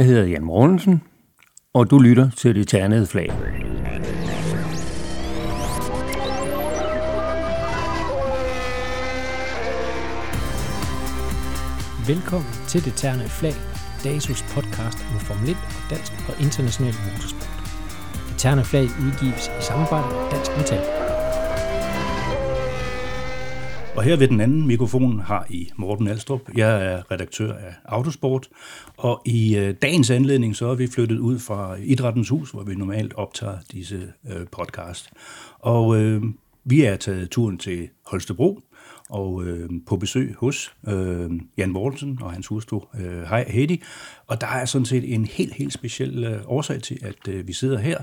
Jeg hedder Jan Mortensen, og du lytter til det ternede flag. Velkommen til det ternede flag, DASUS podcast om Formel 1 og dansk og international motorsport. Det ternede flag udgives i samarbejde med Dansk Metal. Og her ved den anden mikrofon har I Morten Alstrup. Jeg er redaktør af Autosport, og i øh, dagens anledning så er vi flyttet ud fra Idrættens Hus, hvor vi normalt optager disse øh, podcast. Og øh, vi er taget turen til Holstebro, og øh, på besøg hos øh, Jan Mortensen og hans hustru øh, Heidi. Og der er sådan set en helt, helt speciel øh, årsag til, at øh, vi sidder her.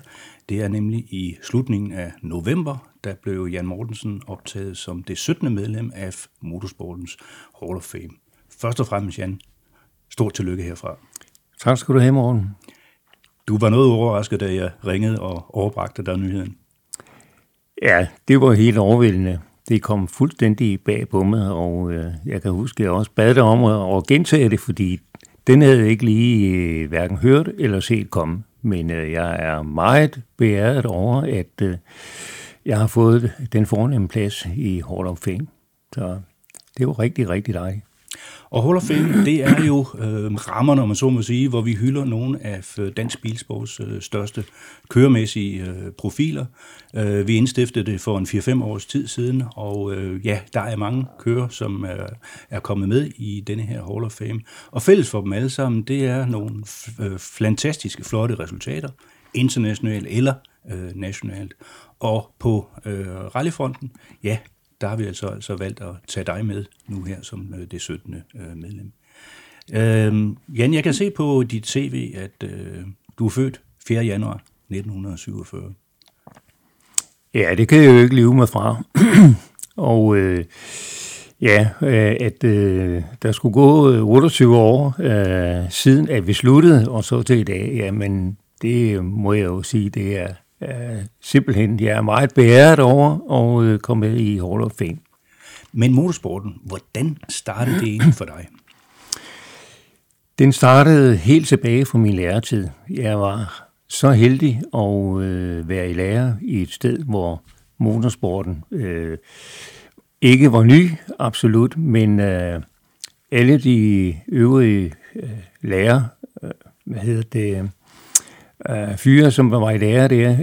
Det er nemlig i slutningen af november, der blev Jan Mortensen optaget som det 17. medlem af Motorsportens Hall of Fame. Først og fremmest, Jan, stort tillykke herfra. Tak skal du have, Morten. Du var noget overrasket, da jeg ringede og overbragte dig nyheden. Ja, det var helt overvældende. Det kom fuldstændig bag på mig, og øh, jeg kan huske, at jeg også bad dig om at, at gentage det, fordi den havde jeg ikke lige øh, hverken hørt eller set komme. Men øh, jeg er meget beæret over, at øh, jeg har fået den fornemme plads i Hall of Fame. Så det er jo rigtig, rigtig dejligt. Og Hall of Fame, det er jo øh, rammerne, om man så må sige, hvor vi hylder nogle af øh, dansk bilsports øh, største køremæssige øh, profiler. Øh, vi indstiftede det for en 4-5 års tid siden, og øh, ja, der er mange kører, som er, er kommet med i denne her Hall of Fame. Og fælles for dem alle sammen, det er nogle øh, fantastiske, flotte resultater, internationalt eller øh, nationalt. Og på øh, rallyfronten, ja, der har vi altså, altså valgt at tage dig med nu her som øh, det 17. Øh, medlem. Øh, Jan, jeg kan se på dit CV, at øh, du er født 4. januar 1947. Ja, det kan jeg jo ikke leve med fra. og øh, ja, øh, at øh, der skulle gå øh, 28 år øh, siden, at vi sluttede, og så til i dag, jamen det må jeg jo sige, det er øh, simpelthen, jeg er meget beæret over at øh, komme med i Hall of Fame. Men motorsporten, hvordan startede det egentlig for dig? Den startede helt tilbage fra min læretid. Jeg var så heldig at øh, være i lærer i et sted, hvor motorsporten øh, ikke var ny, absolut, men øh, alle de øvrige øh, lærer, øh, hvad hedder det, øh, fyre, som var i lære der,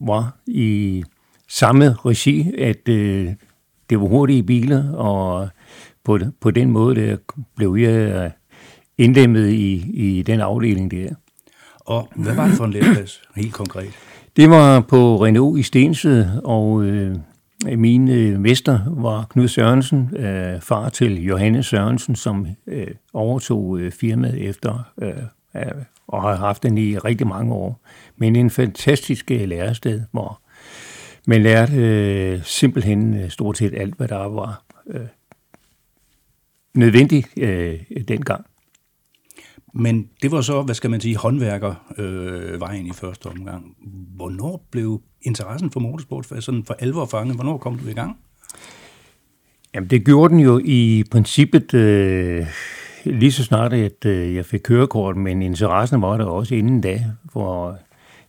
var i samme regi, at øh, det var hurtige biler, og på, på den måde der blev jeg øh, indlemmet i, i den afdeling der. Og hvad var det for en læreplads, helt konkret? Det var på Renault i Stensved, og øh, min øh, mester var Knud Sørensen, øh, far til Johannes Sørensen, som øh, overtog øh, firmaet efter øh, og har haft den i rigtig mange år. Men en fantastisk øh, lærested, hvor man lærte øh, simpelthen øh, stort set alt, hvad der var øh, nødvendigt øh, dengang. Men det var så, hvad skal man sige, håndværkervejen øh, i første omgang. Hvornår blev interessen for motorsport for, sådan for alvor fanget? Hvornår kom du i gang? Jamen, det gjorde den jo i princippet øh, lige så snart, at øh, jeg fik kørekort, men interessen var der også inden da, for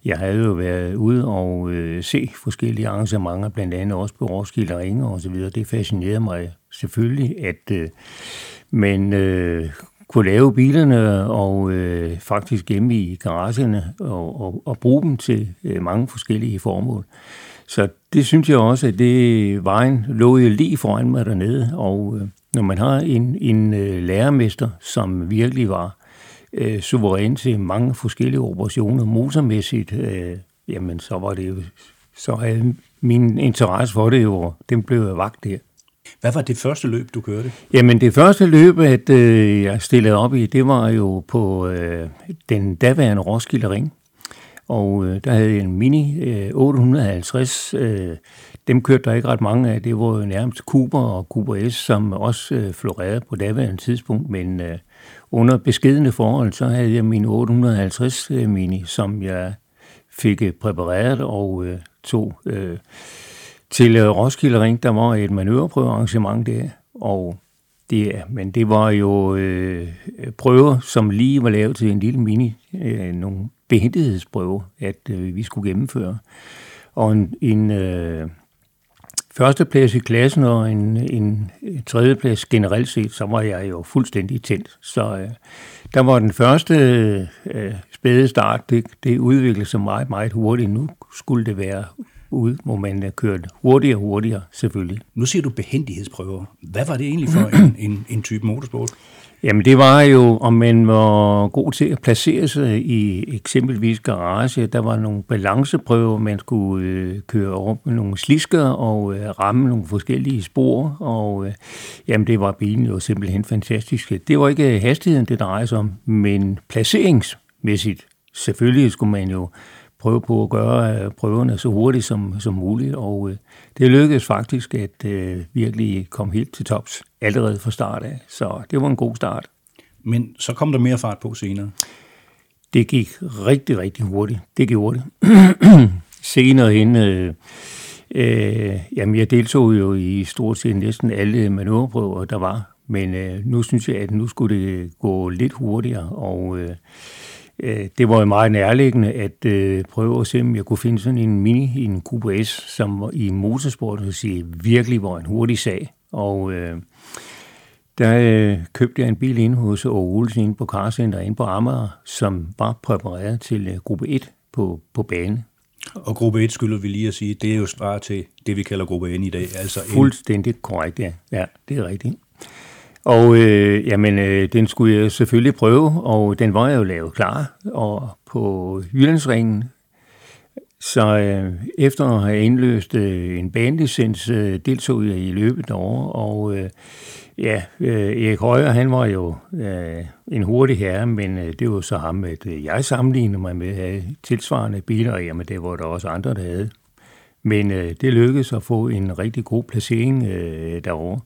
jeg havde jo været ude og øh, se forskellige arrangementer, blandt andet også på Roskilde Ringe og så videre. Det fascinerede mig selvfølgelig, at øh, man øh, kunne lave bilerne og øh, faktisk gemme i garagerne og, og, og bruge dem til øh, mange forskellige formål. Så det synes jeg også, at det vejen lå jo lige foran mig dernede, og øh, når man har en, en øh, lærermester, som virkelig var øh, suveræn til mange forskellige operationer motormæssigt, øh, jamen så var det jo, så havde min interesse for det jo, den blev vagt der. Hvad var det første løb, du kørte? Jamen det første løb, at øh, jeg stillede op i, det var jo på øh, den daværende Roskilde Ring. Og øh, der havde jeg en Mini øh, 850. Øh, dem kørte der ikke ret mange af. Det var jo nærmest Cooper og Cooper S, som også øh, florerede på daværende tidspunkt. Men øh, under beskedende forhold, så havde jeg min 850 øh, Mini, som jeg fik øh, præpareret og øh, tog øh, til øh, Roskilde Ring. Der var et manøvreprøvearrangement der, og det, men det var jo øh, prøver, som lige var lavet til en lille mini, øh, nogle behendighedsprøver, at øh, vi skulle gennemføre. Og en, en øh, førsteplads i klassen og en, en tredjeplads generelt set, så var jeg jo fuldstændig tændt. Så øh, der var den første øh, spæde start, det, det udviklede sig meget, meget hurtigt. Nu skulle det være ud, hvor man øh, kørte kørt hurtigere og hurtigere, selvfølgelig. Nu siger du behendighedsprøver. Hvad var det egentlig for en, en, en type motorsport? Jamen det var jo, om man var god til at placere sig i eksempelvis garage. Der var nogle balanceprøver, man skulle øh, køre op med nogle slisker og øh, ramme nogle forskellige spor. Og øh, jamen det var bilen jo simpelthen fantastisk. Det var ikke hastigheden, det drejede sig om, men placeringsmæssigt. Selvfølgelig skulle man jo prøve på at gøre øh, prøverne så hurtigt som, som muligt, og øh, det lykkedes faktisk at øh, virkelig komme helt til tops allerede fra start af, så det var en god start. Men så kom der mere fart på senere? Det gik rigtig, rigtig hurtigt. Det gjorde det. senere hen, øh, øh, jamen jeg deltog jo i stort set næsten alle manøvreprøver, der var, men øh, nu synes jeg, at nu skulle det gå lidt hurtigere, og øh, Øh, det var jo meget nærliggende at øh, prøve at se, om jeg kunne finde sådan en mini, en Cube S, som i motorsport vil sige, virkelig var en hurtig sag. Og øh, der øh, købte jeg en bil ind hos Aarhus Olsen inde på Carcenter inde på Amager, som var præpareret til øh, gruppe 1 på, på bane. Og gruppe 1 skylder vi lige at sige, det er jo svar til det, vi kalder gruppe N i dag. Altså Fuldstændig korrekt, ja. Ja, det er rigtigt. Og øh, jamen, øh, den skulle jeg selvfølgelig prøve, og den var jeg jo lavet klar og på Jyllandsringen. Så øh, efter at have indløst øh, en banelicens, øh, deltog jeg i løbet over, og øh, ja, øh, Erik Højer, han var jo øh, en hurtig herre, men øh, det var så ham, at øh, jeg sammenlignede mig med have tilsvarende biler, og jamen det var der også andre, der havde. Men øh, det lykkedes at få en rigtig god placering øh, derovre.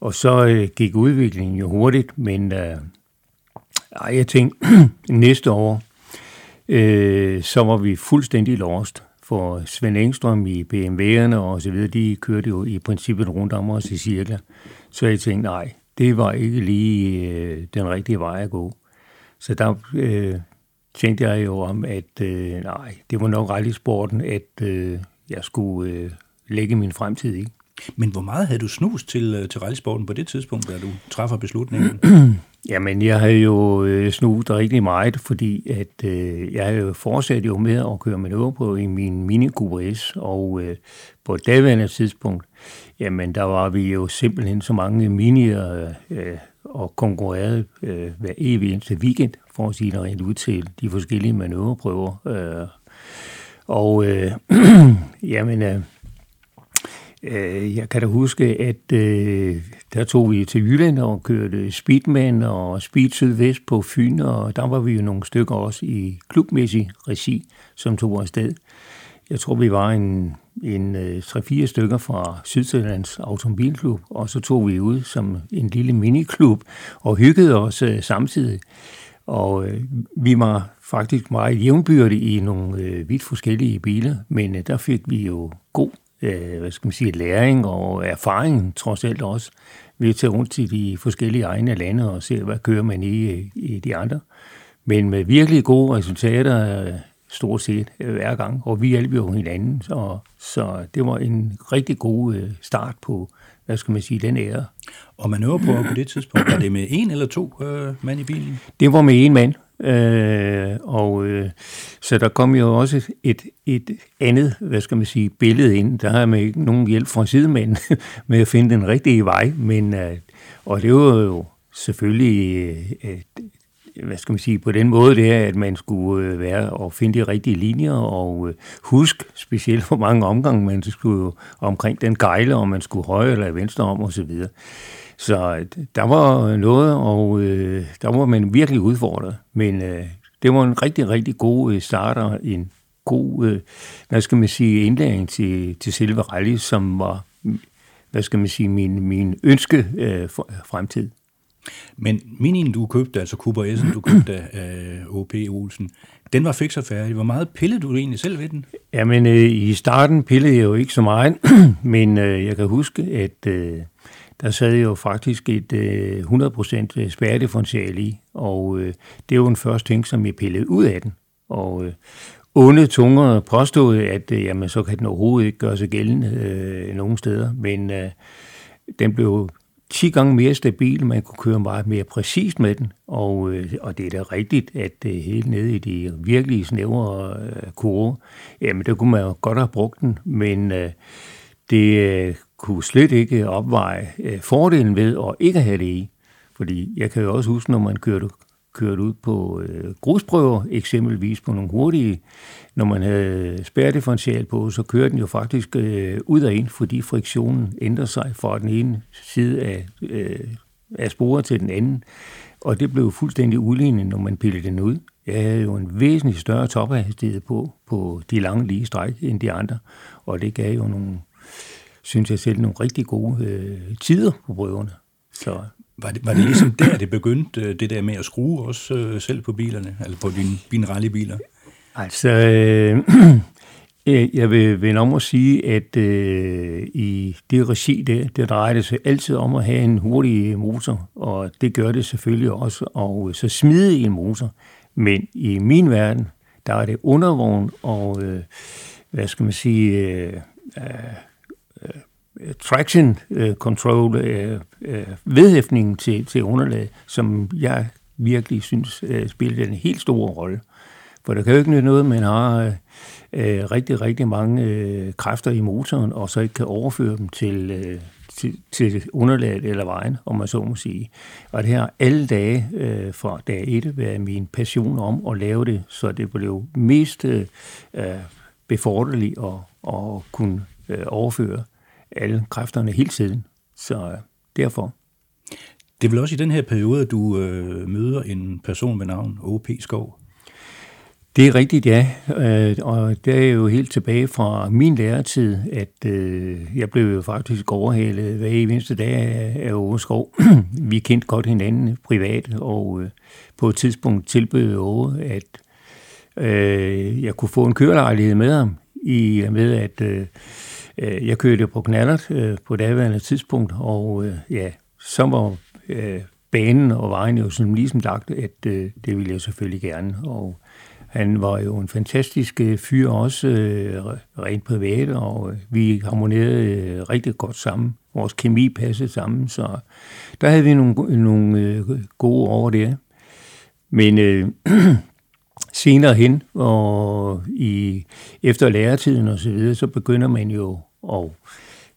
Og så øh, gik udviklingen jo hurtigt, men øh, jeg tænkte, næste år, øh, så var vi fuldstændig lost. For Svend Engstrøm i BMW'erne og så videre, de kørte jo i princippet rundt om os i cirkler. Så jeg tænkte, nej, det var ikke lige øh, den rigtige vej at gå. Så der øh, tænkte jeg jo om, at øh, nej, det var nok rallysporten, sporten, at øh, jeg skulle øh, lægge min fremtid i. Men hvor meget havde du snus til, øh, til rallysporten på det tidspunkt, da du træffer beslutningen? Jamen, jeg havde jo øh, snuset rigtig meget, fordi at øh, jeg jo fortsat jo med at køre med på i min Mini QS, og øh, på et daværende tidspunkt, jamen, der var vi jo simpelthen så mange minier øh, og konkurrerede øh, hver evig eneste weekend, for at sige det rent ud til de forskellige manøvreprøver. Øh, og øh, jamen, Øh, Øh, jeg kan da huske, at øh, der tog vi til Jylland og kørte Speedman og Speed Sydvest på Fyn, og der var vi jo nogle stykker også i klubmæssig regi, som tog afsted. Jeg tror, vi var en, en øh, 3-4 stykker fra Sydsjællands Automobilklub, og så tog vi ud som en lille miniklub og hyggede os øh, samtidig. Og øh, vi var faktisk meget jævnbyrde i nogle øh, vidt forskellige biler, men øh, der fik vi jo god øh, hvad skal man sige, læring og erfaring, trods alt også, ved at tage rundt til de forskellige egne lande og se, hvad kører man i, i de andre. Men med virkelig gode resultater, stort set hver gang, og vi hjalp jo hinanden, så, så det var en rigtig god øh, start på, hvad skal man sige, den ære. Og man øver på på det tidspunkt, var det med en eller to øh, mand i bilen? Det var med en mand, Øh, og øh, så der kom jo også et, et andet, hvad skal man sige, billede ind. Der har man ikke nogen hjælp fra sidemanden med at finde den rigtige vej, men øh, og det var jo selvfølgelig øh, øh hvad skal man sige, på den måde det er, at man skulle øh, være og finde de rigtige linjer og øh, specielt hvor mange omgange man skulle omkring den gejle, om man skulle højre eller venstre om osv. Så der var noget, og øh, der var man virkelig udfordret. Men øh, det var en rigtig, rigtig god øh, starter, en god, øh, hvad skal man sige, indlæring til, til selve rally, som var, hvad skal man sige, min, min ønske øh, for, fremtid. Men minien, du købte, altså Cooper S'en, du købte af øh, OP Olsen, den var fix og færdig. Hvor meget pillede du egentlig selv ved den? Jamen, øh, i starten pillede jeg jo ikke så meget, men øh, jeg kan huske, at øh, der sad jo faktisk et øh, 100% øh, spærredifferentiale i, og øh, det var den første ting, som jeg pillede ud af den. Og øh, onde tunger påstod, at øh, jamen, så kan den overhovedet ikke gøre sig gældende øh, nogen steder, men øh, den blev 10 gange mere stabil, man kunne køre meget mere præcist med den, og, øh, og det er da rigtigt, at øh, helt nede i de virkelig snævre øh, kurve, jamen der kunne man jo godt have brugt den, men øh, det øh, kunne slet ikke opveje øh, fordelen ved at ikke have det i. Fordi jeg kan jo også huske, når man kørte, kørte ud på øh, grusprøver, eksempelvis på nogle hurtige, når man havde spærredifferential på, så kørte den jo faktisk øh, ud af ind, fordi friktionen ændrer sig fra den ene side af, øh, af sporet til den anden. Og det blev fuldstændig udlignet, når man pillede den ud. Jeg havde jo en væsentlig større tophastighed på, på de lange lige stræk end de andre, og det gav jo nogle, synes jeg selv, nogle rigtig gode øh, tider på prøverne. Så. Var det, var det ligesom der, det begyndte, øh, det der med at skrue også øh, selv på bilerne, eller på dine, dine rallybiler? Altså, øh, jeg vil vende om at sige, at øh, i det regi, det, det drejer det sig altid om at have en hurtig motor, og det gør det selvfølgelig også, og så smide en motor. Men i min verden, der er det undervogn og, øh, hvad skal man sige, øh, øh, traction øh, control, øh, øh, vedhæftningen til, til underlaget, som jeg virkelig synes øh, spiller en helt stor rolle. For der kan jo ikke nytte noget, man har øh, øh, rigtig, rigtig mange øh, kræfter i motoren, og så ikke kan overføre dem til, øh, til, til underlaget eller vejen, om man så må sige. Og det her alle dage øh, fra dag 1 været min passion om at lave det, så det blev mest øh, øh befordreligt at, at kunne øh, overføre alle kræfterne hele tiden. Så øh, derfor. Det er vel også i den her periode, at du øh, møder en person med navn O.P. Skov. Det er rigtigt, ja. Øh, og det er jo helt tilbage fra min læretid, at øh, jeg blev jo faktisk overhalet hver eneste dag af Åge Skov. Vi kendte godt hinanden privat, og øh, på et tidspunkt tilbød Åge, at jeg kunne få en kørelejlighed med ham, i med at Øh, jeg kørte på knallert øh, på daværende tidspunkt, og øh, ja, så var banen og vejen jo sådan ligesom lagt, at det ville jeg selvfølgelig gerne, og han var jo en fantastisk øh, fyr også, øh, rent privat, og vi harmonerede øh, rigtig godt sammen. Vores kemi passede sammen, så der havde vi nogle, nogle øh, gode år der. Men øh, senere hen, og i, efter læretiden og så videre, så begynder man jo at,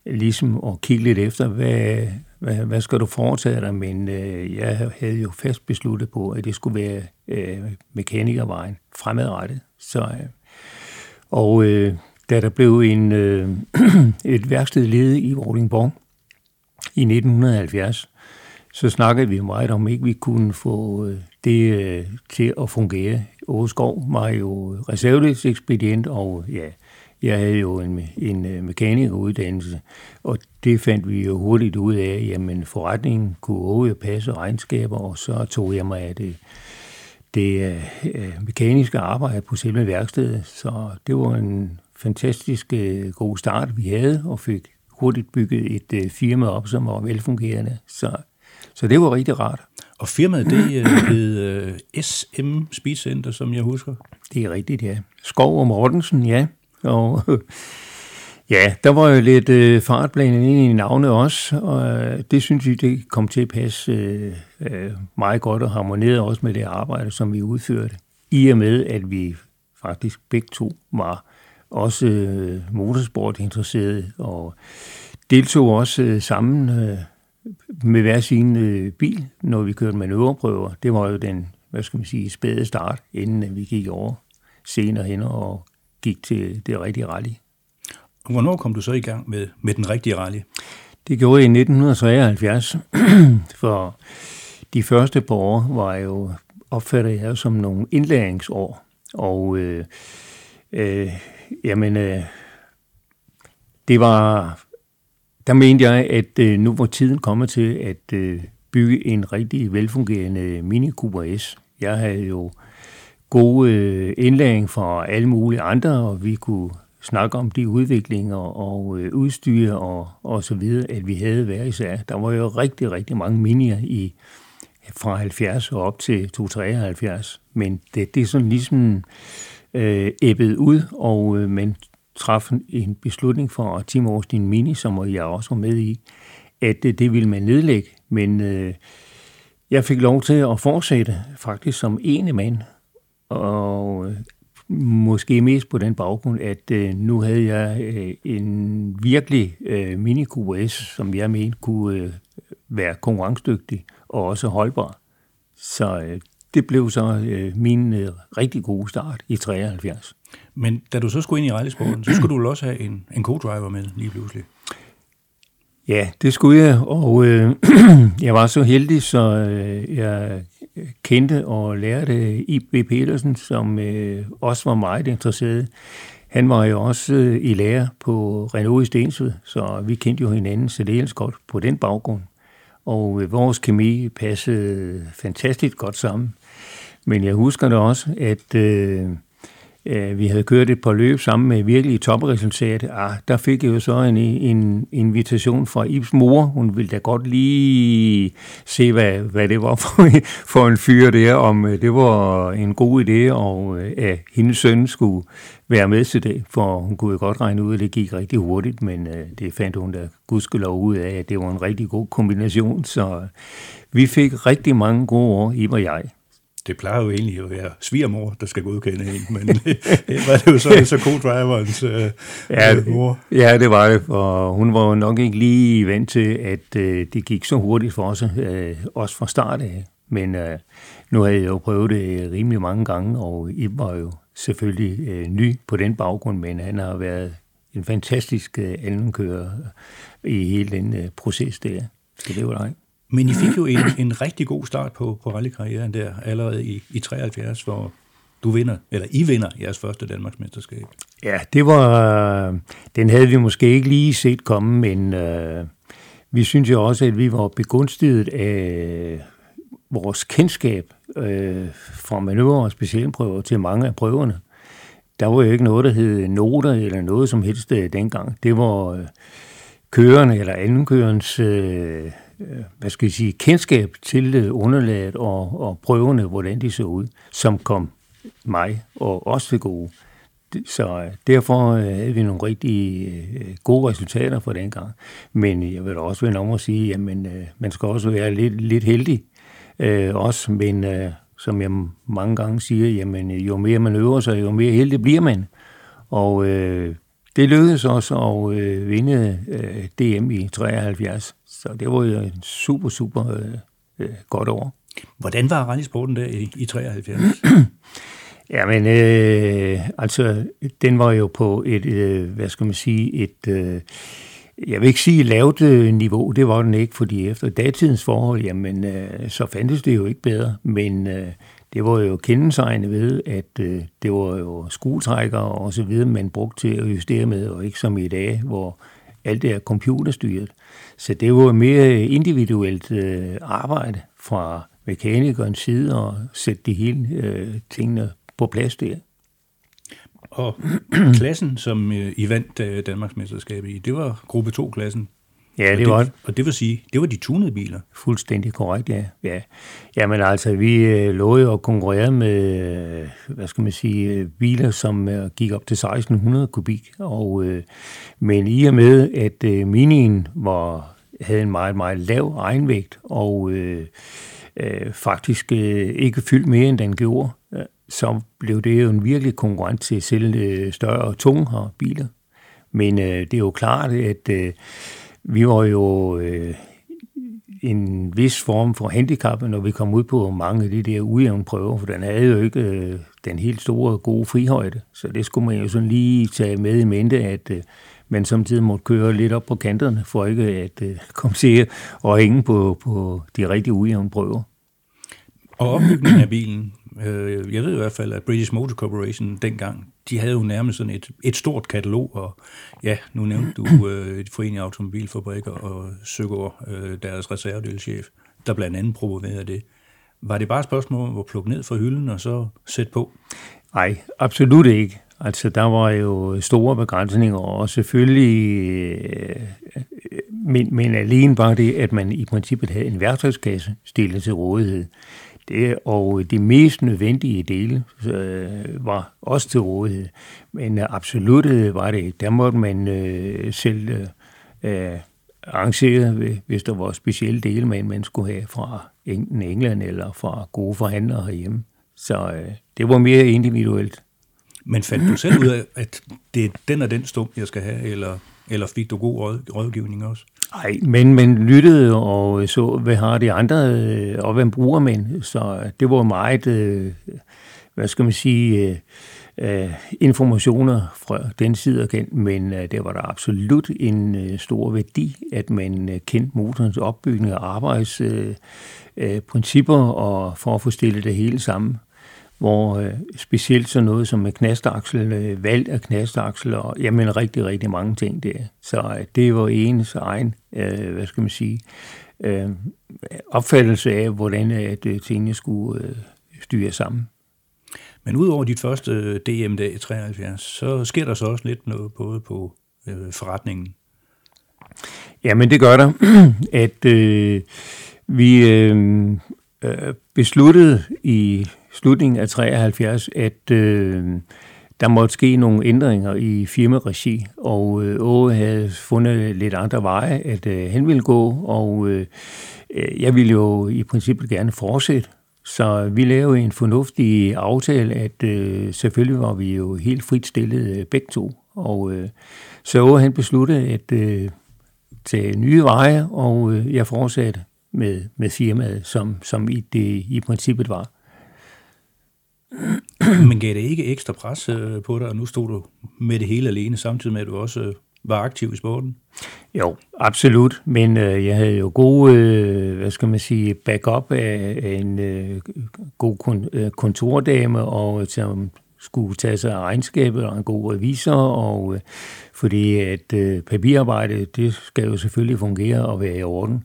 ligesom at kigge lidt efter, hvad, hvad, hvad skal du foretage dig? Men øh, jeg havde jo fast besluttet på, at det skulle være øh, mekanikervejen fremadrettet. Så, øh, og øh, da der blev en, øh, et værksted ledet i Vordingborg i 1970, så snakkede vi meget om, ikke vi kunne få øh, det øh, til at fungere. Åge Skov var jo reservedelsekspedient, og ja, jeg havde jo en, en øh, mekanikeruddannelse, og det fandt vi jo hurtigt ud af, jamen forretningen kunne også passe regnskaber, og så tog jeg mig af det, det øh, øh, mekaniske arbejde på selve værkstedet. Så det var en fantastisk øh, god start, vi havde, og fik hurtigt bygget et øh, firma op, som var velfungerende. Så, så det var rigtig rart. Og firmaet, det øh, hed øh, SM Speed Center, som jeg husker. Det er rigtigt, ja. Skov og Mortensen, ja. Og ja, der var jo lidt øh, fartblandet ind i navnet også, og øh, det synes vi, det kom til at passe øh, øh, meget godt og harmonere også med det arbejde, som vi udførte. I og med, at vi faktisk begge to var også øh, motorsport og deltog også øh, sammen øh, med hver sin øh, bil, når vi kørte manøvreprøver. Det var jo den, hvad skal man sige, spæde start, inden vi gik over senere hen og gik til det rigtige rally. Hvornår kom du så i gang med, med den rigtige rally? Det gjorde jeg i 1973, for de første par år var jo opfattet jeg som nogle indlæringsår, og øh, øh, jamen, øh, det var, der mente jeg, at øh, nu var tiden kommet til at øh, bygge en rigtig velfungerende Mini Cooper S. Jeg havde jo gode øh, indlæring fra alle mulige andre, og vi kunne snakke om de udviklinger og øh, udstyr og, og så videre, at vi havde været især. Der var jo rigtig, rigtig mange minier i, fra 70 og op til 273, men det, det er sådan ligesom øh, æbbet ud, og øh, man traf en beslutning for at Team Austin Mini, som jeg også var med i, at det, det ville man nedlægge, men øh, jeg fik lov til at fortsætte faktisk som ene mand, og øh, måske mest på den baggrund, at øh, nu havde jeg øh, en virkelig øh, mini QS, som jeg mente kunne øh, være konkurrencedygtig og også holdbar. Så øh, det blev så øh, min øh, rigtig gode start i 73. Men da du så skulle ind i rallysporten, så skulle du vel også have en, en co-driver med lige pludselig? Ja, det skulle jeg, og øh, jeg var så heldig, så øh, jeg kendte og lærte I.B. Petersen, som øh, også var meget interesseret. Han var jo også øh, i lære på Renault i Stensved, så vi kendte jo hinanden særdeles godt på den baggrund. Og øh, vores kemi passede fantastisk godt sammen. Men jeg husker det også, at øh, øh, vi havde kørt et par løb sammen med virkelig topresultat. Ah, der fik jeg jo så en, en invitation fra Ibs mor. Hun ville da godt lige se, hvad, hvad det var for, for en fyr der, om øh, det var en god idé, og øh, at hendes søn skulle være med til det, for hun kunne jo godt regne ud, at det gik rigtig hurtigt, men øh, det fandt hun da gudskelov ud af, at det var en rigtig god kombination, så vi fik rigtig mange gode år, I og jeg det plejer jo egentlig at være svigermor, der skal godkende en, men det var det jo så, så co-driverens øh, ja, øh, mor. Ja, det var det, og hun var jo nok ikke lige vant til, at øh, det gik så hurtigt for os, øh, også fra start af. Men øh, nu havde jeg jo prøvet det rimelig mange gange, og I var jo selvfølgelig øh, ny på den baggrund, men han har været en fantastisk øh, andenkører i hele den øh, proces der. Skal det være men I fik jo en, en rigtig god start på, på rallykarrieren der, allerede i, i 73, hvor du vinder, eller I vinder jeres første Danmarksmesterskab. Ja, det var, den havde vi måske ikke lige set komme, men øh, vi synes jo også, at vi var begunstiget af vores kendskab øh, fra manøvre og specialprøver til mange af prøverne. Der var jo ikke noget, der hed noter eller noget som helst øh, dengang. Det var øh, kørende eller andenkørens Øh, Øh, hvad skal jeg sige, kendskab til øh, underlaget og, og prøverne, hvordan de så ud, som kom mig og os til gode. Så øh, derfor havde vi nogle rigtig gode resultater for den gang. Men jeg vil også vende om at sige, at man skal også være lidt, lidt heldig også, men som jeg mange gange siger, jamen jo mere man øver sig, jo mere heldig bliver man. Og det lykkedes også at øh, vinde øh, DM i 73, så det var jo en super, super øh, øh, godt år. Hvordan var rallysporten der i, i 73? Jamen, øh, altså, den var jo på et, øh, hvad skal man sige, et, øh, jeg vil ikke sige lavt øh, niveau, det var den ikke, fordi efter datidens forhold, jamen, øh, så fandtes det jo ikke bedre, men øh, det var jo kendetegnet ved, at øh, det var jo skruetrækker og så videre, man brugte til at justere med, og ikke som i dag, hvor alt det er computerstyret. Så det var mere individuelt øh, arbejde fra mekanikernes side og sætte de hele øh, tingene på plads der. Og klassen, som øh, I vandt øh, Danmarksmesterskabet i, det var gruppe 2-klassen. Ja, det, det var. Og det vil sige, det var de tunede biler? Fuldstændig korrekt, ja. ja. Jamen altså, vi øh, lå jo at konkurrere med, øh, hvad skal man sige, øh, biler, som øh, gik op til 1600 kubik. Og, øh, men i og med, at øh, minien var, havde en meget, meget lav egenvægt, og øh, øh, faktisk øh, ikke fyldt mere, end den gjorde, øh, så blev det jo en virkelig konkurrent til selv øh, større og tungere biler. Men øh, det er jo klart, at øh, vi var jo øh, en vis form for handicap, når vi kom ud på mange af de der ujævne prøver, for den havde jo ikke øh, den helt store gode frihøjde. Så det skulle man jo sådan lige tage med i mente, at øh, man samtidig måtte køre lidt op på kanterne, for ikke at øh, komme til at hænge på, på de rigtige ujævne prøver. Og opbygningen af bilen, øh, jeg ved i hvert fald, at British Motor Corporation dengang, de havde jo nærmest sådan et, et stort katalog, og ja, nu nævnte du øh, Forening af Automobilfabrikker og Søgaard, øh, deres reservedelschef, der blandt andet promoverede det. Var det bare et spørgsmål om at plukke ned fra hylden og så sætte på? Nej, absolut ikke. Altså, der var jo store begrænsninger, og selvfølgelig, øh, men, men alene bare det, at man i princippet havde en værktøjskasse stillet til rådighed. Det, og de mest nødvendige dele øh, var også til rådighed. Men øh, absolut øh, var det Der måtte man øh, selv øh, øh arrangere, hvis der var specielle dele, man, man skulle have fra enten England eller fra gode forhandlere herhjemme. Så øh, det var mere individuelt. Men fandt du selv ud af, at det er den og den stum, jeg skal have, eller, eller fik du god råd, rådgivning også? Nej, men man lyttede og så, hvad har de andre, øh, og hvem bruger man. Så det var meget, øh, hvad skal man sige, øh, øh informationer fra den side igen, men øh, det var der absolut en stor værdi, at man kendte motorens opbygning og arbejdsprincipper, og for at få stillet det hele sammen hvor øh, specielt sådan noget som med knastaksel, øh, valg af knastaksel, og jamen rigtig, rigtig mange ting der. Så øh, det var ens egen, øh, hvad skal man sige, øh, opfattelse af, hvordan at øh, tingene skulle øh, styre sammen. Men udover dit første DM-dag i 73, så sker der så også lidt noget både på øh, forretningen. Jamen det gør der, at øh, vi øh, øh, besluttede i slutningen af 73, at øh, der måtte ske nogle ændringer i firmaregi, og øh, Åge havde fundet lidt andre veje, at øh, han ville gå, og øh, øh, jeg ville jo i princippet gerne fortsætte. Så vi lavede en fornuftig aftale, at øh, selvfølgelig var vi jo helt frit stillet øh, begge to. Og øh, så Åge han besluttede at øh, tage nye veje, og øh, jeg fortsatte med, med firmaet, som, som i det i princippet var. Men gav det ikke ekstra pres øh, på dig, og nu stod du med det hele alene, samtidig med, at du også øh, var aktiv i sporten? Jo, absolut. Men øh, jeg havde jo god, øh, hvad skal man sige, backup af, en øh, god kon, øh, kontordame, og øh, som skulle tage sig af regnskabet, og en god revisor, og øh, fordi at øh, papirarbejde, det skal jo selvfølgelig fungere og være i orden.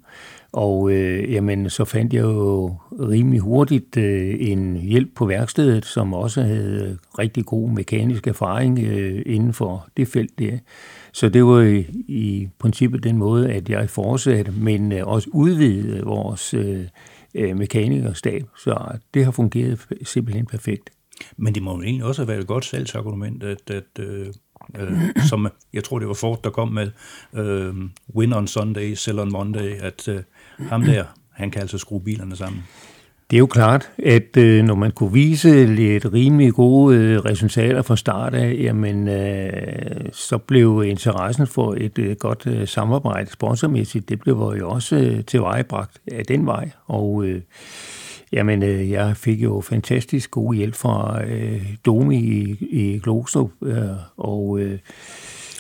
Og øh, jamen, så fandt jeg jo rimelig hurtigt øh, en hjælp på værkstedet, som også havde rigtig god mekanisk erfaring øh, inden for det felt der. Så det var i, i princippet den måde, at jeg fortsatte, men øh, også udvidede vores øh, øh mekanikerstab. Så det har fungeret simpelthen perfekt. Men det må jo egentlig også have været et godt salgsargument, at, at øh, øh, som jeg tror, det var Ford, der kom med øh, win on Sunday, sell on Monday, at øh, ham der, han kan altså skrue bilerne sammen. Det er jo klart, at øh, når man kunne vise lidt rimelig gode øh, resultater fra start af, jamen, øh, så blev interessen for et øh, godt øh, samarbejde sponsormæssigt, det blev jo også øh, tilvejebragt af den vej. Og øh, jamen, øh, jeg fik jo fantastisk god hjælp fra øh, Domi i, i Glostrup, øh, og øh,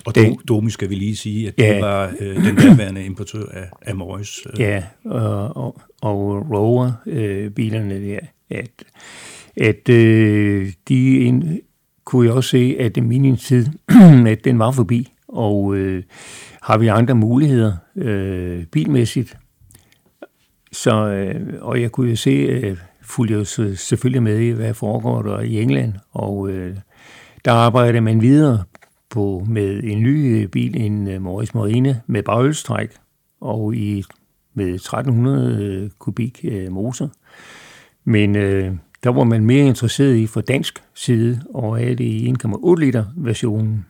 og det, Domi skal vi lige sige, at ja, det var øh, den daværende importør af, af Morris. Øh. Ja, og, og, og Rover, øh, der, at, at øh, de en, kunne jeg også se, at min tid, at den var forbi, og øh, har vi andre muligheder øh, bilmæssigt. Så, øh, og jeg kunne jo se, øh, fulgte jo selvfølgelig med i, hvad foregår der i England, og øh, der arbejder man videre på med en ny øh, bil, en øh, Morris Marine med bagølstræk, og i med 1300 øh, kubik øh, motor. Men øh, der var man mere interesseret i fra dansk side, og er det i 1,8 liter versionen.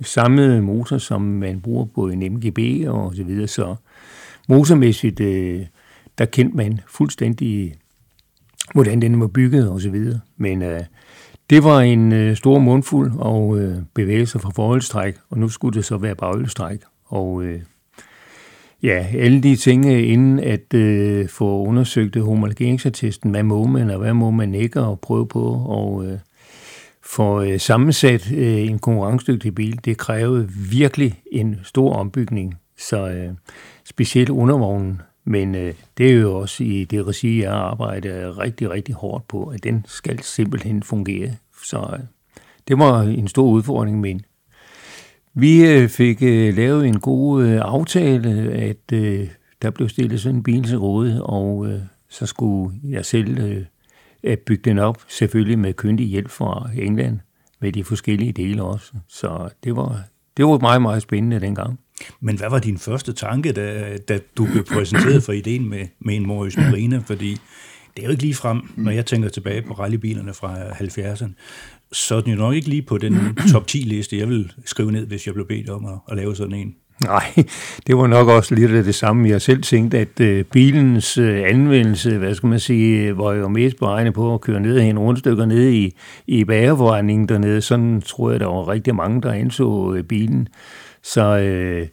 Samme motor, som man bruger på en MGB og så videre, så motormæssigt, øh, der kendte man fuldstændig, hvordan den var bygget og så videre. Men øh, det var en øh, stor mundfuld og øh, bevægelser fra forholdstræk, og nu skulle det så være bagholdstræk. Og øh, ja, alle de ting, øh, inden at øh, få undersøgt homologeringsattesten, hvad må man, og hvad må man ikke, og prøve på, og øh, få øh, sammensat øh, en konkurrencedygtig bil, det krævede virkelig en stor ombygning. Så øh, specielt undervognen men øh, det er jo også i det regi, jeg arbejder rigtig, rigtig hårdt på, at den skal simpelthen fungere. Så øh, det var en stor udfordring, men vi øh, fik øh, lavet en god øh, aftale, at øh, der blev stillet sådan en bil til rådighed, og øh, så skulle jeg selv øh, bygge den op, selvfølgelig med kyndig hjælp fra England. med de forskellige dele også. Så det var, det var meget, meget spændende dengang. Men hvad var din første tanke, da, da du blev præsenteret for ideen med, med en Morris Marina? Fordi det er jo ikke lige frem, når jeg tænker tilbage på rallybilerne fra 70'erne, så er den jo nok ikke lige på den top 10-liste, jeg vil skrive ned, hvis jeg blev bedt om at, at lave sådan en. Nej, det var nok også lidt af det samme. Jeg selv tænkte, at øh, bilens øh, anvendelse, hvad skal man sige, var jo mest beregnet på at køre ned hen rundstykker ned i, i bagerforretningen dernede. Sådan tror jeg, der var rigtig mange, der anså øh, bilen. Så øh,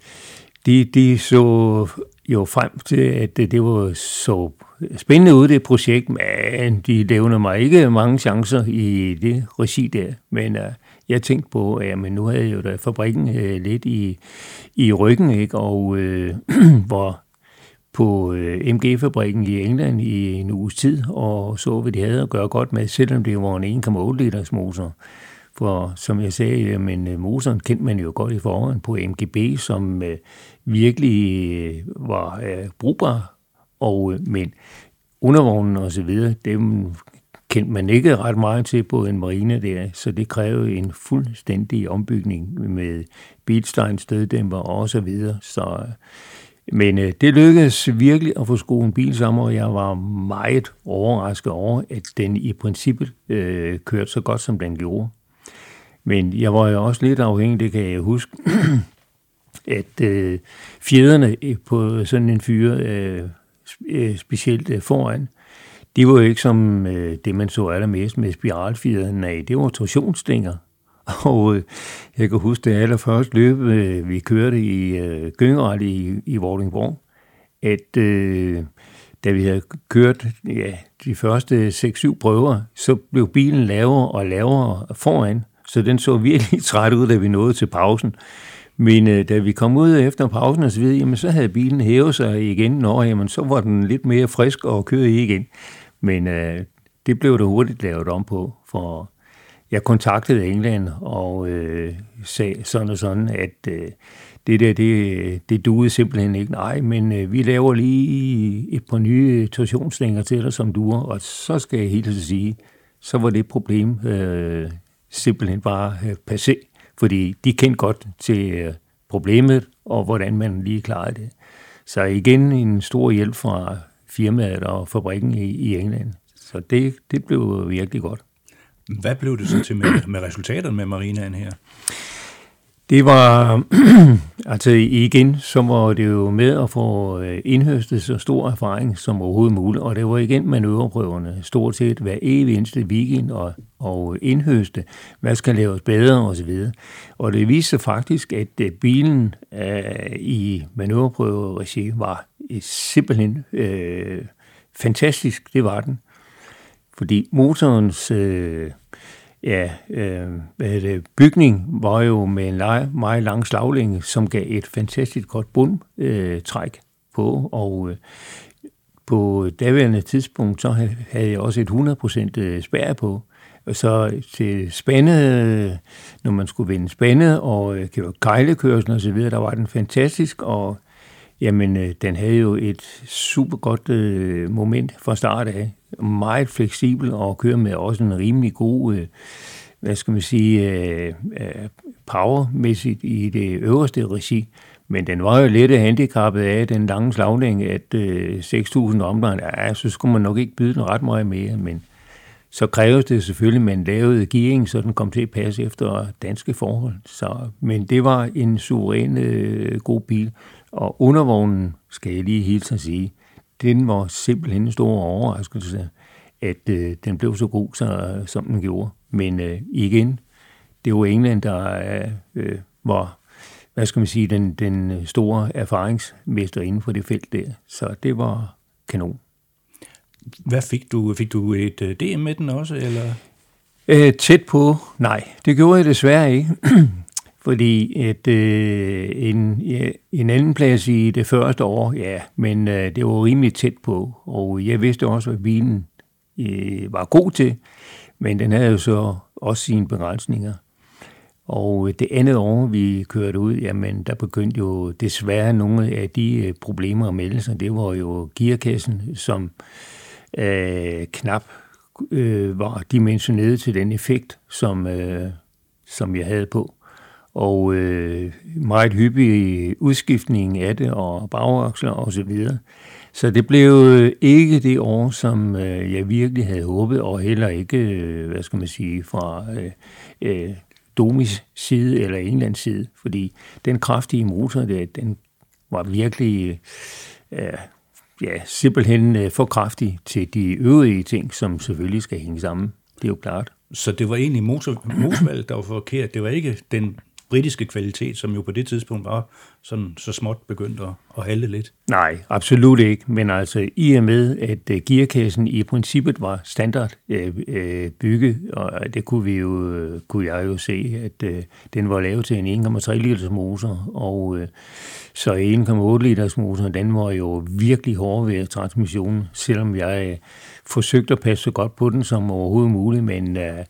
de, de så jo frem til, at det, det var så spændende ud, det projekt, men de levner mig ikke mange chancer i det regi der. Men øh, jeg tænkte på, at jamen, nu havde jeg jo da fabrikken øh, lidt i, i ryggen, ikke? og øh, hvor på øh, MG-fabrikken i England i en uges tid, og så, hvad de havde at gøre godt med, selvom det var en 1,8 liters motor. For som jeg sagde, men øh, motoren kendte man jo godt i forhånd på MGB, som øh, virkelig øh, var øh, brugbar og, øh, men undervognen og så videre, dem kendte man ikke ret meget til på en marine der, så det krævede en fuldstændig ombygning med bilstein, støddæmper og så videre. Så, øh, men øh, det lykkedes virkelig at få skoen bil sammen, og jeg var meget overrasket over, at den i princippet øh, kørte så godt, som den gjorde. Men jeg var jo også lidt afhængig, det kan jeg huske, at øh, fjederne øh, på sådan en fyre øh, øh, specielt øh, foran, de var jo ikke som øh, det, man så allermest med spiralfjederne af. Det var torsionsstænger. Og øh, jeg kan huske det allerførste løb, vi kørte i øh, Gyngeret i, i Vordingborg, at øh, da vi havde kørt ja, de første 6-7 prøver, så blev bilen lavere og lavere foran, så den så virkelig træt ud, da vi nåede til pausen. Men øh, da vi kom ud efter pausen og så videre, jamen, så havde bilen hævet sig igen, når jamen, så var den lidt mere frisk og kørte i igen. Men øh, det blev der hurtigt lavet om på, for jeg kontaktede England og øh, sagde sådan og sådan, at øh, det der, det, det duede simpelthen ikke. Nej, men øh, vi laver lige et par nye torsionslænger til dig, som duer, og så skal jeg helt sige, så var det problem øh, simpelthen bare øh, passé fordi de kendte godt til øh, problemet, og hvordan man lige klarede det. Så igen en stor hjælp fra firmaet og fabrikken i, i England. Så det, det blev virkelig godt. Hvad blev det så til med, med resultaterne med marinaen her? Det var, altså igen, så var det jo med at få øh, indhøstet så stor erfaring som overhovedet muligt, og det var igen manøvreprøverne, stort set hver evig eneste weekend, og, og indhøste, hvad skal laves bedre osv. Og det viste sig faktisk, at øh, bilen uh, i manøvreprøveregi var simpelthen uh, fantastisk, det var den. Fordi motorens... Uh, ja, øh, hvad det, bygning var jo med en meget lang slaglinge, som gav et fantastisk godt bundtræk øh, på, og øh, på daværende tidspunkt, så havde jeg også et 100% øh, spær på. Og så til spændet, øh, når man skulle vinde spændet og øh, kejlekørsel og så videre, der var den fantastisk, og jamen, øh, den havde jo et super godt øh, moment fra start af meget fleksibel og kører med også en rimelig god, øh, hvad skal man sige, øh, øh powermæssigt i det øverste regi. Men den var jo lidt handicappet af den lange slagning, at øh, 6.000 omdrejninger, ja, så skulle man nok ikke byde den ret meget mere, men så kræves det selvfølgelig, at man lavede gearing, så den kom til at passe efter danske forhold. Så, men det var en suveræn øh, god bil, og undervognen, skal jeg lige hilse at sige, den var simpelthen en stor overraskelse, at øh, den blev så god, så, som den gjorde. Men øh, igen, det var England, der øh, var, hvad skal man sige, den, den store erfaringsmester inden for det felt der. Så det var kanon. Hvad fik du? Fik du et øh, DM med den også, eller? Æ, tæt på, nej. Det gjorde jeg desværre ikke. Fordi at øh, en, ja, en anden plads i det første år, ja, men øh, det var rimelig tæt på, og jeg vidste også, hvad bilen øh, var god til, men den havde jo så også sine begrænsninger. Og det andet år, vi kørte ud, jamen, der begyndte jo desværre nogle af de øh, problemer at melde sig. Det var jo gearkassen, som øh, knap øh, var dimensioneret til den effekt, som øh, som jeg havde på. Og øh, meget hyppig udskiftning af det, og bagaksler og så videre. Så det blev øh, ikke det år, som øh, jeg virkelig havde håbet, og heller ikke, øh, hvad skal man sige, fra øh, øh, Domis side eller Englands side, fordi den kraftige motor, der, den var virkelig øh, øh, ja, simpelthen øh, for kraftig til de øvrige ting, som selvfølgelig skal hænge sammen. Det er jo klart. Så det var egentlig motor, motorvalget, der var forkert. Det var ikke den britiske kvalitet, som jo på det tidspunkt var sådan så småt begyndt at, at halde lidt? Nej, absolut ikke. Men altså i og med, at øh, gearkassen i princippet var standard øh, øh bygge, bygget, og øh, det kunne, vi jo, kunne jeg jo se, at øh, den var lavet til en 1,3 liters motor, og øh, så 1,8 liters motor, den var jo virkelig hård ved transmissionen, selvom jeg øh, forsøgte at passe så godt på den som overhovedet muligt, men øh,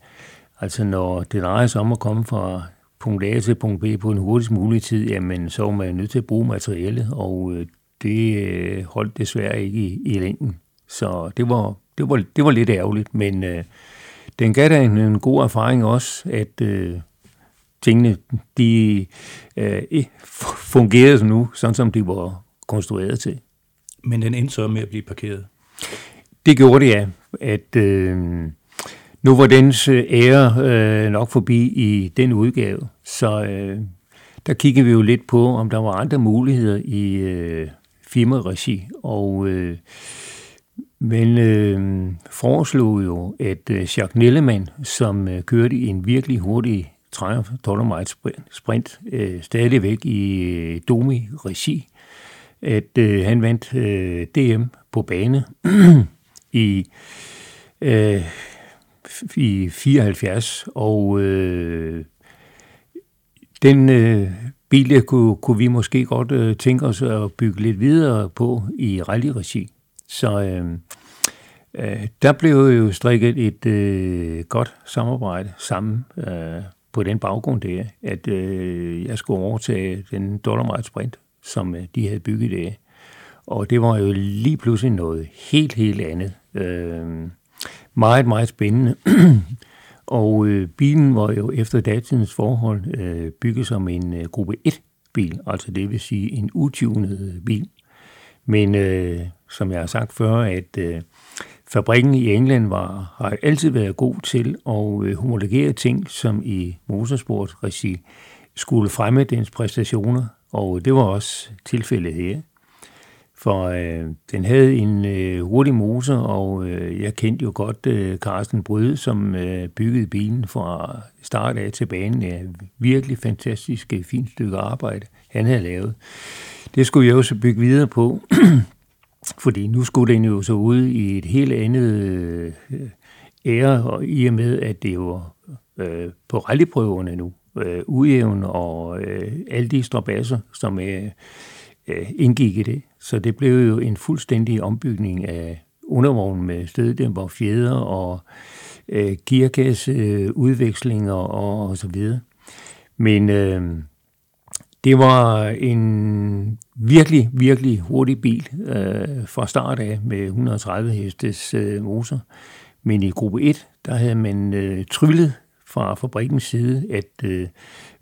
altså når det drejer sig om at komme fra punkt A til punkt B på en hurtigst mulig tid, jamen så var man nødt til at bruge materiale, og øh, det øh, holdt desværre ikke i, i længden. Så det var, det var, det var lidt ærgerligt, men øh, den gav da en, en god erfaring også, at øh, tingene de øh, fungerede nu, sådan som de var konstrueret til. Men den endte så med at blive parkeret? Det gjorde det, ja. At, øh, nu var dens øh, ære øh, nok forbi i den udgave, så øh, der kiggede vi jo lidt på, om der var andre muligheder i øh, firmaregi, og øh, men øh, foreslog jo, at øh, Jacques Nellemann, som øh, kørte i en virkelig hurtig Triumph Dolomite sprint, øh, stadigvæk i øh, Domi-regi, at øh, han vandt øh, DM på bane i øh, i 74, og øh, den øh, bil kunne, kunne vi måske godt øh, tænke os at bygge lidt videre på i rally-regi. Så øh, øh, der blev jo strikket et øh, godt samarbejde sammen øh, på den baggrund der, at øh, jeg skulle overtage den Dolomite Sprint, som øh, de havde bygget der. Og det var jo lige pludselig noget helt, helt andet. Øh, meget, meget spændende. og øh, bilen var jo efter datidens forhold øh, bygget som en øh, gruppe 1-bil, altså det vil sige en utunet bil. Men øh, som jeg har sagt før, at øh, fabrikken i England var, har altid været god til at øh, homologere ting, som i motorsportregi skulle fremme dens præstationer, og det var også tilfældet her for øh, den havde en øh, hurtig motor, og øh, jeg kendte jo godt øh, Carsten Bryde, som øh, byggede bilen fra start af til banen. Ja, virkelig fantastisk øh, fint stykke arbejde, han havde lavet. Det skulle jeg jo så bygge videre på, fordi nu skulle den jo så ud i et helt andet øh, ære, og i og med, at det jo øh, på rallyprøverne nu, øh, ujævn og øh, alle de strabasser, som er øh, indgik i det. Så det blev jo en fuldstændig ombygning af undervognen med støddæmper, fjeder og øh, gearkasse, øh, udvekslinger og, og så videre. Men øh, det var en virkelig, virkelig hurtig bil øh, fra start af med 130 hestes øh, motor. Men i gruppe 1, der havde man øh, tryllet fra fabrikkens side, at øh,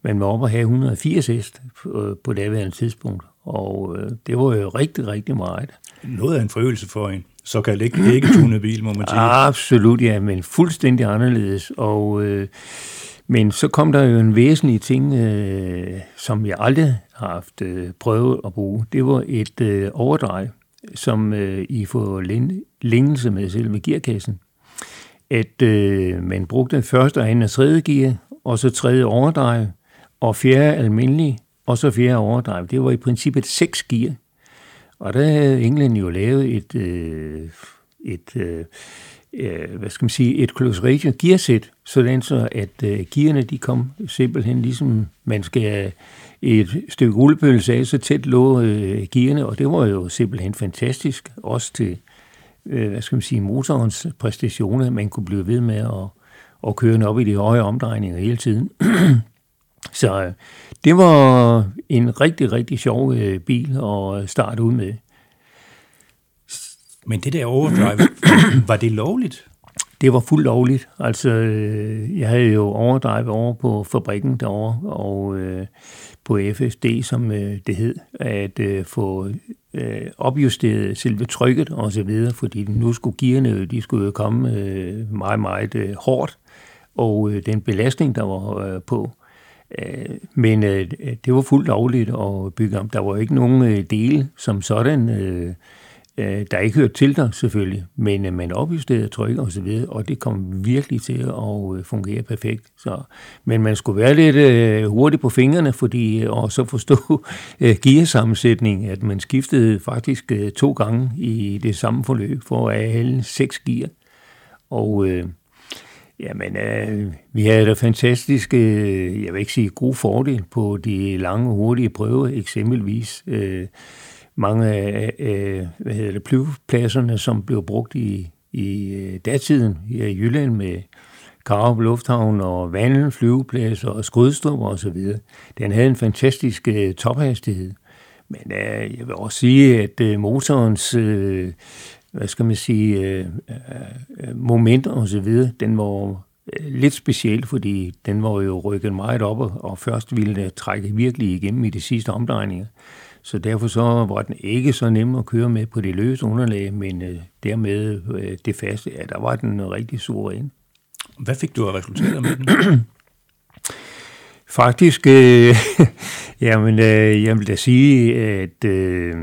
man var oppe at have 180 hest på, på daværende tidspunkt. Og øh, det var jo rigtig, rigtig meget. Noget af en forøgelse for en såkaldt ikke, ikke tunet bil, må man sige. Absolut, ja, men fuldstændig anderledes. Og, øh, men så kom der jo en væsentlig ting, øh, som jeg aldrig har haft øh, prøvet at bruge. Det var et øh, overdrej, som øh, I får længelse med selve gearkassen. At øh, man brugte første, anden og tredje gear, og så tredje overdrej, og fjerde almindelig, og så fjerde overdrive. Det var i princippet seks gear. Og der havde England jo lavet et, øh, et øh, øh, hvad skal man sige, et close ratio gearsæt, sådan så at øh, gearne de kom simpelthen ligesom man skal et stykke rullepølse af, så tæt lå øh, gearne, og det var jo simpelthen fantastisk, også til, øh, hvad skal man sige, motorens præstationer, man kunne blive ved med at, at køre op i de høje omdrejninger hele tiden. Så øh, det var en rigtig, rigtig sjov øh, bil at starte ud med. Men det der overdrive, var det lovligt? det var fuldt lovligt. Altså, øh, jeg havde jo overdrevet over på fabrikken derovre, og øh, på FSD, som øh, det hed, at øh, få øh, opjusteret selve trykket og så videre, fordi nu skulle gearne, de skulle komme øh, meget, meget øh, hårdt, og øh, den belastning, der var øh, på, Øh, men øh, det var fuldt lovligt at bygge om. Der var ikke nogen øh, dele som sådan, øh, øh, der ikke hørte til der selvfølgelig, men øh, man opjusterede tryk og så videre, og det kom virkelig til at øh, fungere perfekt. Så, men man skulle være lidt øh, hurtig på fingrene, fordi øh, og så forstå øh, gearsammensætning, at man skiftede faktisk øh, to gange i det samme forløb for at alle seks gear. Og øh, Jamen, øh, vi havde da fantastiske, øh, jeg vil ikke sige god fordel på de lange, hurtige prøver, eksempelvis. Øh, mange af øh, hvad hedder det, flyvepladserne, som blev brugt i, i øh, datiden her i Jylland med Karup Lufthavn og Vandel flyveplads og Skrydstrup og så videre. Den havde en fantastisk øh, tophastighed. Men øh, jeg vil også sige, at øh, motorens, øh, hvad skal man sige, øh, øh, moment og så videre, den var øh, lidt speciel, fordi den var jo rykket meget op, og først ville det trække virkelig igennem i de sidste omdrejninger. Så derfor så var den ikke så nem at køre med på det løse underlag, men øh, dermed øh, det faste, ja, der var den rigtig suveræn. Hvad fik du af resultater med den? Faktisk, øh, jamen, øh, jeg vil da sige, at øh,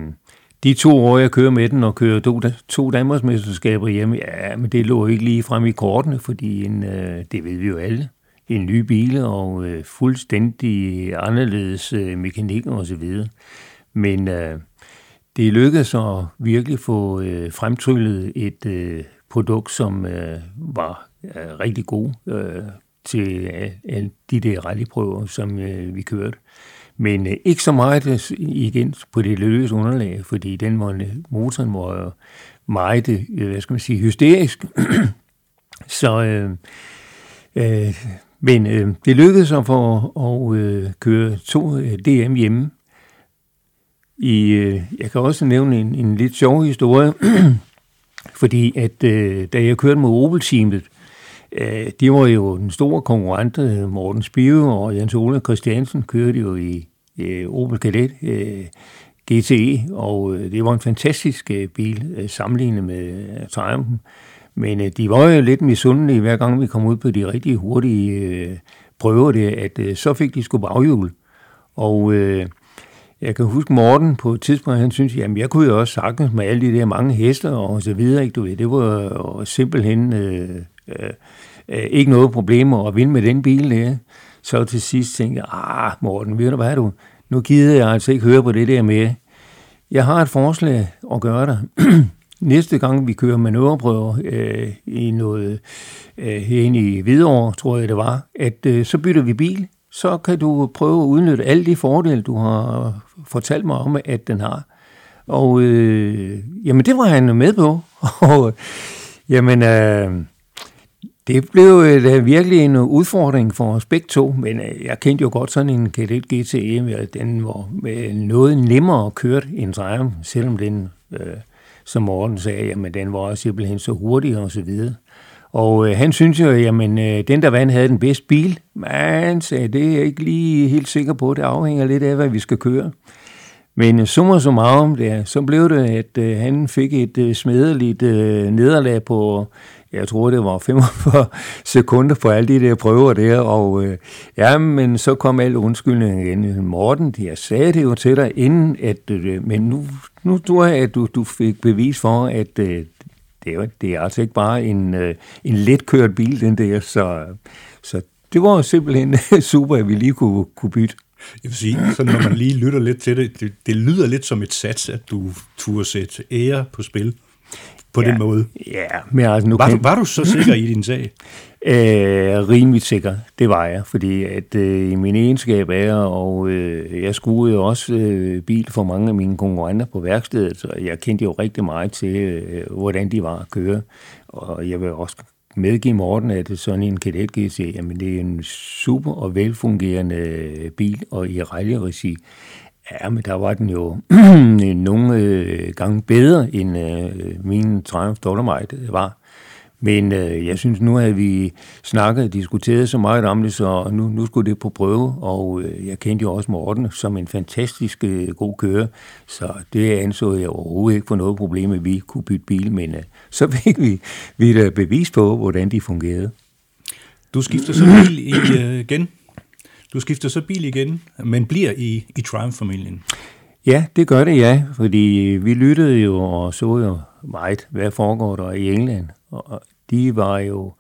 de to år, jeg kører med den og kører to, to Danmarksmesterskaber hjemme, ja, men det lå ikke lige frem i kortene, fordi en, øh, det ved vi jo alle, en ny bil og øh, fuldstændig anderledes øh, mekanik og så videre. Men øh, det lykkedes at virkelig få øh, fremtryllet et øh, produkt, som øh, var øh, rigtig god øh, til øh, de der rallyprøver, som øh, vi kørte. Men øh, ikke så meget øh, igen på det løse underlag, fordi den var, øh, motoren var øh, meget, øh, hvad skal man sige, hysterisk. så øh, øh, men øh, det lykkedes at få at øh, køre to øh, DM hjemme, i, øh, jeg kan også nævne en, en lidt sjov historie, fordi at øh, da jeg kørte med Opel-teamet, øh, de var jo den store konkurrent, Morten Spive og Jens Ole Christiansen kørte jo i øh, Opel Kadett øh, GTE, og øh, det var en fantastisk øh, bil øh, sammenlignet med øh, Triumph'en. Men øh, de var jo lidt misundelige, hver gang vi kom ud på de rigtig hurtige øh, prøver, det, at øh, så fik de sgu baghjul. Og øh, jeg kan huske Morten på et tidspunkt, han synes, jamen jeg kunne jo også sagtens med alle de der mange hester og så videre, ikke du ved, det var simpelthen øh, øh, øh, ikke noget problem at vinde med den bil der. Så til sidst tænkte jeg, ah Morten, ved du hvad du, nu gider jeg altså ikke høre på det der med. Jeg har et forslag at gøre dig. Næste gang vi kører manøvreprøver øh, i noget øh, herinde i Hvidovre, tror jeg det var, at øh, så bytter vi bil så kan du prøve at udnytte alle de fordele, du har fortalt mig om, at den har. Og øh, jamen, det var han med på. Og jamen, øh, det blev øh, virkelig en øh, udfordring for os begge to, men øh, jeg kendte jo godt sådan en Kadett GTE, øh, den var med noget nemmere at køre end Triumph, selvom den, øh, som Morten sagde, jamen, den var simpelthen så hurtig og så videre. Og øh, han synes jo, jamen, øh, den der vand havde den bedste bil. Men sagde, det er jeg ikke lige helt sikker på. Det afhænger lidt af, hvad vi skal køre. Men summa summarum, der, så blev det, at øh, han fik et øh, smedeligt øh, nederlag på, jeg tror det var 45 sekunder på alle de der prøver der, og øh, ja, men så kom alle undskyldningen igen. Morten, jeg sagde det jo til dig inden, at, øh, men nu, nu tror jeg, at du, du fik bevis for, at øh, det er, det er altså ikke bare en, øh, en letkørt bil, den der, så, så det var simpelthen super, at vi lige kunne, kunne bytte. Jeg vil sige, så når man lige lytter lidt til det, det, det lyder lidt som et sats, at du turde sætte ære på spil på ja, den måde. Ja, men altså nu var, kan... du, var du så sikker i din sag? Øh, rimelig sikker, det var jeg, fordi at øh, min egenskab er, og øh, jeg skruede jo også øh, bil for mange af mine konkurrenter på værkstedet, så jeg kendte jo rigtig meget til, øh, hvordan de var at køre, og jeg vil også medgive Morten, at sådan en Kadett GT, jamen det er en super og velfungerende bil, og i rally Ja, men der var den jo nogle øh, gange bedre, end øh, min Triumph Dolomite var. Men øh, jeg synes, nu havde vi snakket og diskuteret så meget om det, så nu, nu skulle det på prøve, og øh, jeg kendte jo også Morten som en fantastisk øh, god kører, så det anså jeg overhovedet ikke for noget problem, at vi kunne bytte bil, men øh, så fik vi, vi et bevis på, hvordan de fungerede. Du skifter så bil øh, igen. Du skifter så bil igen, men bliver i, i Triumph-familien. Ja, det gør det, ja, fordi øh, vi lyttede jo og så jo meget, hvad foregår der i England. Og de var jo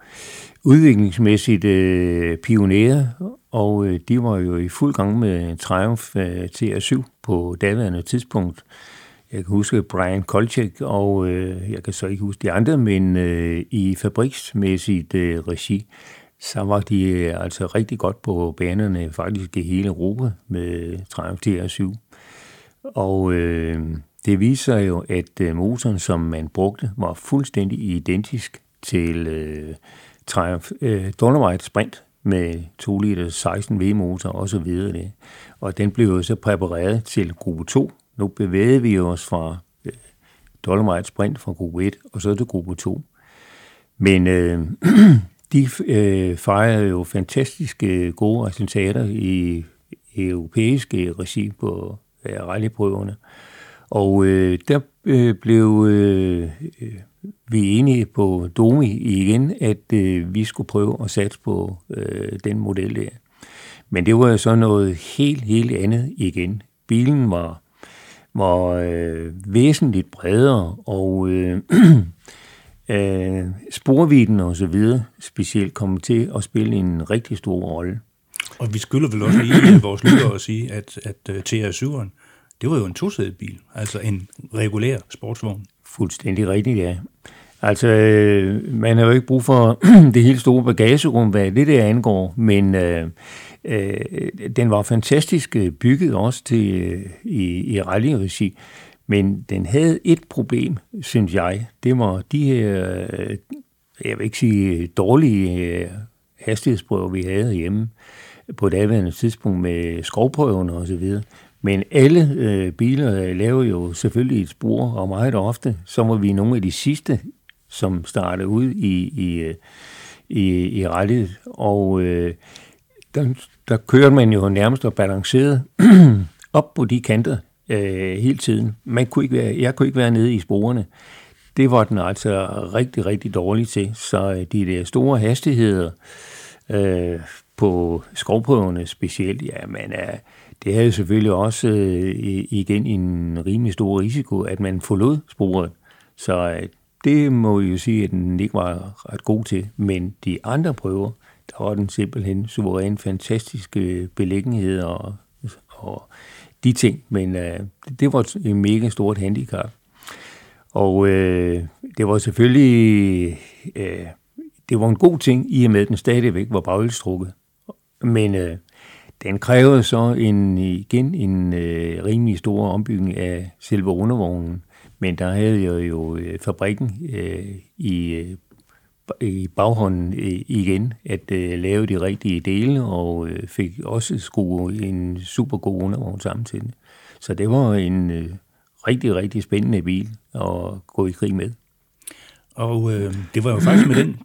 udviklingsmæssigt øh, pionerer, og øh, de var jo i fuld gang med Triumph øh, TR7 på daværende tidspunkt. Jeg kan huske Brian Kolchek, og øh, jeg kan så ikke huske de andre, men øh, i fabriksmæssigt øh, regi, så var de øh, altså rigtig godt på banerne, faktisk i hele Europa med Triumph TR7. Og øh, det viser jo, at øh, motoren, som man brugte, var fuldstændig identisk til øh, Triumph øh, Dolomite Sprint med 2 liter 16 V-motor og så videre. Det. Og den blev jo så præpareret til gruppe 2. Nu bevægede vi os fra øh, Dolomite Sprint fra gruppe 1 og så til gruppe 2. Men øh, de øh, fejrede jo fantastiske gode resultater i europæiske øh, regi på øh, rallyprøverne. Og øh, der øh, blev øh, øh, vi enige på Domi igen, at øh, vi skulle prøve at satse på øh, den model der. Men det var så noget helt, helt andet igen. Bilen var, var øh, væsentligt bredere, og øh, øh, sporviden og så videre specielt kom til at spille en rigtig stor rolle. Og vi skylder vel også lige vores lyttere at sige, at, at øh, TR7'eren, det var jo en tosædet bil, altså en regulær sportsvogn. Fuldstændig rigtigt, ja. Altså, øh, man har jo ikke brug for det helt store bagagerum, hvad det der angår, men øh, øh, den var fantastisk øh, bygget også til øh, i, i rallyregi. Men den havde et problem, synes jeg. Det var de her, øh, jeg vil ikke sige dårlige øh, hastighedsprøver, vi havde hjemme på et tidspunkt med skovprøverne og så videre. Men alle øh, biler laver jo selvfølgelig et spor, og meget ofte, så var vi nogle af de sidste, som startede ud i, i, øh, i, i rettet. Og øh, der, der kørte man jo nærmest og balancerede op på de kanter øh, hele tiden. Man kunne ikke være, jeg kunne ikke være nede i sporene. Det var den altså rigtig, rigtig dårlig til. Så øh, de der store hastigheder øh, på skovprøverne specielt, ja, men er, det havde selvfølgelig også øh, igen en rimelig stor risiko, at man forlod sporet. Så øh, det må vi jo sige, at den ikke var ret god til. Men de andre prøver, der var den simpelthen suveræn fantastiske beliggenhed og, og de ting. Men øh, det var et mega stort handicap. Og øh, det var selvfølgelig øh, det var en god ting, i og med at den stadigvæk var bagelstrukket. Men øh, den krævede så en, igen en øh, rimelig stor ombygning af selve undervognen. Men der havde jeg jo øh, fabrikken øh, i, øh, i baghånden øh, igen at øh, lave de rigtige dele, og øh, fik også skruet en super god undervogn samtidig. Så det var en øh, rigtig, rigtig spændende bil at gå i krig med. Og øh, det var jo faktisk med den,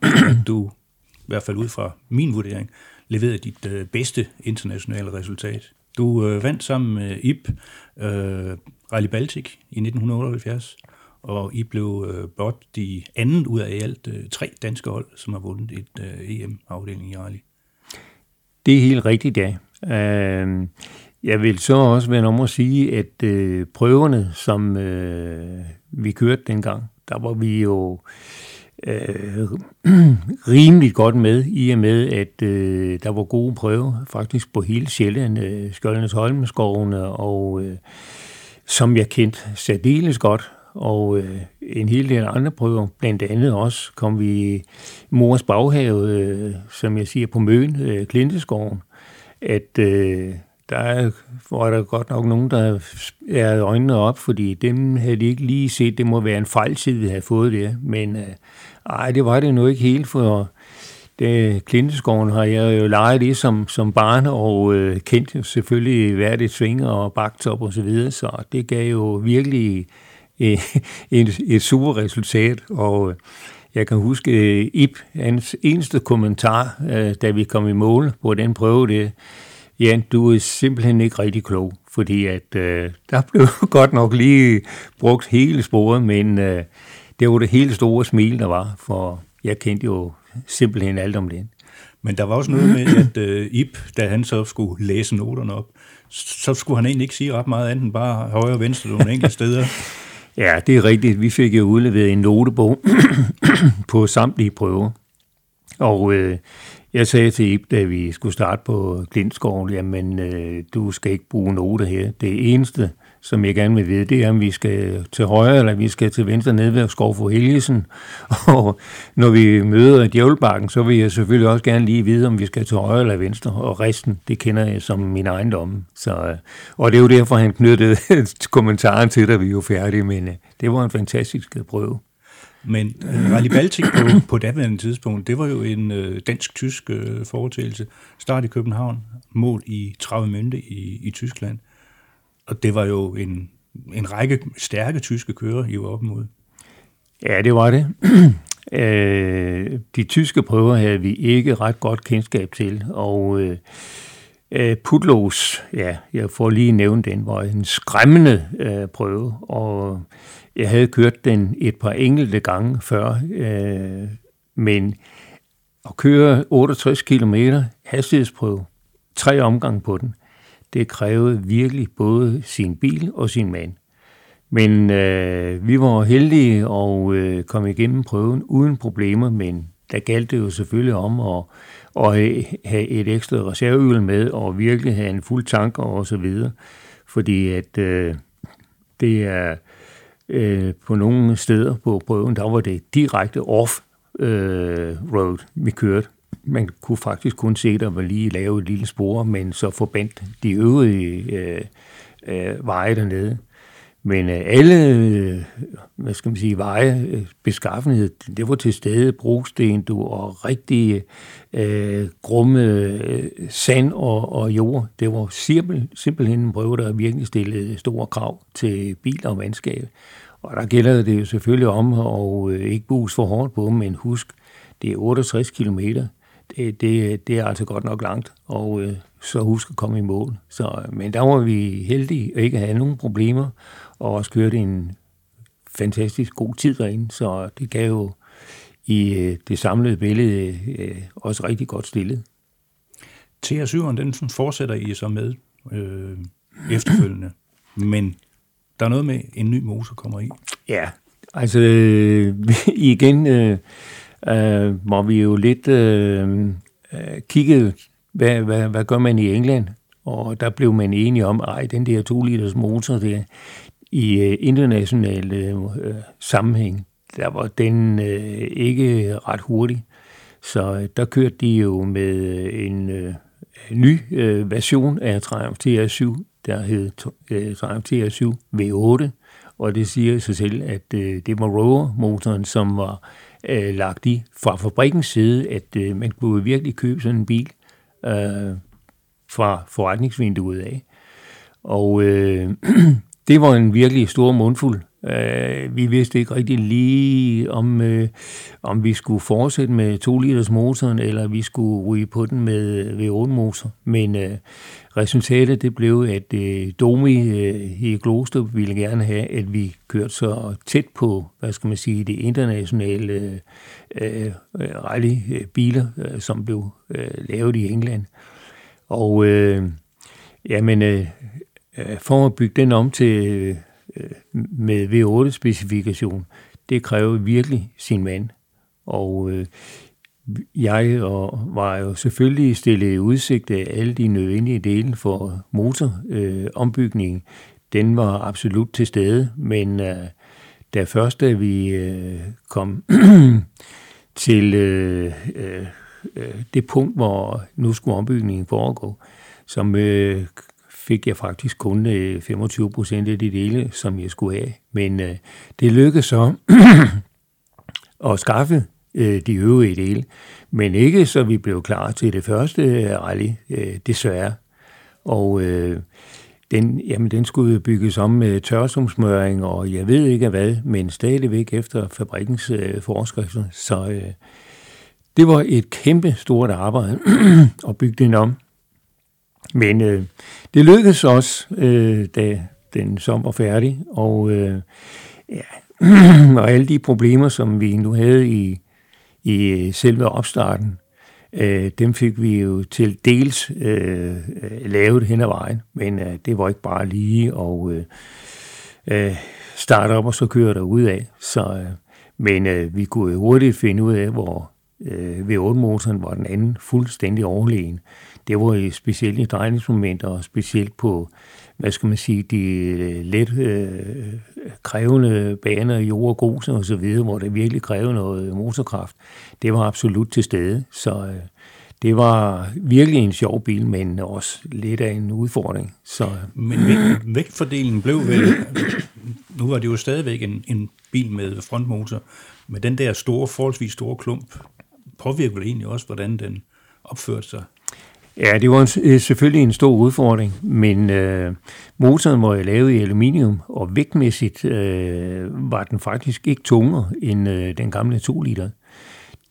du, i hvert fald ud fra min vurdering, leverede dit øh, bedste internationale resultat. Du øh, vandt sammen med Ip øh, Rally Baltic i 1978, og I blev øh, blot de anden ud af alt øh, tre danske hold, som har vundet et øh, EM-afdeling i rally. Det er helt rigtigt, ja. Øh, jeg vil så også vende om at sige, at øh, prøverne, som øh, vi kørte dengang, der var vi jo øh, rimelig godt med, i og med, at øh, der var gode prøver faktisk på hele Sjælland, øh, Skjoldenes Holmeskovene, og øh, som jeg kendte særdeles godt, og øh, en hel del andre prøver. Blandt andet også kom vi i mors baghave, øh, som jeg siger, på Møn, øh, Klinteskoven, at øh, der var der godt nok nogen, der er øjnene op, fordi dem havde de ikke lige set. Det må være en fejltid, vi havde fået det. Men øh, ej, det var det nu ikke helt, for det, Klinteskoven har jeg jo leget i som, som barn, og øh, kendt selvfølgelig hvert et sving og baktop og så videre, så det gav jo virkelig øh, et, et super resultat, og jeg kan huske øh, Ip, hans eneste kommentar, øh, da vi kom i mål på den prøve, det Jan, du er simpelthen ikke rigtig klog, fordi at øh, der blev godt nok lige brugt hele sporet, men øh, det var det helt store smil, der var, for jeg kendte jo simpelthen alt om det. Men der var også noget med, at øh, Ip, da han så skulle læse noterne op, så skulle han egentlig ikke sige ret meget andet end bare højre og venstre nogle enkelte steder. Ja, det er rigtigt. Vi fik jo udleveret en notebog på samtlige prøver. Og øh, jeg sagde til Ip, da vi skulle starte på Glindskov, jamen, øh, du skal ikke bruge noter her. Det eneste, som jeg gerne vil vide, det er, om vi skal til højre, eller vi skal til venstre ned ved Skov for Helgesen. Og når vi møder Djævlebakken, så vil jeg selvfølgelig også gerne lige vide, om vi skal til højre eller venstre. Og resten, det kender jeg som min ejendom. Så, øh, og det er jo derfor, han knyttede kommentaren til, da vi er jo færdige. Men øh, det var en fantastisk prøve. Men Rally Baltic på, på daværende tidspunkt, det var jo en dansk-tysk uh, foretagelse. Start i København, mål i 30 mønte i, i Tyskland. Og det var jo en, en række stærke tyske kører, I var op mod. Ja, det var det. Øh, de tyske prøver havde vi ikke ret godt kendskab til, og øh, øh Putlos, ja, jeg får lige nævnt den, var en skræmmende øh, prøve, og jeg havde kørt den et par enkelte gange før, øh, men at køre 68 km hastighedsprøve, tre omgange på den, det krævede virkelig både sin bil og sin mand. Men øh, vi var heldige og øh, kom igennem prøven uden problemer, men der galt det jo selvfølgelig om at, at have et ekstra reservehjul med og virkelig have en fuld tank og så videre. Fordi at øh, det er øh, på nogle steder på prøven, der var det direkte off-road, øh, vi kørte. Man kunne faktisk kun se, der var lige lave et lille spor, men så forbandt de øvrige øh, øh, veje dernede. Men øh, alle, øh, hvad skal man sige, veje, øh, beskaffenhed, det var til stede brosten, du, og rigtig øh, grumme øh, sand og, og jord. Det var simpel, simpelthen en prøve, der virkelig stillede store krav til bil og vandskab. Og der gælder det jo selvfølgelig om at øh, ikke bus for hårdt på, men husk, det er 68 kilometer. Det, det, det er altså godt nok langt, og øh, så husk at komme i mål. Så, men der var vi heldige at ikke have nogen problemer, og også kørte en fantastisk god tid derinde, så det gav jo i øh, det samlede billede øh, også rigtig godt stillet. TR7'eren, den fortsætter I så med øh, efterfølgende, men der er noget med, en ny motor kommer i. Ja, altså øh, igen øh, øh, hvor vi jo lidt øh, øh, kiggede, hvad, hvad, hvad gør man i England? Og der blev man enige om, at den der 2 liters motor der, i øh, international øh, øh, sammenhæng, der var den øh, ikke ret hurtig. Så øh, der kørte de jo med øh, en øh, ny øh, version af Triumph TR7, der hed øh, Triumph TR7 V8, og det siger sig selv, at øh, det var Rover-motoren, som var øh, lagt i fra fabrikkens side, at øh, man kunne virkelig købe sådan en bil øh, fra forretningsvinduet af. Og øh, det var en virkelig stor mundfuld. Uh, vi vidste ikke rigtig lige, om, uh, om vi skulle fortsætte med 2 liters motoren, eller vi skulle ryge på den med V8-motor. Men uh, resultatet det blev, at uh, Domi uh, i Glostrup ville gerne have, at vi kørte så tæt på, hvad skal man sige, det internationale uh, rally-biler, uh, som blev uh, lavet i England. Og uh, jamen, uh, Øh, Øh, for at bygge den om til øh, med V8-specifikation, det kræver virkelig sin mand. Og øh, jeg og var jo selvfølgelig stillet i udsigt af alle de nødvendige dele for motorombygningen. Øh, den var absolut til stede, men øh, da først da vi øh, kom til øh, øh, det punkt, hvor nu skulle ombygningen foregå, som øh, fik jeg faktisk kun øh, 25 procent af de dele, som jeg skulle have. Men øh, det lykkedes så at skaffe øh, de øvrige dele, men ikke så vi blev klar til det første øh, rally, øh, desværre. Og øh, den, jamen, den skulle bygges om med tørsumsmøring, og jeg ved ikke hvad, men stadigvæk efter fabrikkens øh, forskrifter. Så øh, det var et kæmpe stort arbejde at bygge den om. Men øh, det lykkedes også, øh, da den som var færdig, og, øh, ja, og alle de problemer, som vi nu havde i, i øh, selve opstarten, øh, dem fik vi jo til dels øh, lavet hen ad vejen, men øh, det var ikke bare lige at øh, øh, starte op og så køre der ud af. Så, øh, men øh, vi kunne hurtigt finde ud af, hvor øh, V8-motoren var den anden fuldstændig overlegen. Det var specielt i drejningsmomenter og specielt på hvad skal man sige, de øh, let øh, krævende baner, jord og grus og så videre, hvor det virkelig kræver noget motorkraft, det var absolut til stede. Så øh, det var virkelig en sjov bil, men også lidt af en udfordring. Så, øh. men vægtfordelingen blev vel, nu var det jo stadigvæk en, en bil med frontmotor, med den der store, forholdsvis store klump, påvirker vel egentlig også, hvordan den opførte sig? Ja, det var en, øh, selvfølgelig en stor udfordring, men øh, motoren var lavet i aluminium, og vægtmæssigt øh, var den faktisk ikke tungere end øh, den gamle 2 liter.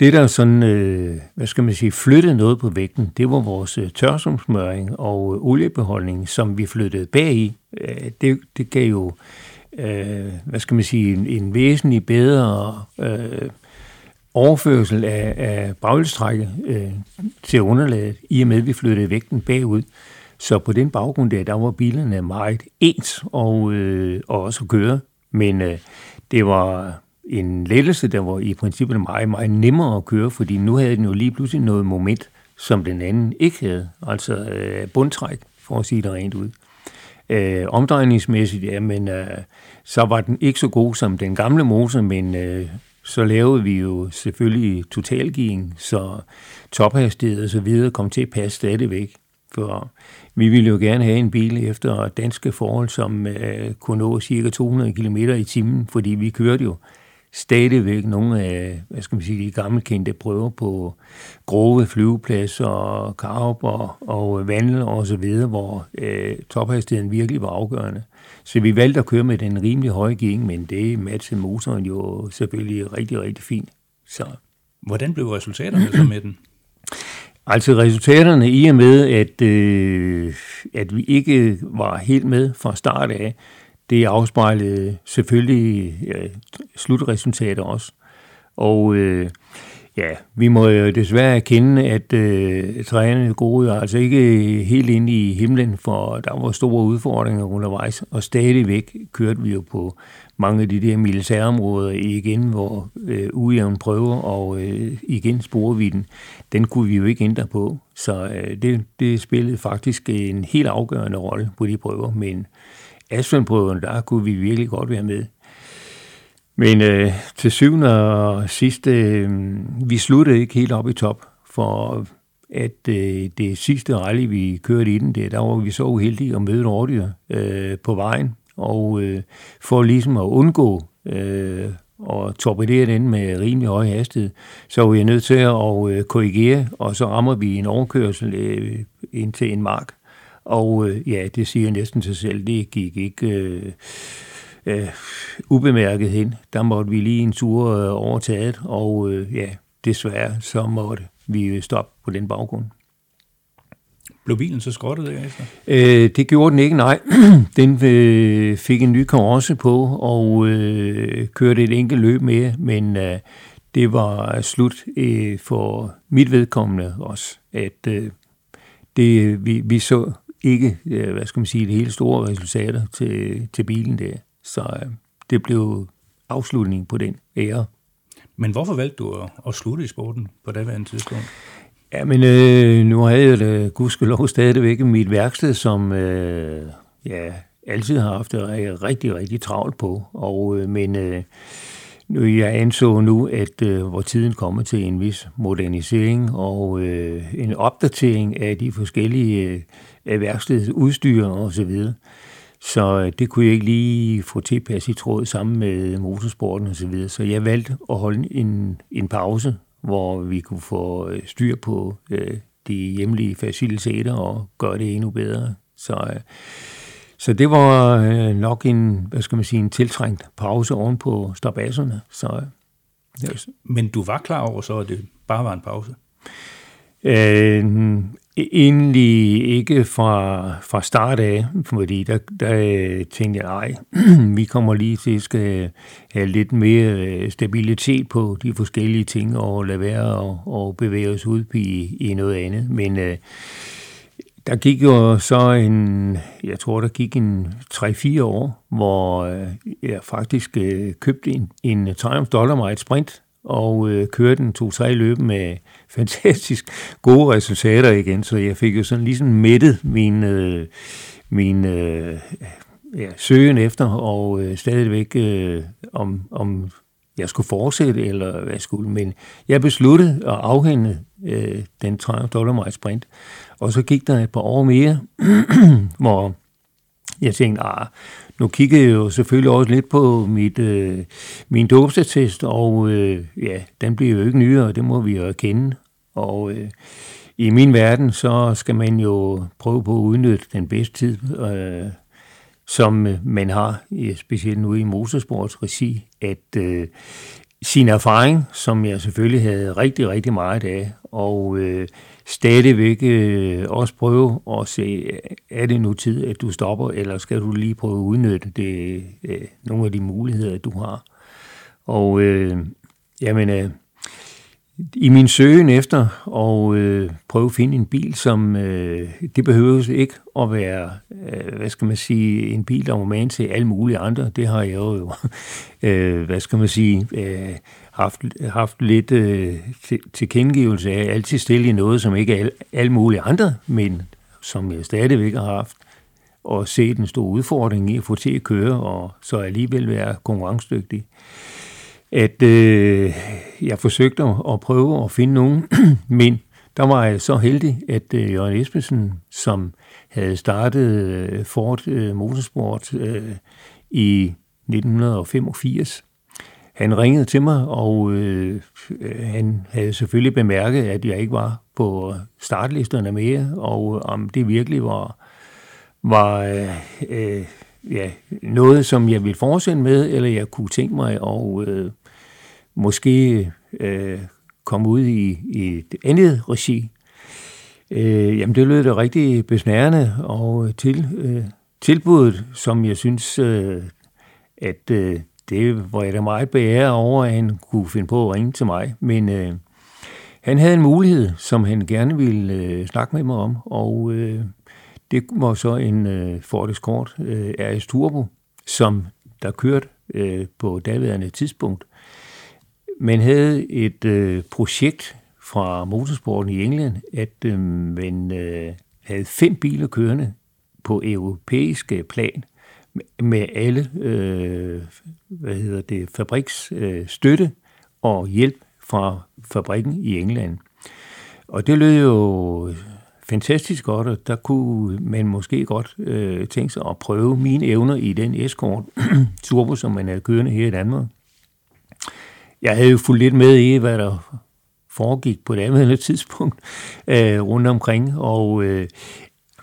Det, der sådan, øh, hvad skal man sige, flyttede noget på vægten, det var vores øh, tørsumsmøring og øh, oliebeholdning, som vi flyttede bag i. Øh, det, det gav jo, øh, hvad skal man sige, en, en væsentlig bedre øh, overførsel af, af baghjulstrækket øh, til underlaget, i og med at vi flyttede vægten bagud. Så på den baggrund der, der var bilerne meget ens og, øh, og også at køre. Men øh, det var en lettelse, der var i princippet meget, meget nemmere at køre, fordi nu havde den jo lige pludselig noget moment, som den anden ikke havde. Altså øh, bundtræk, for at sige det rent ud. Øh, omdrejningsmæssigt, ja, men øh, så var den ikke så god som den gamle motor, men øh, så lavede vi jo selvfølgelig totalgearing, så tophastighed og så videre kom til at passe stadigvæk. For vi ville jo gerne have en bil efter danske forhold, som uh, kunne nå cirka 200 km i timen, fordi vi kørte jo stadigvæk nogle af, hvad skal man sige, de gammelkendte prøver på grove flyvepladser og karp og, og vandel og så videre, hvor uh, tophastigheden virkelig var afgørende. Så vi valgte at køre med den rimelig høje gearing, men det matchede motoren jo selvfølgelig rigtig, rigtig fint. Så. Hvordan blev resultaterne så med den? Altså resultaterne i og med, at, øh, at vi ikke var helt med fra start af, det afspejlede selvfølgelig ja, slutresultater også. Og øh, Ja, vi må jo desværre erkende, at øh, træerne gode altså ikke øh, helt ind i himlen, for der var store udfordringer undervejs, og stadigvæk kørte vi jo på mange af de der militærområder igen, hvor øh, ujævn prøver, og øh, igen sporvidden, den kunne vi jo ikke ændre på. Så øh, det, det spillede faktisk en helt afgørende rolle på de prøver, men asfaltprøverne, der kunne vi virkelig godt være med. Men øh, til syvende og sidste, øh, vi sluttede ikke helt op i top, for at øh, det sidste rally, vi kørte i den, det, der var vi så uheldige at møde en rådyr øh, på vejen, og øh, for ligesom at undgå øh, og torpedere den med rimelig høj hastighed, så var vi nødt til at øh, korrigere, og så rammer vi en overkørsel øh, ind til en mark. Og øh, ja, det siger næsten sig selv, det gik ikke... Øh, øh, ubemærket hen. Der måtte vi lige en tur øh, overtaget, og øh, ja, desværre så måtte vi stoppe på den baggrund. Blev bilen så skrottet derefter? Øh, det gjorde den ikke, nej. Den øh, fik en ny karosse på og øh, kørte et enkelt løb med, men øh, det var slut øh, for mit vedkommende også, at øh, det, vi, vi så ikke, øh, hvad skal man sige, det hele store resultater til, til bilen der. Så øh, det blev afslutningen på den ære. Men hvorfor valgte du at, at slutte i sporten på daværende tidspunkt? Ja, men øh, nu har jeg det gudskelov stadigvæk mit værksted, som øh, ja, altid har haft det rigtig, rigtig travlt på. Og, øh, men øh, nu, jeg anså nu, at øh, hvor tiden kommer til en vis modernisering og øh, en opdatering af de forskellige øh, værkstedets udstyr osv., så, øh, det kunne jeg ikke lige få tilpas i tråd sammen med motorsporten osv. Så, videre. så jeg valgte at holde en, en pause, hvor vi kunne få øh, styr på øh, de hjemlige faciliteter og gøre det endnu bedre. Så, øh, så det var øh, nok en, hvad skal man sige, en tiltrængt pause oven på strabasserne. Så, ja. Men du var klar over så, at det bare var en pause? Øh, egentlig ikke fra, fra start af, fordi der, der øh, tænkte jeg, nej, vi kommer lige til at skal øh, have lidt mere øh, stabilitet på de forskellige ting, og lade være og, og bevæge os ud i, i noget andet. Men øh, der gik jo så en, jeg tror der gik en 3-4 år, hvor jeg faktisk øh, købte en, en Triumph Dolomite Sprint, og øh, kørte den to-tre løb med fantastisk gode resultater igen, så jeg fik jo sådan ligesom mættet min, øh, min øh, ja, søgen efter, og øh, stadigvæk øh, om, om jeg skulle fortsætte, eller hvad jeg skulle. Men jeg besluttede at afhænde øh, den 30 dollar sprint, og så gik der et par år mere, hvor jeg tænkte, ah, nu kiggede jeg jo selvfølgelig også lidt på mit, øh, min dåbstatest, og øh, ja, den bliver jo ikke nyere, det må vi jo erkende. Og øh, i min verden, så skal man jo prøve på at udnytte den bedste tid, øh, som øh, man har, specielt nu i motorsportsregi, at øh, sin erfaring, som jeg selvfølgelig havde rigtig, rigtig meget af, og øh, stadigvæk øh, også prøve at se, er det nu tid, at du stopper, eller skal du lige prøve at udnytte det, øh, nogle af de muligheder, du har. Og øh, jamen, øh, i min søgen efter og øh, prøve at finde en bil, som øh, det behøves ikke at være, øh, hvad skal man sige, en bil, der var man til alle mulige andre. Det har jeg jo, øh, hvad skal man sige, øh, haft, haft lidt øh, tilkendegivelse af. Altid stille i noget, som ikke er alle, alle mulige andre, men som jeg stadigvæk har haft og se den store udfordring i at få til at køre, og så alligevel være konkurrencedygtig at øh, jeg forsøgte at prøve at finde nogen, men der var jeg så heldig, at øh, Jørgen Espensen, som havde startet øh, Ford øh, Motorsport øh, i 1985, han ringede til mig, og øh, han havde selvfølgelig bemærket, at jeg ikke var på startlisterne mere, og øh, om det virkelig var, var øh, øh, ja, noget, som jeg ville fortsætte med, eller jeg kunne tænke mig at øh, måske øh, komme ud i, i et andet regi. Øh, jamen det lød da rigtig besnærende, og øh, til, øh, tilbuddet, som jeg synes, øh, at øh, det var jeg da meget beæret over, at han kunne finde på at ringe til mig. Men øh, han havde en mulighed, som han gerne ville øh, snakke med mig om, og øh, det var så en øh, Ford Escort øh, RS Turbo, som der kørte øh, på daværende tidspunkt. Man havde et øh, projekt fra motorsporten i England, at øh, man øh, havde fem biler kørende på europæiske øh, plan med alle øh, hvad hedder det, fabriksstøtte øh, og hjælp fra fabrikken i England. Og det lød jo fantastisk godt, og der kunne man måske godt øh, tænke sig at prøve mine evner i den Escort Turbo, som man er kørende her i Danmark jeg havde jo fulgt lidt med i, hvad der foregik på det andet tidspunkt øh, rundt omkring, og øh,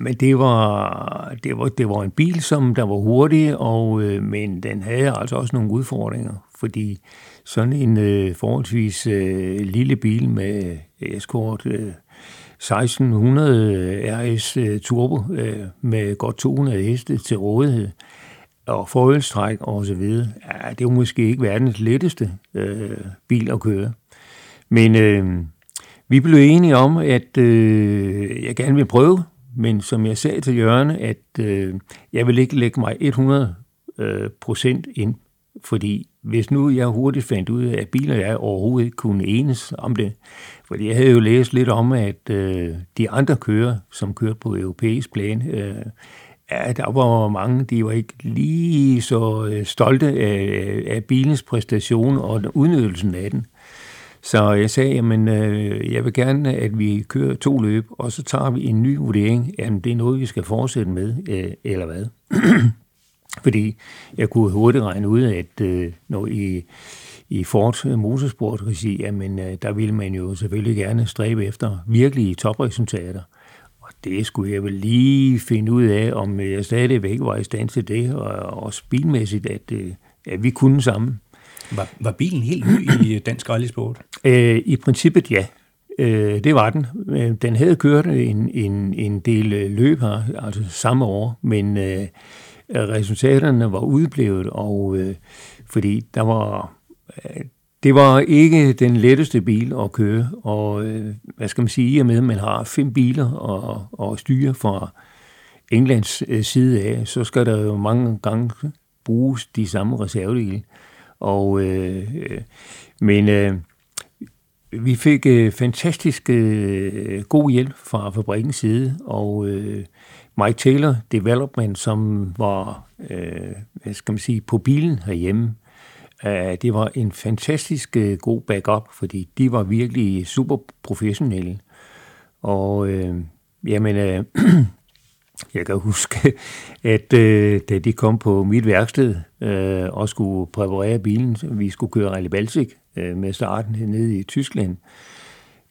men det var, det, var, det var en bil, som der var hurtig, og, øh, men den havde altså også nogle udfordringer, fordi sådan en øh, forholdsvis øh, lille bil med Escort øh, 1600 øh, RS øh, Turbo øh, med godt 200 heste til rådighed, og forholdstræk og så videre, ja, det var måske ikke verdens letteste øh, bil at køre. Men øh, vi blev enige om, at øh, jeg gerne vil prøve, men som jeg sagde til Jørgen, at øh, jeg vil ikke lægge mig 100 øh, procent ind, fordi hvis nu jeg hurtigt fandt ud af, at biler jeg overhovedet ikke kunne enes om det, fordi jeg havde jo læst lidt om, at øh, de andre kører, som kørte på europæisk plan, øh, Ja, der var mange, de var ikke lige så øh, stolte af, af bilens præstation og udnyttelsen af den. Så jeg sagde, jamen, øh, jeg vil gerne, at vi kører to løb, og så tager vi en ny vurdering. Jamen, det er noget, vi skal fortsætte med, øh, eller hvad? Fordi jeg kunne hurtigt regne ud, at øh, når i, i Ford Motorsport-regi, jamen, øh, der ville man jo selvfølgelig gerne stræbe efter virkelige topresultater. det skulle jeg vel lige finde ud af, om jeg stadigvæk var i stand til det, og også bilmæssigt, at, øh, at vi kunne sammen. Var, var bilen helt ny i dansk rallysport? Øh, I princippet ja. Øh, det var den. Øh, den havde kørt en, en, en del øh, løb her, altså samme år, men øh, resultaterne var udeblevet, og øh, fordi der var... Øh, det var ikke den letteste bil at køre, og øh, hvad skal man sige, i og med at man har fem biler og, og styre fra Englands øh, side af, så skal der jo mange gange bruges de samme reservedele. Og, øh, øh, men øh, vi fik øh, fantastisk øh, god hjælp fra fabrikkens side, og øh, Mike Taylor Development, som var øh, hvad skal man sige, på bilen herhjemme, øh, det var en fantastisk øh, god backup, fordi de var virkelig super professionelle. Og øh, jamen, øh, jeg kan huske, at øh, da de kom på mit værksted øh, og skulle præparere bilen, vi skulle køre Rally Baltic øh, med starten nede i Tyskland,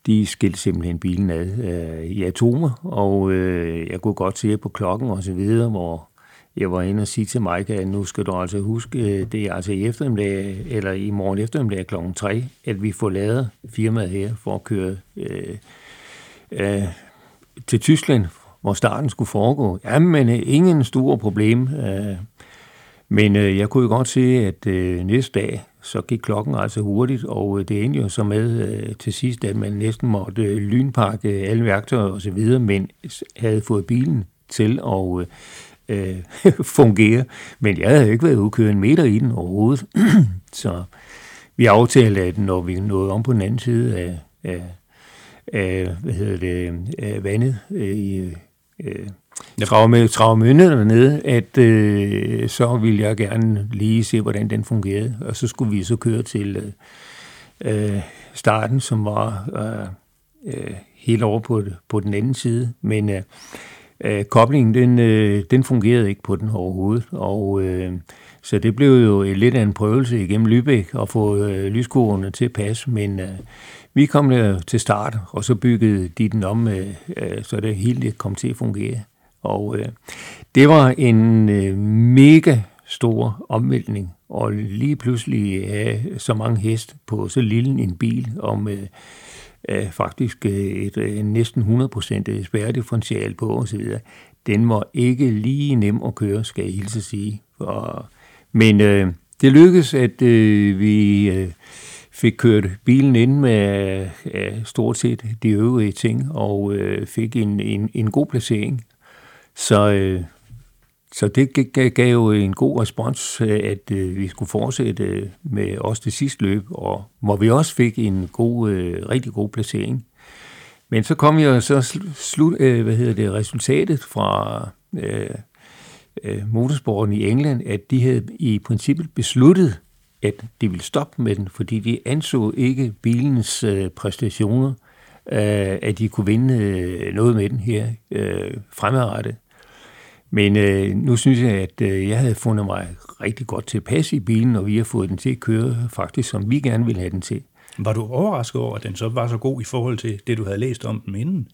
de skilte simpelthen bilen ad øh, i atomer, og øh, jeg kunne godt se på klokken og så videre, hvor jeg var inde og sige til Mike, at nu skal du altså huske, øh, det er altså i eftermiddag, eller i morgen eftermiddag kl. 3, at vi får lavet firmaet her for at køre øh, øh, til Tyskland, hvor starten skulle foregå. Jamen, øh, ingen store problem. Øh. Men øh, jeg kunne jo godt se, at næste dag, så gik klokken altså hurtigt, og det endte jo så med til sidst, at man næsten måtte lynpakke alle værktøjer og så videre, men havde fået bilen til at øh, fungere. Men jeg havde ikke været ude køre en meter i den overhovedet. så vi aftalte, at når vi nåede om på den anden side af, af, af hvad hedder det, af vandet øh, i øh, travme, Travmønne dernede, at øh, så ville jeg gerne lige se, hvordan den fungerede. Og så skulle vi så køre til øh, øh, starten, som var øh, øh, helt over på, på den anden side. Men øh, øh, koblingen, den, øh, den fungerede ikke på den overhovedet. Og øh, så det blev jo lidt af en prøvelse igennem Lübeck at få øh, lyskurvene til at passe. Men øh, vi kom der til start, og så byggede de den om, øh, øh, så det hele kom til at fungere. Og øh, det var en mega stor omvæltning, og lige pludselig have så mange hest på så lille en bil, om med faktisk et næsten 100% spærredifferential på osv., den var ikke lige nem at køre, skal jeg hilse at sige. For, men øh, det lykkedes, at øh, vi øh, fik kørt bilen ind med ja, stort set de øvrige ting, og øh, fik en, en, en god placering. Så, øh, så det gav jo en god respons, øh, at øh, vi skulle fortsætte øh, med også det sidste løb, og hvor vi også fik en god, øh, rigtig god placering. Men så kom jo så slut, øh, hvad hedder det, resultatet fra øh, øh, motorsporten i England, at de havde i princippet besluttet, at de ville stoppe med den, fordi de anså ikke bilens øh, præstationer, øh, at de kunne vinde øh, noget med den her øh, fremadrettet. Men øh, nu synes jeg, at øh, jeg havde fundet mig rigtig godt tilpas i bilen, og vi har fået den til at køre faktisk, som vi gerne ville have den til. Var du overrasket over, at den så var så god i forhold til det, du havde læst om den inden?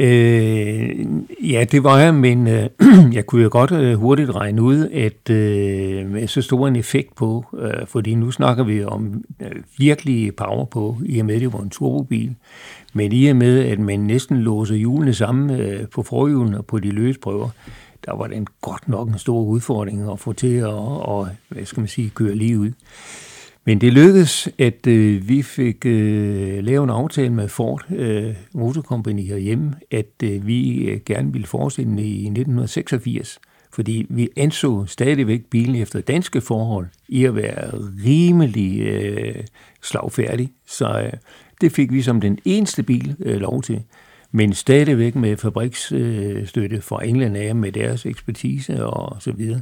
Øh, ja, det var jeg, men øh, jeg kunne jo godt øh, hurtigt regne ud, at øh, med så stor en effekt på, øh, fordi nu snakker vi om øh, virkelig power på, i og med, at det var en turbobil, men i og med, at man næsten låser hjulene sammen øh, på forhjulene og på de løse prøver, der var den en godt nok en stor udfordring at få til at, og, hvad skal man sige, køre lige ud. Men det lykkedes, at øh, vi fik øh, lavet en aftale med Ford øh, Motor Company herhjemme, at øh, vi øh, gerne ville fortsætte i 1986, fordi vi anså stadigvæk bilen efter danske forhold i at være rimelig øh, slagfærdig. Så øh, det fik vi som den eneste bil øh, lov til men stadigvæk med fabriksstøtte fra England af med deres ekspertise og så videre.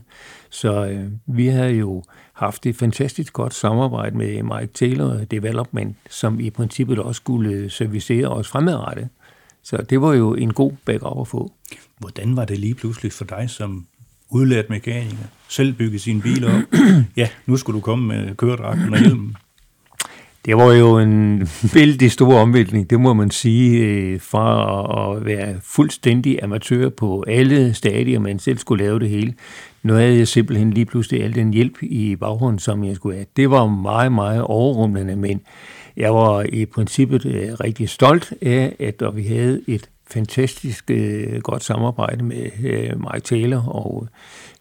Så øh, vi har jo haft et fantastisk godt samarbejde med Mike Taylor Development, som i princippet også skulle servicere os fremadrettet. Så det var jo en god backup at få. Hvordan var det lige pludselig for dig som udlært mekaniker? Selv bygge sine biler op? ja, nu skulle du komme med køredragten og hjelmen. Det var jo en vældig stor omvæltning, det må man sige, øh, fra at være fuldstændig amatør på alle stadier, man selv skulle lave det hele. Nu havde jeg simpelthen lige pludselig al den hjælp i baghånden, som jeg skulle have. Det var meget, meget overrumlende, men jeg var i princippet øh, rigtig stolt af, at vi havde et fantastisk øh, godt samarbejde med Mike Taylor og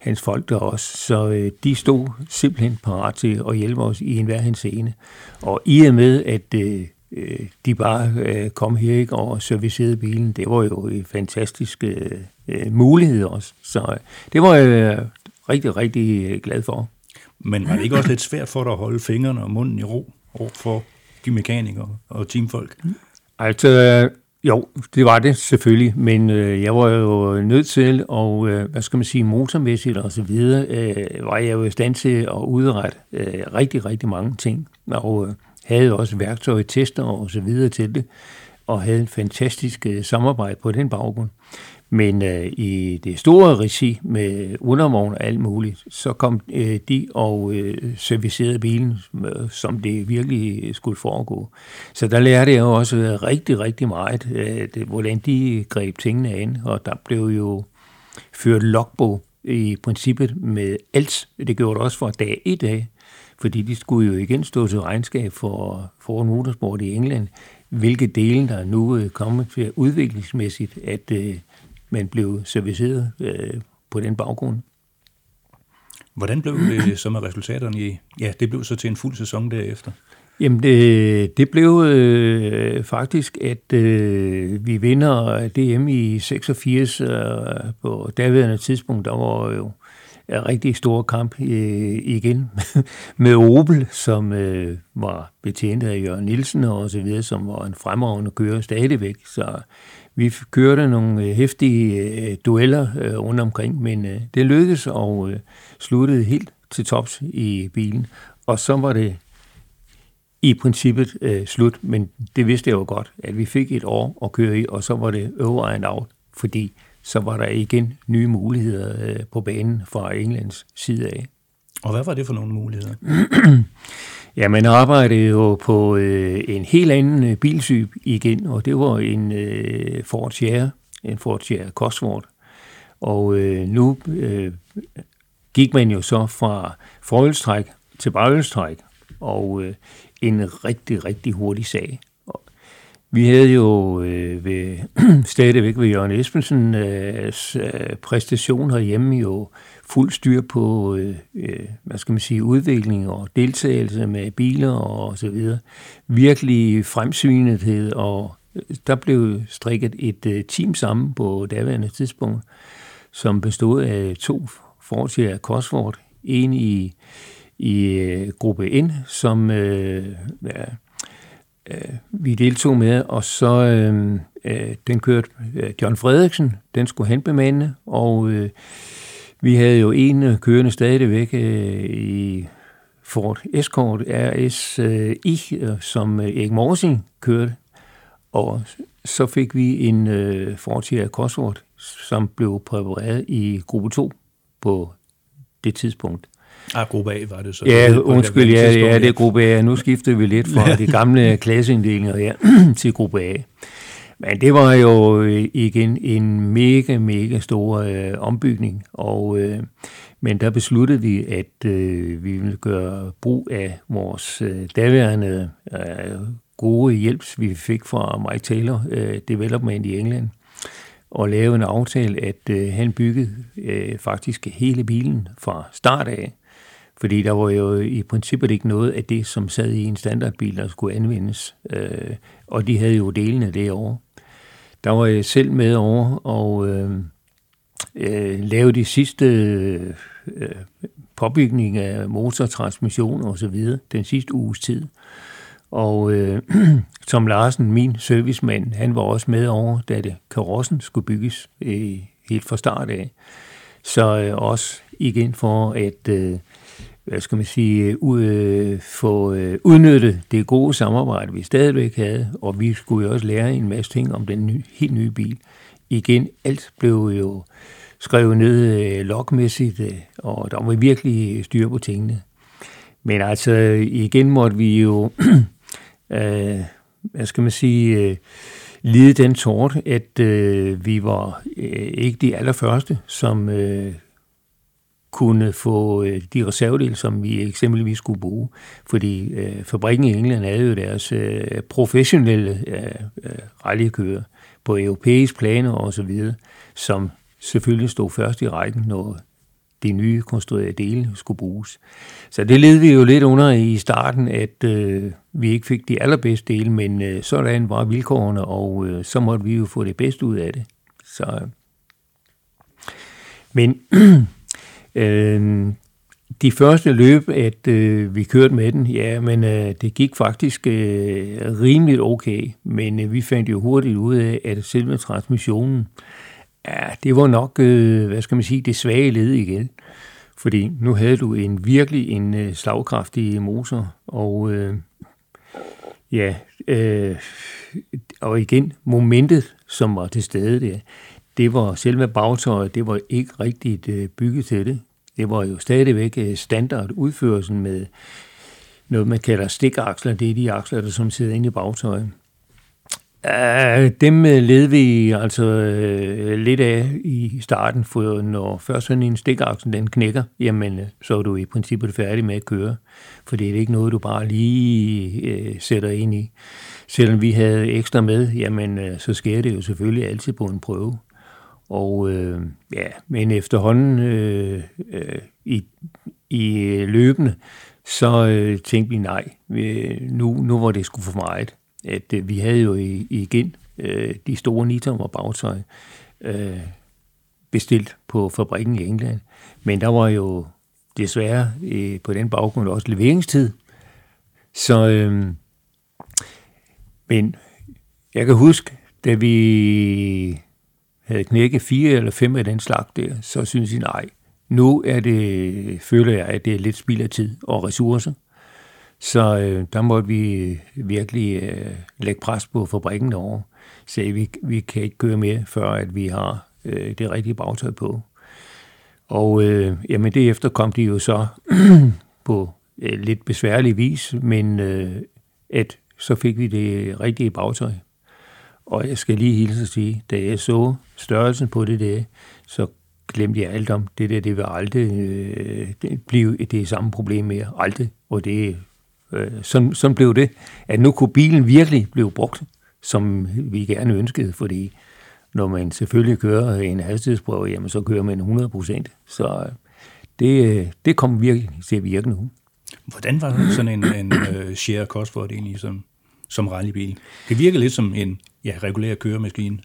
hans folk der også. Så øh, de stod simpelthen parat til at hjælpe os i enhver henseende. Og i og med, at øh, øh de bare øh, kom her ikke, og servicerede bilen, det var jo en fantastisk øh, øh, mulighed også. Så øh, det var jeg øh, rigtig, rigtig glad for. Men var det ikke også lidt svært for dig at holde fingrene og munden i ro over for de mekanikere og teamfolk? Altså, jo, det var det selvfølgelig, men øh, jeg var jo nødt til, og øh, hvad skal man sige, motormæssigt og så videre, øh, var jeg jo i stand til at udrette øh, rigtig, rigtig mange ting, og øh, havde også værktøj, tester og så videre til det, og havde en fantastisk øh, samarbejde på den baggrund. Men øh, i det store regi med undervogn og alt muligt, så kom øh, de og øh, servicerede bilen, øh, som det virkelig skulle foregå. Så der lærte jeg jo også øh, rigtig, rigtig meget, øh, det, hvordan de greb tingene an, og der blev jo ført logbog i princippet med alt. Det gjorde det også for dag i dag, fordi de skulle jo igen stå til regnskab for, for motorsport i England, hvilke dele der nu øh, er kommet til udviklingsmæssigt, at øh, men blev serviceret øh, på den baggrund. Hvordan blev det så med resultaterne i? Ja, det blev så til en fuld sæson derefter. Jamen, det, det blev øh, faktisk, at øh, vi vinder DM i 86 øh, på daværende tidspunkt. Der var jo en rigtig stor kamp øh, igen med Opel, som øh, var betjent af Jørgen Nielsen og så videre, som var en fremragende kører stadigvæk. Så vi kørte nogle hæftige øh, øh, dueller øh, rundt omkring, men det lykkedes og sluttede helt til tops i bilen. Og så var det i princippet øh, slut, men det vidste jeg jo godt, at vi fik et år at køre i, og så var det over and out, fordi så var der igen nye muligheder øh, på banen fra Englands side af. Og hvad var det for nogle muligheder? Ja, man arbejdede jo på øh, en helt anden øh, igen, og det var en øh, Ford Sierra, en Ford Sierra Cosworth. Og øh, nu øh, gik man jo så fra forhjulstræk til baghjulstræk, og øh, en rigtig, rigtig hurtig sag. Vi havde jo øh, ved, stadigvæk ved Jørgen Espensen øh, øh præstation herhjemme jo fuld styr på, øh, øh, hvad skal man sige, udvikling og deltagelse med biler og så videre. Virkelig fremsynethed, og øh, der blev strikket et øh, team sammen på daværende tidspunkt, som bestod af to fortier af Cosworth, en i, i øh, gruppe N, som øh, ja, øh, vi deltog med, og så øh, øh, den kørte øh, John Frederiksen, den skulle han bemande, og øh, vi havde jo en øh, kørende stadigvæk øh, i Ford Escort RSI, øh, som øh, Erik Morsing kørte, og så fik vi en øh, Ford Sierra Cosworth, som blev præpareret i gruppe 2 på det tidspunkt. Ah, gruppe A var det så. Ja, det, undskyld, ja, ja, det er gruppe A. Nu skiftede vi lidt fra de gamle klasseinddelinger ja, til gruppe A. Men det var jo øh, igen en mega, mega stor øh, ombygning, og, øh, men der besluttede vi, at øh, vi ville gøre brug af vores øh, daværende øh, gode hjælp, vi fik fra Mike Taylor øh, Development i England, og lave en aftale, at øh, han byggede øh, faktisk hele bilen fra start af. Fordi der var jo i princippet ikke noget af det, som sad i en standardbil, der skulle anvendes. Øh, og de havde jo delene derovre. Der var jeg selv med over og øh, øh, lave de sidste øh, påbygning af motortransmission og så videre den sidste uges tid. Og øh, Tom Larsen, min servicemand, han var også med over, da det karossen skulle bygges øh, helt fra start af. Så øh, også igen for at øh, hvad skal man sige, øh, ud, øh, få øh, udnyttet det gode samarbejde, vi stadigvæk havde, og vi skulle jo også lære en masse ting om den nye, helt nye bil. Igen, alt blev jo skrevet ned øh, logmæssigt, øh, og der var virkelig øh, styr på tingene. Men altså, igen måtte vi jo øh, hvad skal man sige, øh, lide den tort, at øh, vi var øh, ikke de allerførste, som øh, kunne få øh, de reservedele, som vi eksempelvis skulle bruge. Fordi øh, fabrikken i England havde jo deres øh, professionelle øh, øh rallykører på europæisk planer og så videre, som selvfølgelig stod først i rækken, når de nye konstruerede dele skulle bruges. Så det led vi jo lidt under i starten, at øh, vi ikke fik de allerbedste dele, men øh, sådan var vilkårene, og øh, så måtte vi jo få det bedste ud af det. Så, men øh, de første løb, at øh, vi kørte med den, ja, men øh, det gik faktisk øh, rimeligt okay, men øh, vi fandt jo hurtigt ud af, at selve transmissionen, ja, det var nok, øh, hvad skal man sige, det svage led igen. Fordi nu havde du en virkelig en øh, slagkraftig motor, og øh, ja, øh, og igen, momentet, som var til stede der, det var selve bagtøjet, det var ikke rigtigt øh, bygget til det. Det var jo stadigvæk standardudførelsen standard med noget, man kalder stikaksler. Det er de aksler, der som sidder inde i bagtøjet. Uh, dem led vi altså uh, lidt af i starten, for når først sådan en stikaksel den knækker, jamen så er du i princippet færdig med at køre, for det er ikke noget, du bare lige uh, sætter ind i. Selvom vi havde ekstra med, jamen uh, så sker det jo selvfølgelig altid på en prøve. Og øh, ja, men efterhånden øh, øh, i, i øh, løbende, så øh, tænkte vi nej, nu, nu var det sgu for meget at øh, vi havde jo i, igen øh, de store nitommer bagtøj øh, bestilt på fabrikken i England. Men der var jo desværre øh, på den baggrund også leveringstid. Så, øh, men jeg kan huske, da vi havde knækket fire eller fem af den slag der, så synes jeg, nej, nu er det, føler jeg, at det er lidt spild af tid og ressourcer. Så øh, der måtte vi øh, virkelig øh, lægge pres på fabrikken over. Så vi, vi kan ikke køre mere, før at vi har øh, det rigtige bagtøj på. Og øh, jamen derefter kom de jo så på øh, lidt besværlig vis, men øh, at så fik vi det rigtige bagtøj. Og jeg skal lige hilse og sige, da jeg så størrelsen på det der, så glemte jeg alt om det der. Det vil aldrig øh, blive det samme problem mere. Aldrig. Og det Øh, sådan, sådan blev det, at nu kunne bilen virkelig blive brugt, som vi gerne ønskede, fordi når man selvfølgelig kører en hastighedsprøve, jamen så kører man 100 procent. Så øh, det, øh, det kom virkelig til at virke nu. Hvordan var sådan en, en øh, uh, share Cosworth egentlig som, som rallybil? Det virker lidt som en ja, regulær køremaskine.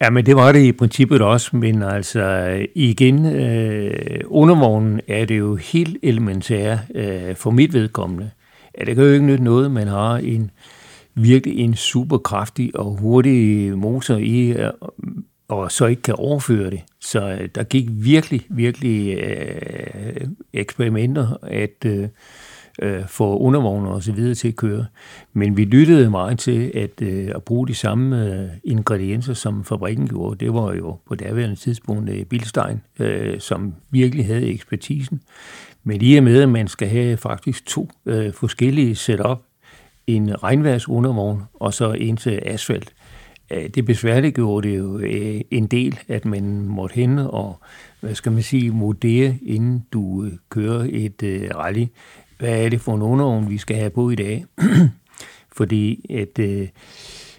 Ja, men det var det i princippet også, men altså øh, igen, øh, undervognen er det jo helt elementært øh, for mit vedkommende. Ja, det kan jo ikke nytte noget, man har en virkelig en super kraftig og hurtig motor i, øh, og så ikke kan overføre det. Så øh, der gik virkelig, virkelig øh, eksperimenter at øh, øh, få undervogner og så videre til at køre. Men vi lyttede meget til at, øh, at bruge de samme øh, ingredienser, som fabrikken gjorde. Det var jo på daværende tidspunkt øh, Bilstein, øh, som virkelig havde ekspertisen. Men i og med, at man skal have faktisk to øh, forskellige setup, en regnværsundervogn og så en til asfalt, øh, det besværliggjorde det jo øh, en del, at man måtte hen og, hvad skal man sige, modere, inden du øh, kører et øh, rally. Hvad er det for en underovn, vi skal have på i dag? Fordi at øh,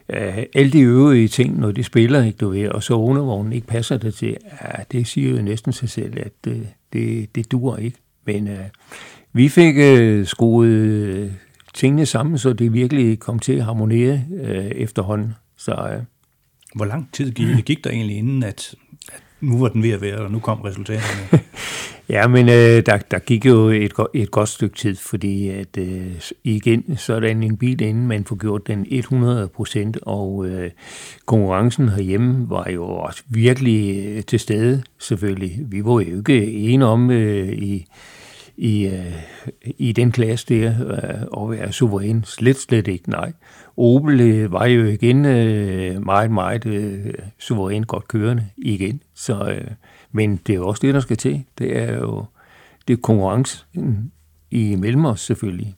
øh, alle de øvrige ting, når de spiller, ikke, du ved, og så undervognen ikke passer det til, ja, det siger jo næsten sig selv, at øh, det, det dur ikke. Men øh, vi fik øh, skruet øh, tingene sammen, så det virkelig kom til at harmonere øh, efterhånden. Så, øh, Hvor lang tid gik, gik der egentlig inden, at nu var den ved at være, og nu kom resultaterne? ja, men øh, der, der gik jo et, et godt stykke tid, fordi at øh, igen, så er der en bil, inden man får gjort den 100 procent, og øh, konkurrencen herhjemme var jo også virkelig øh, til stede, selvfølgelig. Vi var jo ikke enige om øh, i i, øh, i den klasse der øh, at være suveræn. Slet, slet ikke, nej. Opel øh, var jo igen øh, meget, meget øh, suverænt godt kørende igen. Så, men det er jo også det, der skal til. Det er jo det er konkurrence i mellem os selvfølgelig.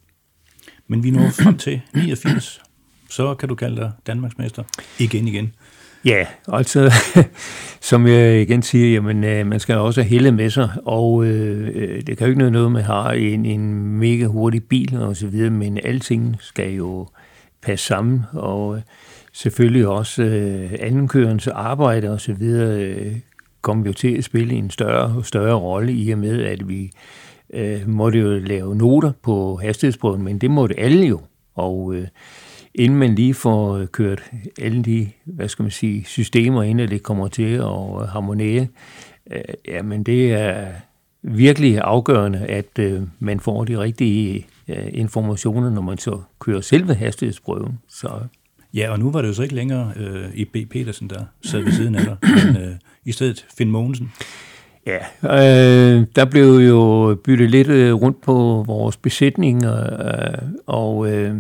Men vi når frem til 89, så kan du kalde dig Danmarksmester igen igen. Ja, altså, som jeg igen siger, jamen, øh, man skal også have hele med sig, og øh, det kan jo ikke noget, noget, man har en, en mega hurtig bil og så videre, men alting skal jo passe sammen, og øh, selvfølgelig også øh, andenkørens arbejde og så videre øh, kom jo til at spille en større større rolle i og med, at vi øh, måtte jo lave noter på hastighedsprøven, men det måtte alle jo, og øh, inden man lige får øh, kørt alle de, hvad skal man sige, systemer ind, at det kommer til at øh, harmonere, øh, jamen det er virkelig afgørende, at øh, man får de rigtige øh, informationer, når man så kører selve hastighedsprøven. Så Ja, og nu var det jo så ikke længere øh, i B. Petersen, der sad ved siden af dig, men øh, i stedet Finn Mogensen. Ja, øh, der blev jo byttet lidt øh, rundt på vores besætning, øh, og, øh,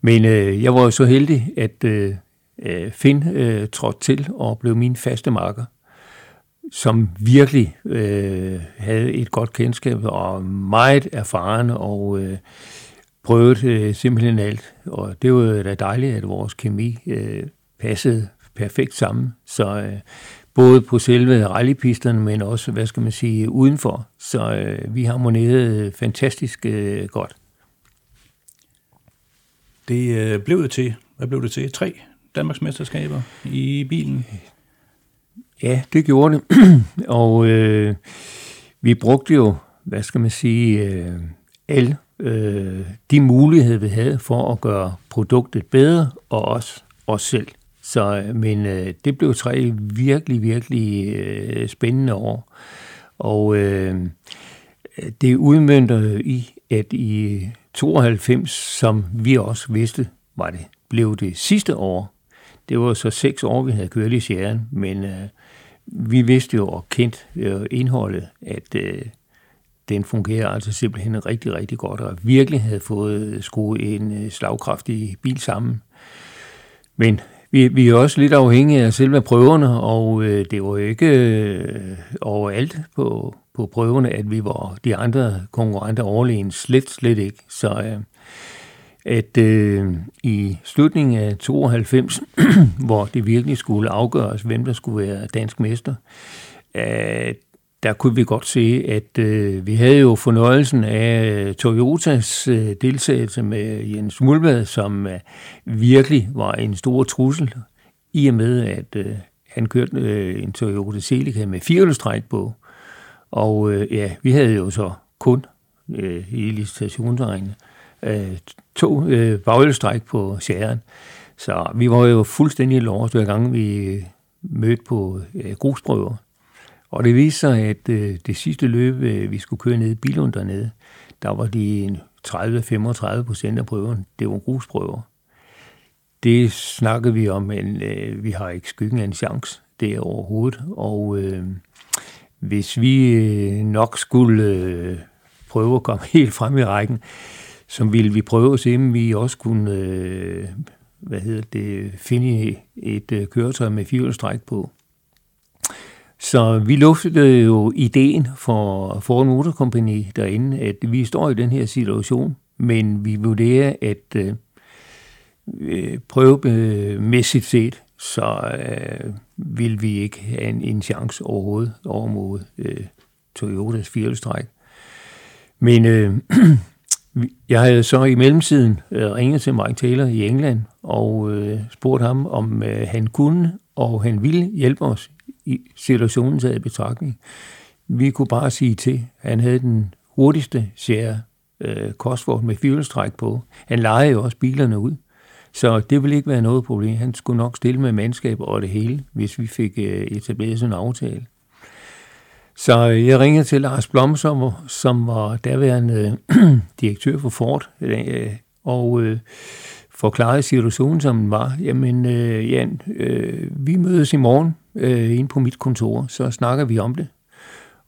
men øh, jeg var jo så heldig, at øh, øh, Finn øh, trådte til og blev min faste marker, som virkelig øh, havde et godt kendskab og meget erfaren og øh, prøvet øh, simpelthen alt. Og det var da dejligt, at vores kemi øh, passede perfekt sammen. Så øh, både på selve rallypisterne, men også, hvad skal man sige, udenfor. Så øh, vi harmonerede fantastisk øh, godt. Det øh, blev det til, hvad blev det til? Tre Danmarks mesterskaber i bilen? Ja, det gjorde det. og øh, vi brugte jo, hvad skal man sige, øh, alle øh, de muligheder, vi havde for at gøre produktet bedre, og også os selv. Så, øh, men øh, det blev tre virkelig, virkelig øh, spændende år. Og øh, det udmyndter i, at i 92, som vi også vidste, var det, blev det sidste år. Det var så seks år, vi havde kørt i sjæren, men øh, vi vidste jo og kendt øh, indholdet, at øh, den fungerer altså simpelthen rigtig, rigtig godt, og virkelig havde fået øh, skruet en øh, slagkraftig bil sammen. Men vi, vi er også lidt afhængige af selve prøverne, og øh, det var ikke øh, overalt på, på prøverne, at vi var de andre konkurrenter overlegen. Slet, slet ikke. Så øh, at øh, i slutningen af 92, hvor det virkelig skulle afgøres, hvem der skulle være dansk mester, øh, der kunne vi godt se, at øh, vi havde jo fornøjelsen af øh, Toyotas øh, deltagelse med Jens Mulvad, som øh, virkelig var en stor trussel, i og med, at øh, han kørte øh, en Toyota Celica med firehjulstræk på. Og øh, ja, vi havde jo så kun øh, i stationsregnet. øh, Øh, to øh, baghjulstræk på sjæren. Så vi var jo fuldstændig lovet, hver gang vi øh, mødte på øh, grusprøver. Og det viste sig, at øh, det sidste løb, øh, vi skulle køre ned i Bilund dernede, der var de 30-35 procent af prøverne, det var grusprøver. Det snakkede vi om, men øh, vi har ikke skyggen af en chance det overhovedet. Og øh, hvis vi øh, nok skulle øh, prøve at komme helt frem i rækken, så ville vi prøve at se, om vi også kunne øh, hvad hedder det, finde et øh, køretøj med firehjulstræk på. Så vi luftede jo ideen for Ford Motor Company derinde, at vi står i den her situation, men vi vurderer, at øh, øh prøvemæssigt set, så øh, vil vi ikke have en, en chance overhovedet over mod øh, Toyotas firehjulstræk. Men øh, jeg havde så i mellemtiden øh, ringet til Mike Taylor i England og øh, spurgt ham, om øh, han kunne og han ville hjælpe os i situationen taget i betragtning. Vi kunne bare sige til, at han havde den hurtigste share øh, Cosworth med firehjulstræk på. Han lejede jo også bilerne ud. Så det ville ikke være noget problem. Han skulle nok stille med mandskab og det hele, hvis vi fik øh, etableret sådan en aftale. Så jeg ringede til Lars Blom, som, som var daværende direktør for Ford, øh, og øh, forklarede situationen, som den var. Jamen, øh, Jan, øh, vi mødes i morgen øh, inde på mit kontor, så snakker vi om det.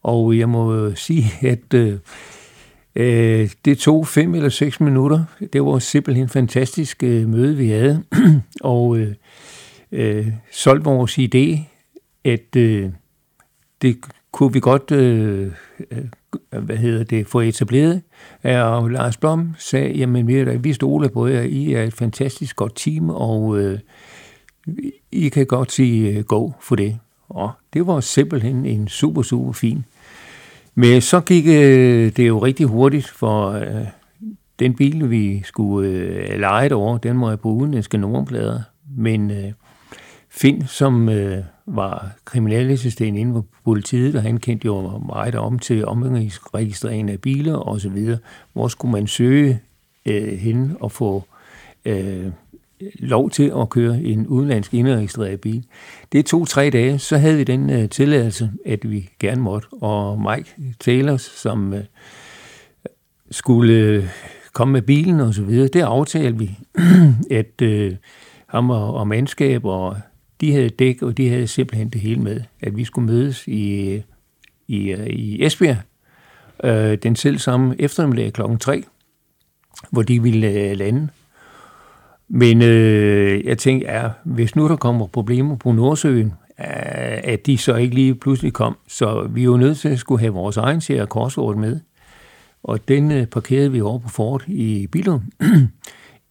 Og jeg må sige, at øh, øh, det tog fem eller seks minutter. Det var simpelthen en fantastisk øh, møde, vi havde. og øh, øh, solgte vores idé, at øh, det kunne vi godt øh, øh, hvad hedder det, få etableret. Og Lars Blom sagde, jamen vi, vi stoler på jer, I er et fantastisk godt team, og øh, I kan godt sige øh, go for det. Og det var simpelthen en super, super fin. Men så gik øh, det jo rigtig hurtigt, for øh, den bil, vi skulle øh, lege over, den må jeg bruge udenlandske nummerplader. Men øh, Finn, som øh, var kriminalassistent inden for politiet, og han kendte jo meget om til omgangsregistrering af biler osv. Hvor skulle man søge øh, hen og få øh, lov til at køre en udenlandsk indregistreret bil. Det tog tre dage, så havde vi den øh, tilladelse, at vi gerne måtte. Og Mike Taylor, som øh, skulle øh, komme med bilen og så videre, det aftalte vi, at øh, ham og, og mandskab, og de havde dæk, og de havde simpelthen det hele med, at vi skulle mødes i, i, i Esbjerg øh, den selv samme eftermiddag klokken 3, hvor de ville øh, lande. Men øh, jeg tænkte, ja, hvis nu der kommer problemer på Nordsøen, øh, at de så ikke lige pludselig kom, så vi er jo nødt til at skulle have vores egen serie korsord med. Og den øh, parkerede vi over på Fort i Billund.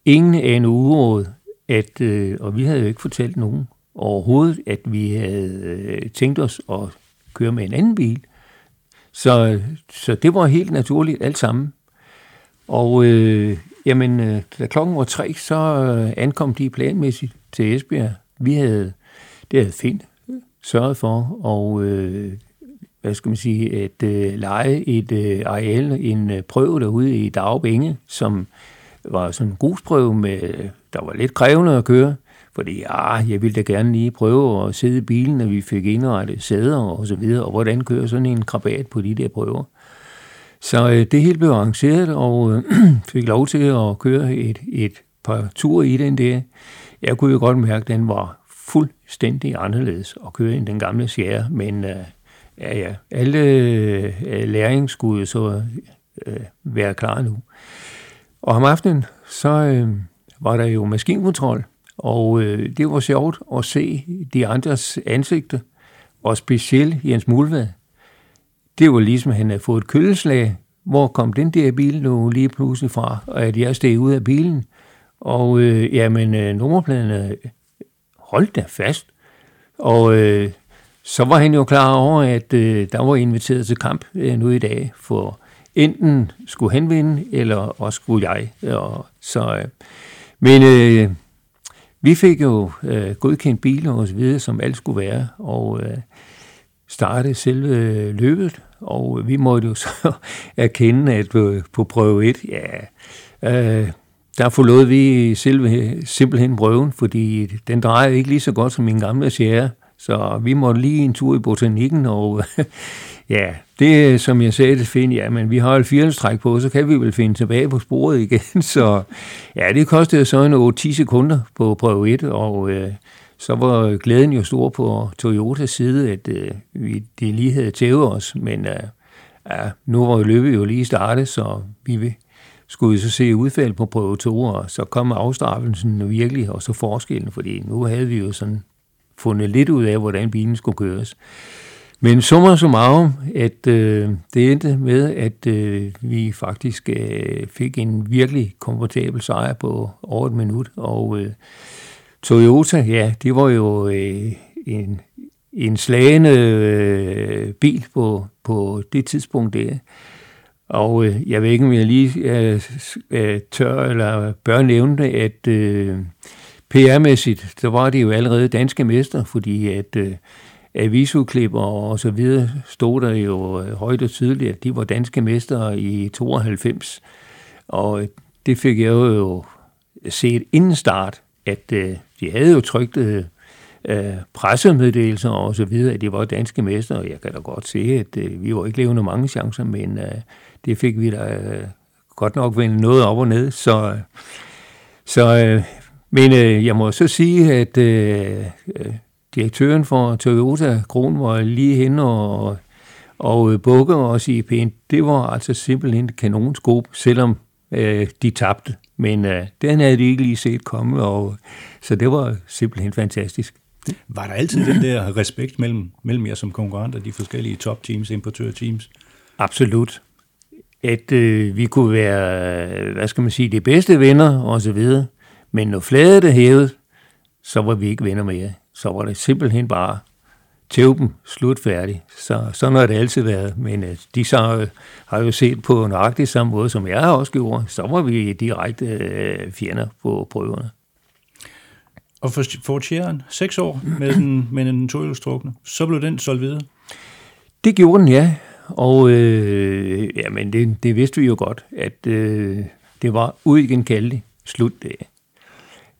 Ingen af en ugeråd, at, øh, og vi havde jo ikke fortalt nogen overhovedet, at vi havde øh, tænkt os at køre med en anden bil. Så, så det var helt naturligt alt sammen. Og øh, jamen, øh, da klokken var tre, så øh, ankom de planmæssigt til Esbjerg. Vi havde, det havde fint sørget for, og øh, hvad skal man sige, at øh, lege et øh, areal, en øh, prøve derude i Dagbænge, som var sådan en grusprøve, med, der var lidt krævende at køre, fordi ja, jeg ville da gerne lige prøve at sidde i bilen, når vi fik indrettet sæder og så videre, og hvordan kører sådan en krabat på de der prøver. Så øh, det hele blev arrangeret, og øh, fik lov til at køre et, et par ture i den der. Jeg kunne jo godt mærke, at den var fuldstændig anderledes at køre end den gamle Sierra, men øh, ja, ja, alle øh, læring skulle så øh, være klar nu. Og om aftenen, så øh, var der jo maskinkontrol, og øh, det var sjovt at se de andres ansigter, og specielt Jens Mulvad. Det var ligesom, at han havde fået et køleslag. Hvor kom den der bil nu lige pludselig fra? Og at jeg steg ud af bilen. Og øh, jamen, øh, nummerpladerne holdt der fast. Og øh, så var han jo klar over, at øh, der var inviteret til kamp øh, nu i dag, for enten skulle han vinde, eller også skulle jeg. Og, så, øh, men øh, vi fik jo øh, godkendt biler og så videre, som alt skulle være, og øh, startede selve løbet, og vi måtte jo så erkende, at på, på prøve 1, ja, øh, der forlod vi selve, simpelthen prøven, fordi den drejede ikke lige så godt som min gamle Sierra, så vi måtte lige en tur i botanikken, og ja, det som jeg sagde til Finn, ja, men vi har et firehjulstræk på, så kan vi vel finde tilbage på sporet igen. Så ja, det kostede så en 8-10 sekunder på prøve 1, og øh, så var glæden jo stor på Toyotas side, at øh, vi, de lige havde tævet os, men øh, ja, nu var løbet jo lige startet, så vi skulle så se udfald på prøve 2, og så kom afstraffelsen virkelig, og så forskellen, fordi nu havde vi jo sådan fundet lidt ud af, hvordan bilen skulle køres. Men summer summarum, at øh, det endte med, at øh, vi faktisk øh, fik en virkelig komfortabel sejr på over et minut, og øh, Toyota, ja, det var jo øh, en, en slagende øh, bil på, på det tidspunkt der. Og øh, jeg ved ikke, om jeg lige øh, øh tør eller bør nævne det, at øh, PR-mæssigt, så var det jo allerede danske mester, fordi at øh, avisudklipper og så videre stod der jo øh, højt og tydeligt, at de var danske mestre i 92. Og øh, det fik jeg jo set inden start, at øh, de havde jo trygt øh, øh, pressemeddelelser og så videre, at de var danske mestre, og jeg kan da godt se, at øh, vi var ikke levende mange chancer, men øh, det fik vi da øh, godt nok vendt noget op og ned, så, øh, så øh, men øh, jeg må så sige, at øh, direktøren for Toyota, Kron, var lige hen og, og øh, bukke og sige pænt. Det var altså simpelthen kanonskop, selvom øh, de tabte. Men øh, den havde de ikke lige set komme, og, så det var simpelthen fantastisk. Var der altid den der respekt mellem, mellem jer som konkurrenter, de forskellige top-teams, importør-teams? Absolut. At øh, vi kunne være, hvad skal man sige, de bedste venner og så videre. Men når fladet er hævet, så var vi ikke venner mere. Så var det simpelthen bare tæv dem, slut færdig. Så, sådan har det altid været. Men øh, de så, øh, har jo set på nøjagtigt samme måde, som jeg også gjorde. Så var vi direkte øh, fjender på prøverne. Og for, for Tjæren, seks år med den, med den tohjulstrukne, så blev den solgt videre? Det gjorde den, ja. Og øh, jamen, det, det vidste vi jo godt, at øh, det var uigenkaldeligt slutdag.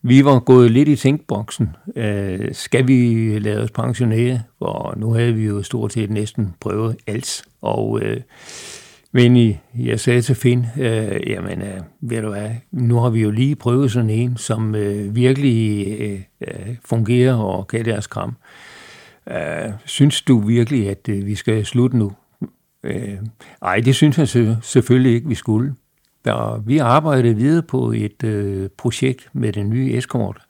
Vi var gået lidt i tænkboksen. Øh, skal vi lade os pensionere? For nu havde vi jo stort set næsten prøvet alt. Og, øh, men I, jeg sagde til Finn, øh, jamen, øh, ved du hvad, nu har vi jo lige prøvet sådan en, som øh, virkelig øh, øh fungerer og kan deres kram. Øh, synes du virkelig, at øh, vi skal slutte nu? Øh, ej, det synes jeg selvfølgelig ikke, vi skulle. Der, vi arbejdede videre på et øh, projekt med den nye Escort,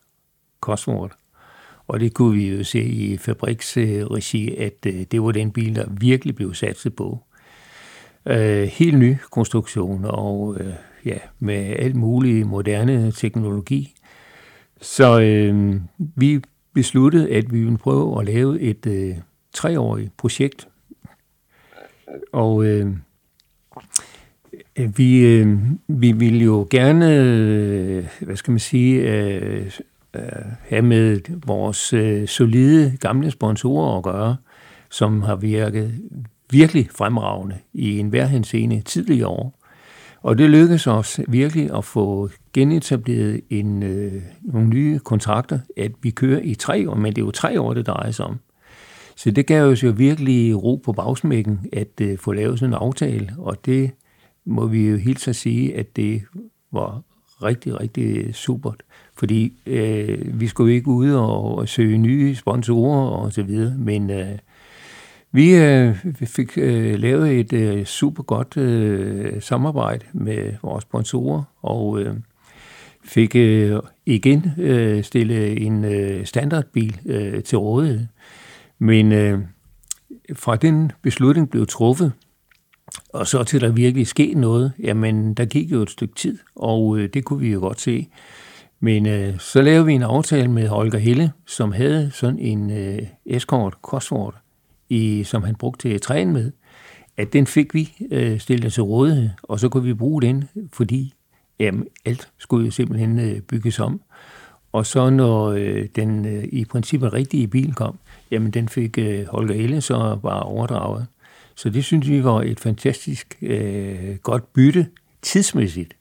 Cosworth. Og det kunne vi jo se i fabriksregi, at øh, det var den bil, der virkelig blev satset på. Øh, helt ny konstruktion og øh, ja, med alt mulig moderne teknologi. Så øh, vi besluttede, at vi ville prøve at lave et øh, treårigt projekt. Og øh, Øh, vi, øh, vi vil jo gerne, øh, hvad skal man sige, øh, øh, have med vores øh, solide gamle sponsorer at gøre, som har virket virkelig fremragende i enhver henseende tidligere år. Og det lykkedes os virkelig at få genetableret en, øh, nogle nye kontrakter, at vi kører i tre år, men det er jo tre år, det drejer sig om. Så det gav os jo virkelig ro på bagsmækken at øh, få lavet sådan en aftale, og det må vi jo helt så sige, at det var rigtig, rigtig supert. Fordi øh, vi skulle ikke ud og, og søge nye sponsorer og så videre, men øh, vi, øh, fik øh, lavet et øh, super godt øh, samarbejde med vores sponsorer, og øh, fik øh, igen øh, stillet en øh, standardbil øh, til rådighed. Men øh, fra den beslutning blev truffet, og så til der virkelig ske noget, jamen der gik jo et stykke tid, og øh, det kunne vi jo godt se. Men øh, så lavede vi en aftale med Holger Helle, som havde sådan en øh, Escort Cosworth, i, som han brugte til at træne med, at den fik vi øh, stillet til rådighed, og så kunne vi bruge den, fordi jamen, alt skulle jo simpelthen øh, bygges om. Og så når øh, den øh, i princippet rigtige bil kom, jamen den fik øh, Holger Helle så bare overdraget. Så det synes vi var et fantastisk øh, godt bytte tidsmæssigt.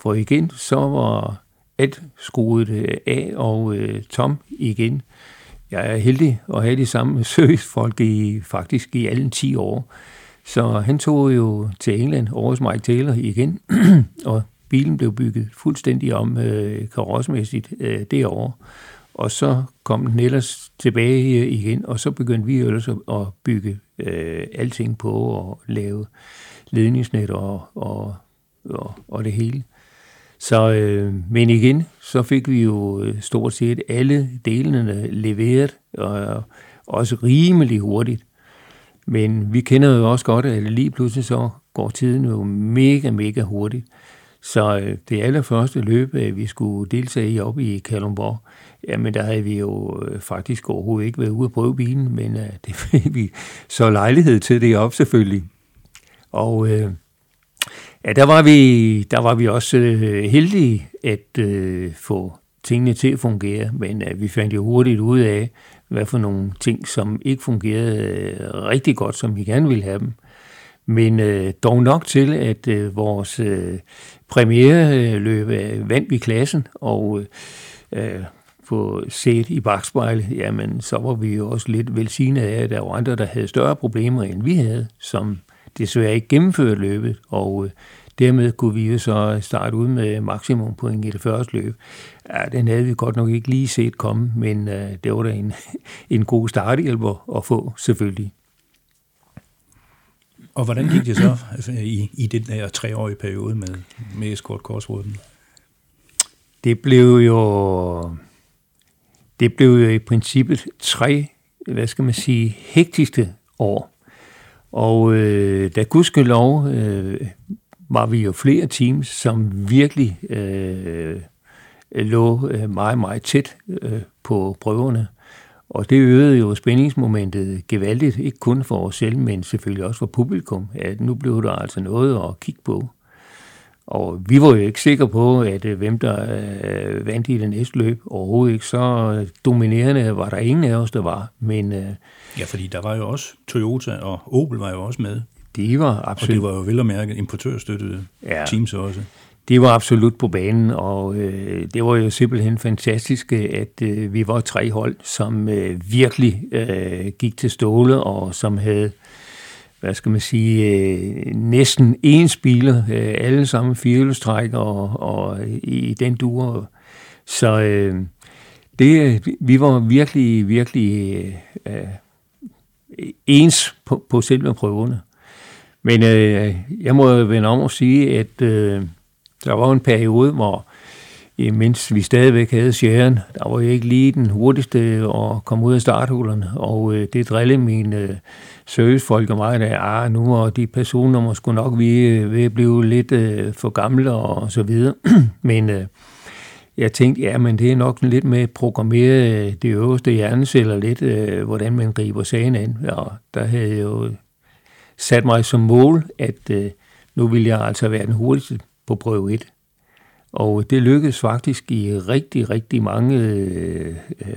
For igen, så var alt skruet øh, af, og øh, Tom igen. Jeg er heldig at have de samme servicefolk i faktisk i alle 10 år. Så han tog jo til England over hos Mike Taylor igen, og bilen blev bygget fuldstændig om øh, karossmæssigt øh, derovre. Og så kom den ellers tilbage igen, og så begyndte vi ellers at bygge øh, alting på og lave ledningsnet og, og, og, og det hele. Så, øh, men igen, så fik vi jo øh, stort set alle delene leveret, og også rimelig hurtigt. Men vi kender jo også godt, at lige pludselig så går tiden jo mega, mega hurtigt. Så øh, det allerførste løb, øh, vi skulle deltage i op i Kalundborg, jamen der havde vi jo øh, faktisk overhovedet ikke været ude at prøve bilen, men øh, det fik vi så lejlighed til det op selvfølgelig. Og øh, ja, der var vi, der var vi også øh, heldige at øh, få tingene til at fungere, men øh, vi fandt jo hurtigt ud af, hvad for nogle ting, som ikke fungerede øh, rigtig godt, som vi gerne ville have dem. Men øh, dog nok til, at øh, vores øh, premiereløb øh, vandt vi klassen, og øh, få set i bagspejlet, jamen så var vi jo også lidt velsignet af, at der var andre, der havde større problemer, end vi havde, som desværre ikke gennemførte løbet, og øh, dermed kunne vi jo så starte ud med maksimum point i det første løb. Ja, den havde vi godt nok ikke lige set komme, men øh, det var da en, en god starthjælp at få, selvfølgelig. Og hvordan gik det så altså, i, i den der treårige periode med, med Escort Korsruden? Det blev jo det blev jo i princippet tre, hvad skal man sige, hektiske år. Og øh, da gudskelov øh, var vi jo flere teams, som virkelig øh, lå øh, meget, meget tæt øh, på prøverne. Og det øgede jo spændingsmomentet gevaldigt, ikke kun for os selv, men selvfølgelig også for publikum, at nu blev der altså noget at kigge på. Og vi var jo ikke sikre på, at øh, hvem der øh, vandt i det næste løb. Overhovedet ikke så dominerende var der ingen af os, der var. Men, øh, ja, fordi der var jo også Toyota og Opel var jo også med. De var absolut... Og det var jo vel at mærke importørstøttede ja. teams også. Det var absolut på banen, og øh, det var jo simpelthen fantastisk, at øh, vi var tre hold, som øh, virkelig øh, gik til ståle, og som havde hvad skal man sige, øh, næsten ens biler, øh, alle sammen firehjulstræk og, og i den duer. Så øh, det, vi var virkelig, virkelig øh, ens på, på selve prøverne. Men øh, jeg må vende om og sige, at øh, der var en periode, hvor øh, mens vi stadigvæk havde sjæren, der var jeg ikke lige den hurtigste at komme ud af starthullerne, og øh, det drillede min... øh, servicefolk og mig, at ah, nu og de personer måske nok vi ved at blive lidt øh, for gamle og så videre. men øh, jeg tænkte, ja, men det er nok lidt med at programmere øh, de det øverste hjerneceller lidt, øh, hvordan man griber sagen an. Og der havde jeg jo sat mig som mål, at øh, nu ville jeg altså være den hurtigste på prøve 1. Og det lykkedes faktisk i rigtig, rigtig mange øh, øh,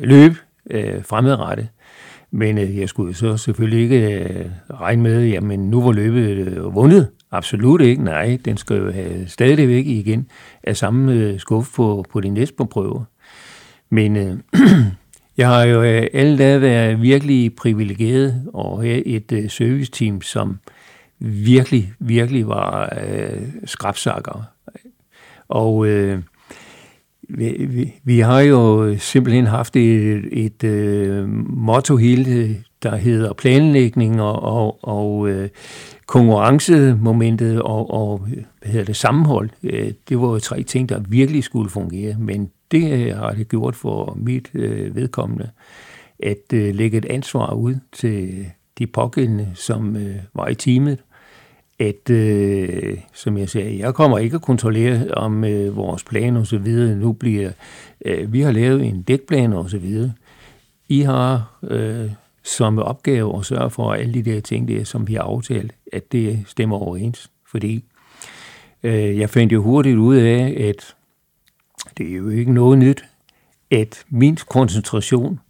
løb øh, fremadrettet. Men øh, jeg skulle så selvfølgelig ikke øh, regne med, jamen nu var løbet øh, vundet. Absolut ikke, nej. Den skal jo have stadigvæk igen af samme øh, skuff på, på de næste prøver. Men øh, jeg har jo øh, alle dage været virkelig privilegeret og have et øh, serviceteam, som virkelig, virkelig var øh, skrabsakker. Og øh, vi, vi, vi har jo øh, simpelthen haft et, et et motto hele, der hedder planlægning og, og, og øh, konkurrencemomentet og, og hvad hedder det, sammenhold. Øh, det var jo tre ting, der virkelig skulle fungere, men det har det gjort for mit øh, vedkommende, at øh, lægge et ansvar ud til de pågældende, som øh, var i teamet, at, øh, som jeg sagde, jeg kommer ikke at kontrollere, om øh, vores plan og så videre nu bliver, øh, vi har lavet en dækplan og så videre. I har øh, som opgave at sørge for, at alle de der ting, der, som vi har aftalt, at det stemmer overens. Fordi øh, jeg fandt jo hurtigt ud af, at det er jo ikke noget nyt, at min koncentration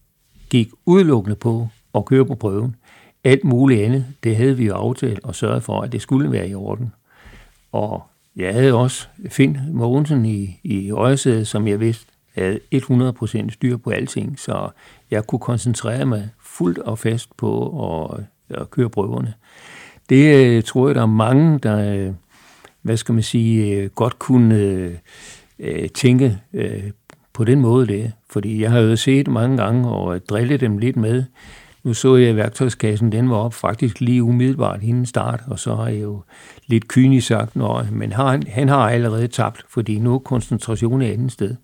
gik udelukkende på at køre på prøven. Alt muligt andet, det havde vi jo aftalt og sørget for, at det skulle være i orden. Og jeg havde også Finn Mogensen i, i øjesædet, som jeg vidste havde 100% styr på alting, så jeg kunne koncentrere mig fuldt og fast på at, at køre prøverne. Det øh, tror jeg, der er mange, der, øh, hvad skal man sige, øh, godt kunne tænke på den måde det. Fordi jeg har jo set mange gange og drillet dem lidt med, nu så jeg, at værktøjskassen den var op faktisk lige umiddelbart inden start, og så har jeg jo lidt kynisk sagt, Nå, men han, han har allerede tabt, fordi nu er koncentrationen et andet sted.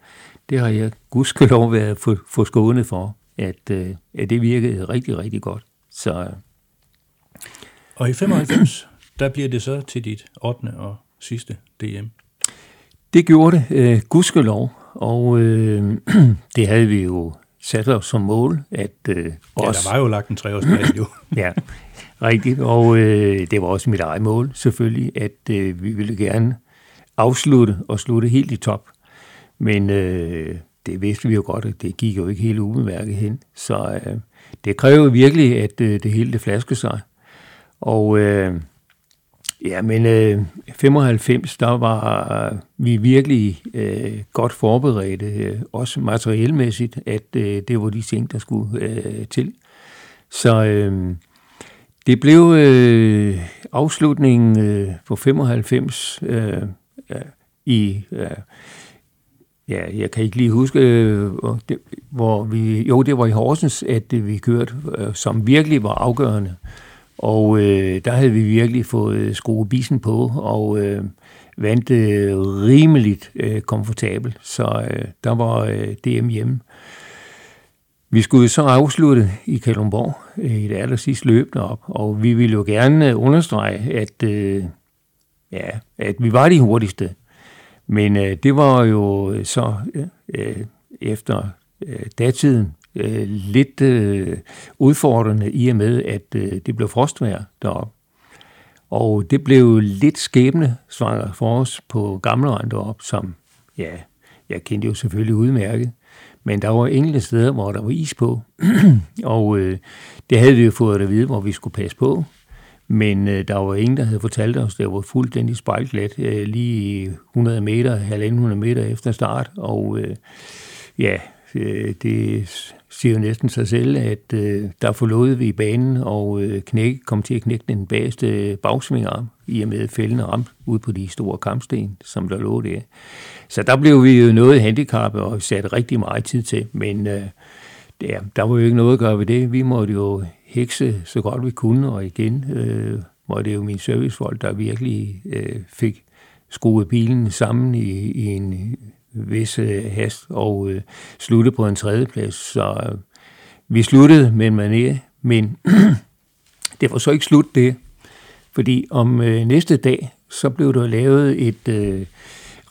Det har jeg gudskelov været for, for skånet for, at, øh, at det virkede rigtig, rigtig godt. Så, øh. og i 95, der bliver det så til dit 8. og sidste DM. Det gjorde det, øh, gudskelov, og øh, det havde vi jo sat os som mål, at øh, også... Ja, der var jo lagt en treårsplan jo. ja, rigtigt. Og øh, det var også mit eget mål, selvfølgelig, at øh, vi ville gerne afslutte og slutte helt i top. Men øh, det vidste vi jo godt, at det gik jo ikke helt ubemærket hen. Så øh, det kræver virkelig, at øh, det hele det flaske sig. Og øh, Ja, men øh, 95, der var øh, vi virkelig øh, godt forberedte, øh, også materielmæssigt, at øh, det var de ting, der skulle øh, til. Så øh, det blev øh, afslutningen øh, på 95 øh, ja, i... Øh, ja, jeg kan ikke lige huske, øh, hvor vi... Jo, det var i Horsens, at vi kørte, øh, som virkelig var afgørende. Og øh, der havde vi virkelig fået øh, skruet bisen på, og øh, vandt øh, rimeligt øh, komfortabelt. Så øh, der var øh, DM hjemme. vi skulle så afslutte i Kalundborg øh, et aller sidste løb op, og vi ville jo gerne øh, understrege, at, øh, ja, at vi var de hurtigste. Men øh, det var jo så øh, efter øh, datiden øh, lidt øh, udfordrende i og med, at øh, det blev frostvejr deroppe. Og det blev lidt skæbne svanger for os på gamle op, som, ja, jeg kendte jo selvfølgelig udmærket. Men der var enkelte steder, hvor der var is på, og øh, det havde vi jo fået at vide, hvor vi skulle passe på. Men øh, der var ingen, der havde fortalt os, det var fuldstændig spejlglat, øh, lige 100 meter, 100 meter efter start. Og øh, ja, øh, det siger jo næsten sig selv, at øh, der forlod vi banen, og øh, knæk, kom til at knække den bageste bagsvingarm, i og med fældende ramp ud på de store kampsten, som der lå der. Så der blev vi jo noget handicappet og satte rigtig meget tid til, men øh, der, der var jo ikke noget at gøre ved det. Vi måtte jo hekse så godt vi kunne, og igen øh, var det jo min servicefolk, der virkelig øh, fik skruet bilen sammen i, i en vis øh, hast og øh, slutte på en tredjeplads. Så øh, vi sluttede med en mané, men det var så ikke slut det, fordi om øh, næste dag, så blev der lavet et øh,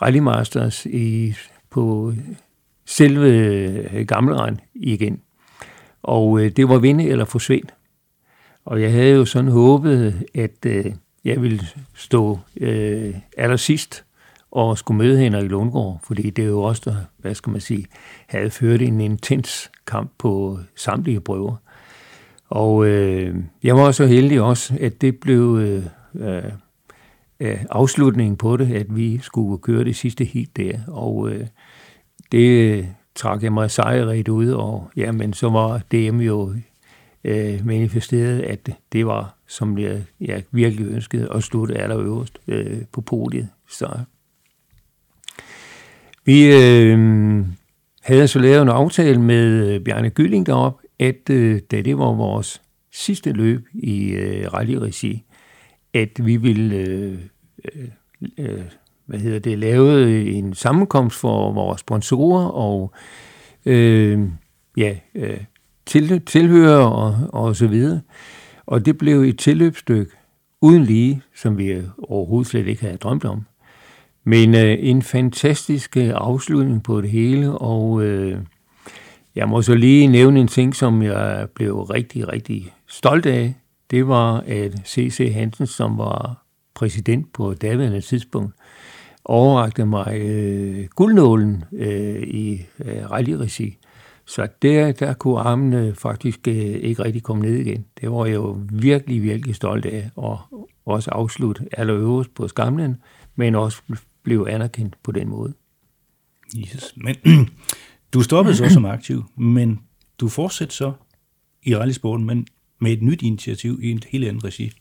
Rally Masters i, på selve øh, Gammelrand igen. Og øh, det var vinde eller forsvind. Og jeg havde jo sådan håbet, at øh, jeg ville stå øh, allersidst og skulle møde Henrik Lundgaard, fordi det er jo også der, hvad skal man sige, havde ført en intens kamp på samtlige prøver. Og øh, jeg var så heldig også, at det blev øh, øh, øh, afslutningen på det, at vi skulle køre det sidste helt der. Og øh, det øh, trak jeg mig sejrigt ud, og jamen, så var DM jo øh, manifesteret, at det var, som jeg, jeg virkelig ønskede, at slutte allerøverst øh, på podiet. Så vi øh, havde så lavet en aftale med øh, Bjarne Gylling derop, at øh, da det var vores sidste løb i øh, rallyregi, at vi ville øh, øh, øh, hvad hedder det, lave en sammenkomst for vores sponsorer og øh, ja, øh, til, tilhører og, og så videre. Og det blev et tilløbsstykke uden lige, som vi overhovedet slet ikke havde drømt om. Men øh, en fantastisk øh, afslutning på det hele, og øh, jeg må så lige nævne en ting, som jeg blev rigtig, rigtig stolt af. Det var, at C.C. Hansen, som var præsident på daværende tidspunkt, overrakte mig øh, guldnålen øh, i øh, rallyregi. Så der, der kunne armene øh, faktisk øh, ikke rigtig komme ned igen. Det var jeg jo virkelig, virkelig stolt af, og også afslutte allerøverst på skamlen, men også blev anerkendt på den måde. Jesus. Men du stoppede så som aktiv, men du fortsætter så i rallysporten, men med et nyt initiativ i et helt andet regi.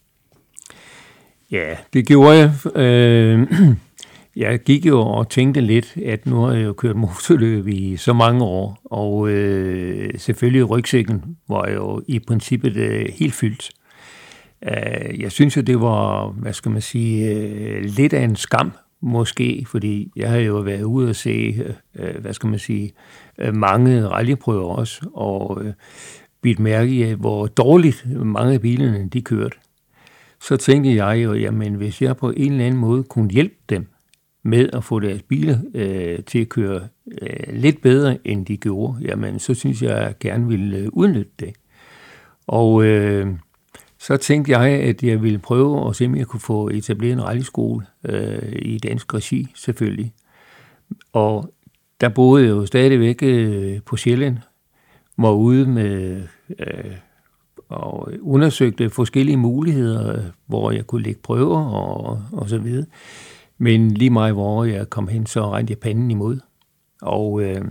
Ja, det gjorde jeg. Øh, jeg gik jo og tænkte lidt, at nu har jeg jo kørt motorløb i så mange år, og øh, selvfølgelig rygsækken var jo i princippet øh, helt fyldt. Øh, jeg synes jo, det var, hvad skal man sige, øh, lidt af en skam, måske, fordi jeg har jo været ude og se, øh, øh, hvad skal man sige, øh, mange rallyprøver også, og øh, bidt mærke i, hvor dårligt mange af bilerne de kørte. Så tænkte jeg jo, jamen hvis jeg på en eller anden måde kunne hjælpe dem med at få deres biler øh, til at køre øh, lidt bedre, end de gjorde, jamen så synes jeg, at jeg gerne ville øh, udnytte det. Og øh, så tænkte jeg, at jeg ville prøve at se, om jeg kunne få etableret en rallyskole øh, i dansk regi, selvfølgelig. Og der boede jeg jo stadigvæk øh, på Sjælland, var ude med øh, og undersøgte forskellige muligheder, hvor jeg kunne lægge prøver og, og så videre. Men lige mig, hvor jeg kom hen, så rendte jeg panden imod. Og øh,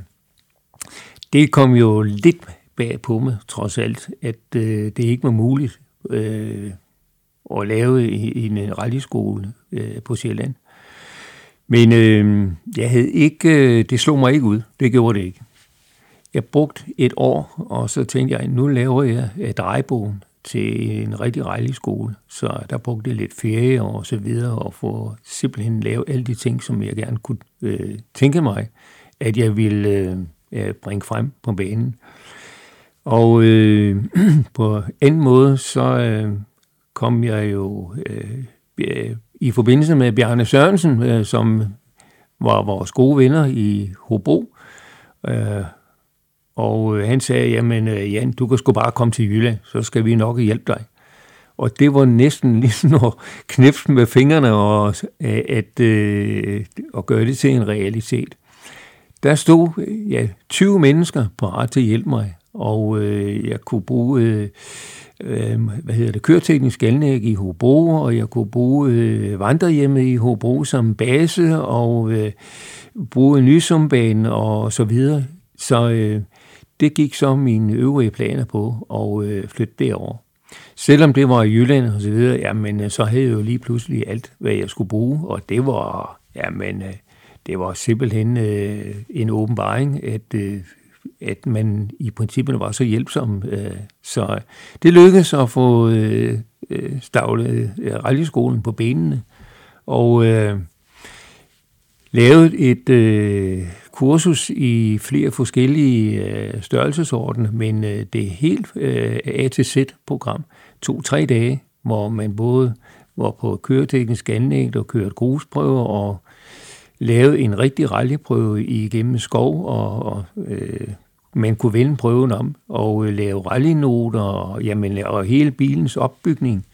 det kom jo lidt bag på mig, trods alt, at øh, det ikke var muligt øh, at lave i, i en rallyskole øh, på Sjælland. Men øh, jeg havde ikke, øh, det slog mig ikke ud. Det gjorde det ikke. Jeg brugte et år, og så tænkte jeg, nu laver jeg et drejebogen til en rigtig rallyskole. Så der brugte jeg lidt ferie og så videre, og få simpelthen lave alle de ting, som jeg gerne kunne øh, tænke mig, at jeg ville øh, øh bringe frem på banen. Og øh, på en måde, så øh, kom jeg jo øh, i forbindelse med Bjarne Sørensen, øh, som var vores gode venner i Hobro. Øh, og øh, han sagde, jamen øh, Jan, du kan sgu bare komme til Jylland, så skal vi nok hjælpe dig. Og det var næsten ligesom at knipse med fingrene og øh, at, at, at gøre det til en realitet. Der stod ja, 20 mennesker parat til at hjælpe mig, og øh, jeg kunne bruge øh, øh hvad hedder det, køreteknisk anlæg i Hobro, og jeg kunne bruge øh, vandrehjemmet i Hobro som base, og øh, bruge Nysumbanen og så videre. Så øh, det gik så mine øvrige planer på at øh, flytte derover. Selvom det var i Jylland og så videre, jamen, øh, så havde jeg jo lige pludselig alt, hvad jeg skulle bruge, og det var, jamen, øh, det var simpelthen øh, en åbenbaring, at, øh, at man i princippet var så hjælpsom. Øh, så det lykkedes at få øh, øh, stavlet rallyskolen på benene, og lavet et øh, kursus i flere forskellige øh, men øh, det er helt øh, A til Z-program. To-tre dage, hvor man både var på køreteknisk anlæg og kørte grusprøver og lavede en rigtig rallyprøve igennem skov, og, og øh, man kunne vende prøven om og øh, lave rallynoter og, jamen, øh, og hele bilens opbygning.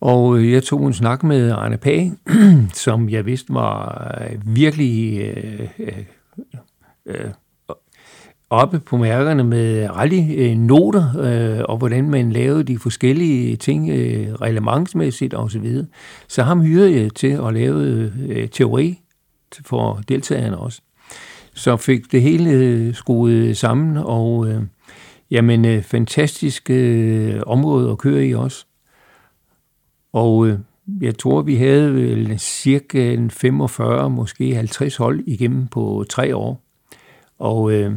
Og øh, jeg tog en snak med Arne Pag, som jeg vidste var virkelig øh, øh, oppe på mærkerne med rallynoter, øh, og hvordan man lavede de forskellige ting øh, relevantsmæssigt osv. Så, videre. så ham hyrede jeg til at lave øh, teori for deltagerne også. Så fik det hele øh, skruet øh, sammen, og øh, jamen, øh, fantastisk øh, område at køre i også. Og øh, jeg tror, vi havde vel cirka en 45, måske 50 hold igennem på tre år. Og øh,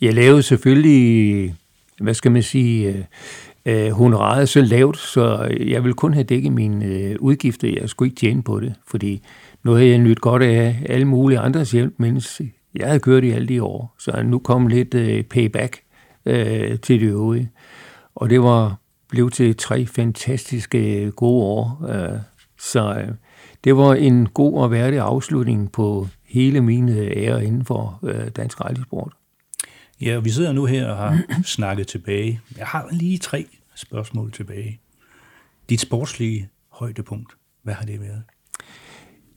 jeg lavede selvfølgelig, hvad skal man sige, øh, honoraret så lavt, så jeg ville kun have dækket mine øh, udgifter. Jeg skulle ikke tjene på det, fordi nu havde jeg nyt godt af alle mulige andres hjælp, mens jeg havde kørt i alle de år. Så nu kom lidt øh, payback øh, til det øvrige. Og det var blev til tre fantastiske øh, gode år. Øh, så øh, det var en god og værdig afslutning på hele mine øh, ære inden for øh, dansk rejsesport. Ja, vi sidder nu her og har snakket tilbage. Jeg har lige tre spørgsmål tilbage. Dit sportslige højdepunkt, hvad har det været?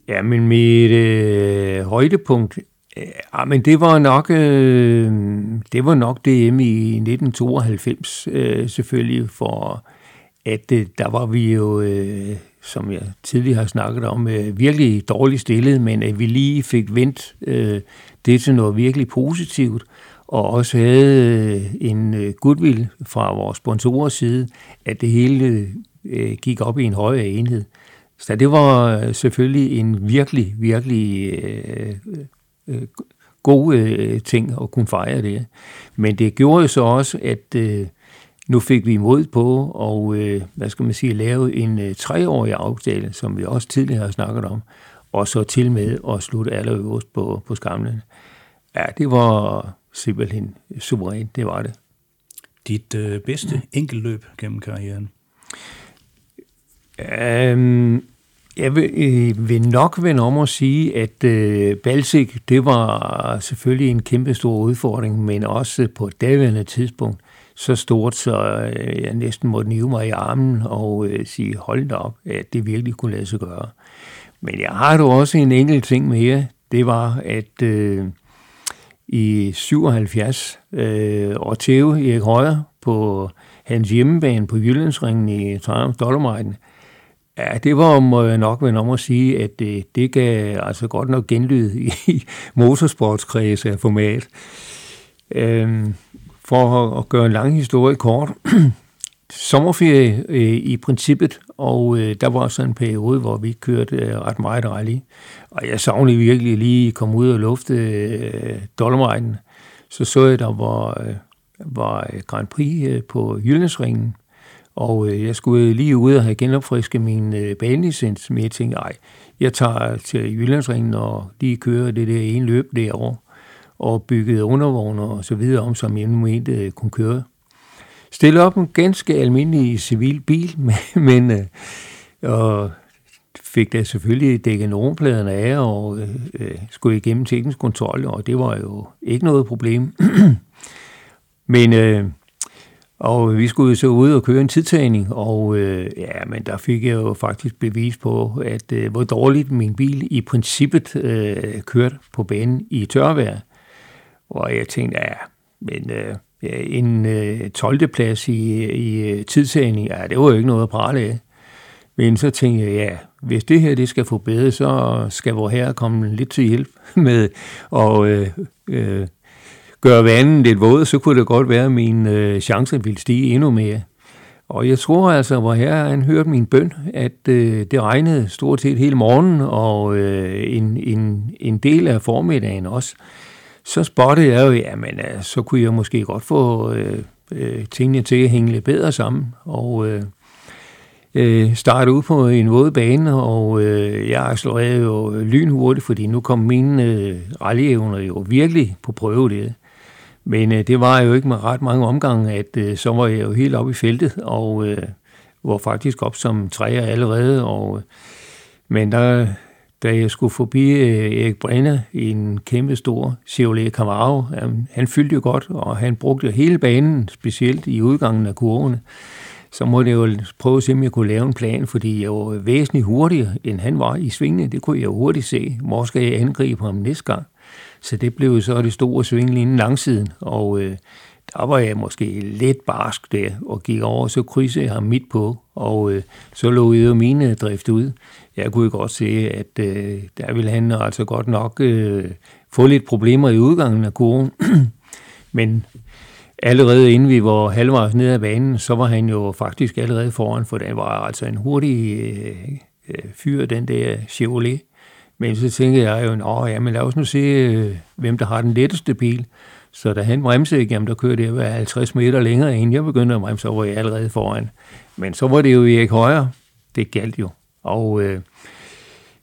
Ja, men mit øh, højdepunkt, ja, men det var nok øh, det var nok DM i 1992 øh, selvfølgelig for at øh, der var vi jo øh, som jeg tidligere har snakket om øh, virkelig dårligt stillet, men at vi lige fik vendt øh, det til noget virkelig positivt og også havde øh, en øh, goodwill fra vores sponsorers side, at det hele gik op i en højere enhed. Så det var selvfølgelig en virkelig, virkelig øh, øh, god øh, ting at kunne fejre det. Men det gjorde jo så også, at øh, nu fik vi mod på og øh, hvad skal man sige, lave en øh, treårig aftale, som vi også tidligere har snakket om, og så til med at slutte allerøverst på, på skamlen. Ja, det var simpelthen suverænt, det var det. Dit øh, bedste enkeltløb gennem karrieren? Um, jeg vil, øh, vil nok vende om at sige, at øh, Balsik, det var selvfølgelig en kæmpe stor udfordring, men også på et daværende tidspunkt så stort, så øh, jeg næsten måtte nive mig i armen og øh, sige, hold da op, at det virkelig kunne lade sig gøre. Men jeg har dog også en enkelt ting med det var, at øh, i 77, øh, og Erik Højer på hans hjemmebane på Jyllandsringen i Triumph Dolomiten, Ja, det var må jeg øh, nok være om at sige, at det, det gav altså godt nok genlyd i motorsportskredse af format. Øhm, for at gøre en lang historie kort. Sommerferie øh, i princippet, og øh, der var så en periode, hvor vi kørte øh, ret meget rally. Og jeg savnede virkelig lige at komme ud og lufte øh, Dolomiten. Så så jeg, der var, øh, var Grand Prix øh, på Jyllandsringen, og øh, jeg skulle øh, lige ud og have genopfrisket min øh, banelicens, men jeg tænkte, ej, jeg tager til Jyllandsringen og lige kører det der ene løb derovre. og byggede undervogner og så videre om, som jeg mente øh, kunne køre. Stille op en ganske almindelig civil bil, men øh, og fik da selvfølgelig dækket nummerpladerne af og øh, øh, skulle igennem teknisk kontrol, og det var jo ikke noget problem. men øh, og vi skulle så ud og køre en tidtagning, og øh, ja, men der fik jeg jo faktisk bevis på, at øh, hvor dårligt min bil i princippet øh, kørte på banen i tørvejr. Og jeg tænkte, ja, men øh, ja, en øh, 12. plads i, i øh, tidtagning, ja, det var jo ikke noget at prale af. Men så tænkte jeg, ja, hvis det her det skal få bedre, så skal vor herre komme lidt til hjælp med at øh, øh, gøre vandet lidt våd, så kunne det godt være, at min øh, chance ville stige endnu mere. Og jeg tror altså, hvor her han hørte min bøn, at øh, det regnede stort set hele morgenen, og øh, en, en, en del af formiddagen også. Så spottede jeg jo, jamen øh, så kunne jeg måske godt få øh, øh, tingene til at hænge lidt bedre sammen. Og øh, øh, starte ud på en våd bane, og øh, jeg accelererede jo lynhurtigt, fordi nu kom mine øh, rallyevner jo virkelig på prøve det. Men øh, det var jo ikke med ret mange omgange, at øh, så var jeg jo helt oppe i feltet, og øh, var faktisk op som træer allerede. Og, øh, men der, da jeg skulle forbi øh, Erik Brenner i en kæmpe stor Chevrolet Camaro, jamen, han fyldte jo godt, og han brugte hele banen, specielt i udgangen af kurvene så måtte jeg jo prøve at se, om jeg kunne lave en plan, fordi jeg var væsentligt hurtigere, end han var i svingene. Det kunne jeg jo hurtigt se. Hvor skal jeg angribe ham næste gang? Så det blev så det store sving lige inden langsiden, og øh, der var jeg måske lidt barsk der, og gik over, så krydsede jeg ham midt på, og øh, så lå jeg jo mine drift ud. Jeg kunne godt se, at øh, der ville han altså godt nok øh, få lidt problemer i udgangen af kurven, men allerede inden vi var halvvejs ned ad banen, så var han jo faktisk allerede foran, for den var altså en hurtig øh, øh fyr, den der Chevrolet. Men så tænkte jeg jo, nå ja, men lad os nu se, øh, hvem der har den letteste bil. Så da han bremsede igennem, der kørte jeg 50 meter længere, inden jeg begyndte at bremse, så var jeg allerede foran. Men så var det jo Erik Højre, det galt jo. Og øh,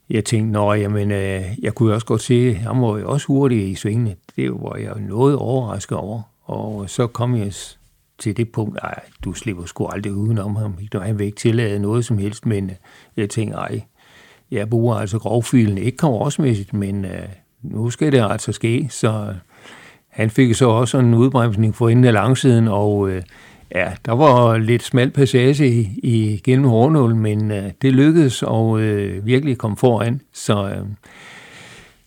jeg tænkte, nå, jamen, øh, jeg kunne også godt se, at han var jo også hurtig i svingene. Det var jeg noget overrasket over. Og så kom jeg til det punkt, at du slipper sgu aldrig udenom ham. Han vil ikke tillade noget som helst, men øh, jeg tænkte, ej, jeg bruger altså grovfilen, ikke konkurrencemæssigt, men øh, nu skal det altså ske. Så øh, han fik så også en udbremsning for inden af langsiden, og øh, ja, der var lidt smal passage i, i gennem Hornål, men øh, det lykkedes og øh, virkelig kom foran. Så, Øh,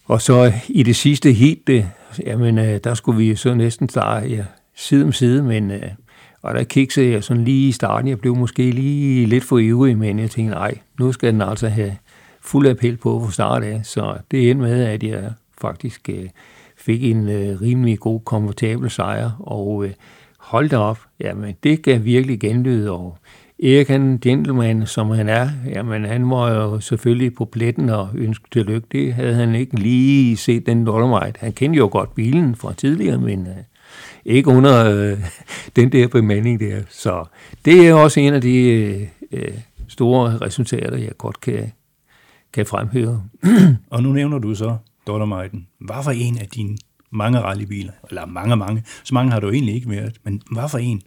og så i det sidste helt, det, jamen, øh, der skulle vi så næsten starte ja, side om side, men øh, og der kiksede jeg sådan lige i starten. Jeg blev måske lige lidt for ivrig, men jeg tænkte, nej, nu skal den altså have fuld appel på fra start af. Så det endte med, at jeg faktisk øh, fik en øh, rimelig god, komfortabel sejr, og øh, da op, jamen det gav virkelig genlyd, og Erik, han gentleman, som han er, jamen han var jo selvfølgelig på pletten og ønskede tillykke. Det havde han ikke lige set den Dolomite. Han kendte jo godt bilen fra tidligere, men øh, ikke under øh, den der bemanding der. Så det er også en af de øh, øh store resultater, jeg godt kan, kan fremhøre. og nu nævner du så Dolomiten. Hvad var en af dine mange rallybiler? Eller mange, mange. Så mange har du egentlig ikke været, men hvad for en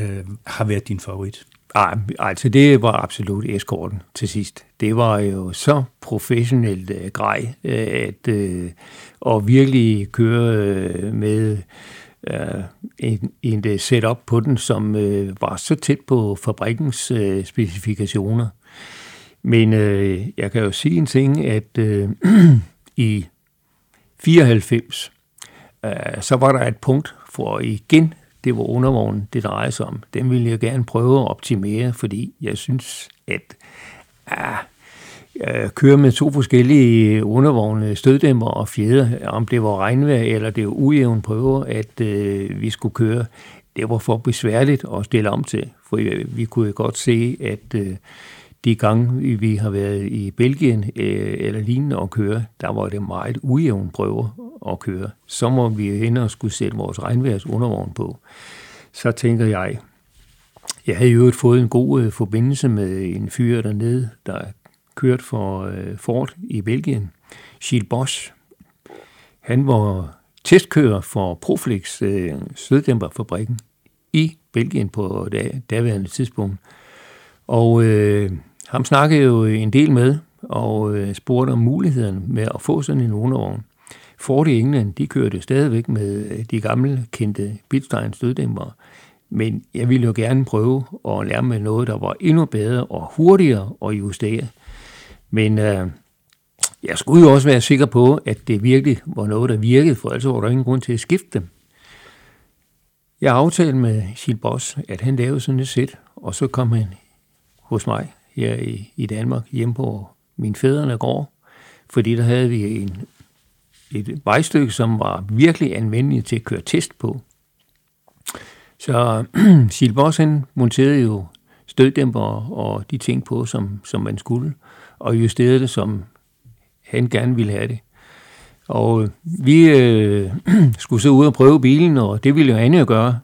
øh, har været din favorit? Ej, altså det var absolut eskorten til sidst. Det var jo så professionelt øh, grej, øh, at øh, at virkelig køre øh, med øh, en, en setup på den, som øh, var så tæt på fabrikkens øh, specifikationer. Men øh, jeg kan jo sige en ting, at øh, i 94, øh, så var der et punkt, for igen det var undervognen, det drejer sig om. Den ville jeg gerne prøve at optimere, fordi jeg synes, at ah, øh, køre med to forskellige undervogne, støddæmmer og fjeder, om det var regnvejr eller det var ujævn prøver, at øh, vi skulle køre, det var for besværligt at stille om til. For vi, vi kunne godt se, at øh, de gange, vi har været i Belgien øh, eller lignende og køre, der var det meget ujævn prøver at køre. Så må vi hen og skulle sætte vores regnværs undervogn på. Så tænker jeg, jeg havde jo fået en god øh, forbindelse med en fyr dernede, der kørt for øh, Ford i Belgien, Gilles Bosch. han var testkører for Proflex øh, Søddæmperfabrikken i Belgien på det daværende tidspunkt. Og øh, ham snakkede jo en del med, og øh, spurgte om muligheden med at få sådan en undervogn. Ford i England, de kørte stadigvæk med øh, de gamle kendte Bitstein støddæmpere. Men jeg ville jo gerne prøve at lære med noget, der var endnu bedre og hurtigere at justere. Men øh, jeg skulle jo også være sikker på, at det virkelig var noget, der virkede, for ellers var der ingen grund til at skifte dem. Jeg aftalte med Gilles Boss, at han lavede sådan et sæt, og så kom han hos mig her i, i Danmark, hjemme på min fædrene gård, fordi der havde vi en, et vejstykke, som var virkelig anvendeligt til at køre test på. Så Silbos han monterede jo støddæmper og de ting på, som, som man skulle, og justerede det, som han gerne ville have det. Og øh, vi øh, skulle så ud og prøve bilen, og det ville jo Anne gøre.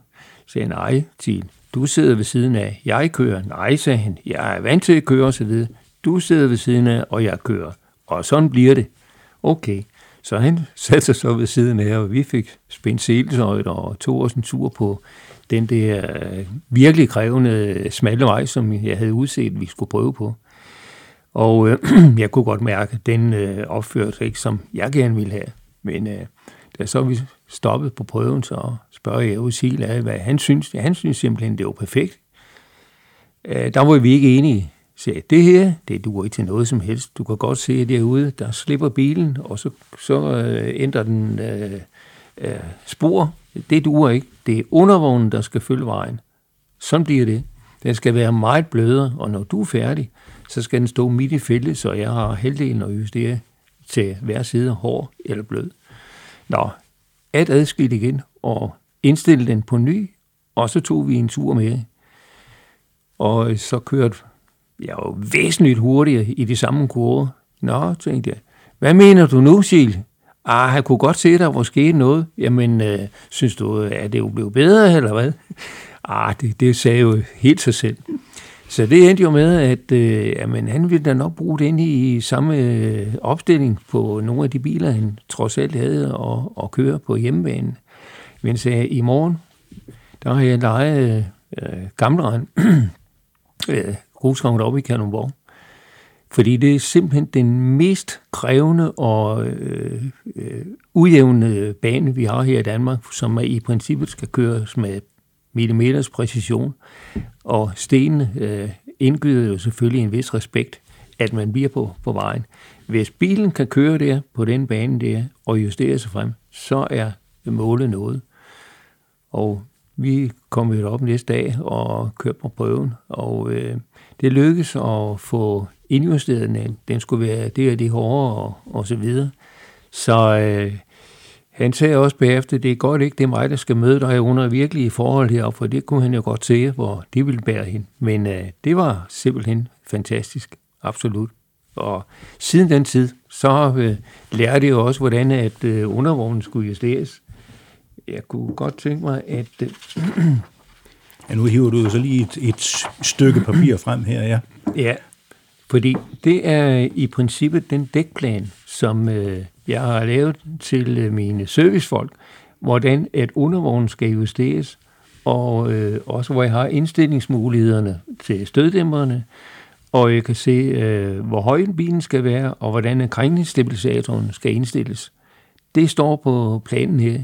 Så sagde nej, Til, du sidder ved siden af, jeg kører. Nej, sagde han, jeg er vant til at køre osv. Du sidder ved siden af, og jeg kører. Og sådan bliver det. Okay. Så han satte sig så ved siden af, og vi fik spændt selesøjt og tog os en tur på den der øh, virkelig krævende øh, smalle vej, som jeg havde udset, vi skulle prøve på. Og øh, jeg kunne godt mærke, at den øh, opførte sig ikke, som jeg gerne ville have. Men øh, da så vi stoppede på prøven, så spørger jeg Usil af, hvad han synes. Ja, han synes simpelthen, det var perfekt. Øh, der var vi ikke enige. Så det her, det duer ikke til noget som helst. Du kan godt se derude, der slipper bilen, og så, så øh, ændrer den øh, øh, spor. Det duer ikke. Det er undervognen, der skal følge vejen. Sådan bliver det. Den skal være meget blødere, og når du er færdig, så skal den stå midt i fældet, så jeg har halvdelen at justere til hver side hård eller blød. Nå, at adskilt igen og indstille den på ny, og så tog vi en tur med. Og så kørte jeg jo væsentligt hurtigere i de samme kurver. Nå, tænkte jeg, hvad mener du nu, Sil? Ah, han kunne godt se, at der var sket noget. Jamen, øh, synes du, at det jo blev bedre, eller hvad? Ah, det, det sagde jo helt sig selv. Så det endte jo med, at øh, jamen, han ville da nok bruge det ind i samme øh, opstilling på nogle af de biler, han trods alt havde og, og køre på hjemmebanen. Men sagde, i morgen, der har jeg lejet øh, gamleren øh, grusgraven op i Kalundborg. Fordi det er simpelthen den mest krævende og øh, øh, ujævne bane, vi har her i Danmark, som i princippet skal køres med millimeters præcision. Og stenene øh, indgyder jo selvfølgelig en vis respekt, at man bliver på, på vejen. Hvis bilen kan køre der på den bane der og justere sig frem, så er målet noget. Og vi kom jo op næste dag og kørte på prøven, og øh, det lykkedes at få indjusteret den. Den skulle være det og det hårdere og, og så videre. Så øh, han sagde også bagefter, det er godt ikke, det er mig, der skal møde dig under virkelige forhold heroppe, for det kunne han jo godt se, hvor de ville bære hende. Men øh, det var simpelthen fantastisk, absolut. Og siden den tid, så øh, lærte jeg også, hvordan at øh, undervognen skulle justeres. Jeg kunne godt tænke mig, at... Øh, ja, nu hiver du så lige et, et stykke papir frem her, ja. Ja, fordi det er i princippet den dækplan, som øh, jeg har lavet til øh, mine servicefolk, hvordan at undervognen skal justeres, og øh, også hvor jeg har indstillingsmulighederne til støddæmperne, og jeg kan se, øh, hvor høj bilen skal være, og hvordan krængningsstabilisatoren skal indstilles. Det står på planen her.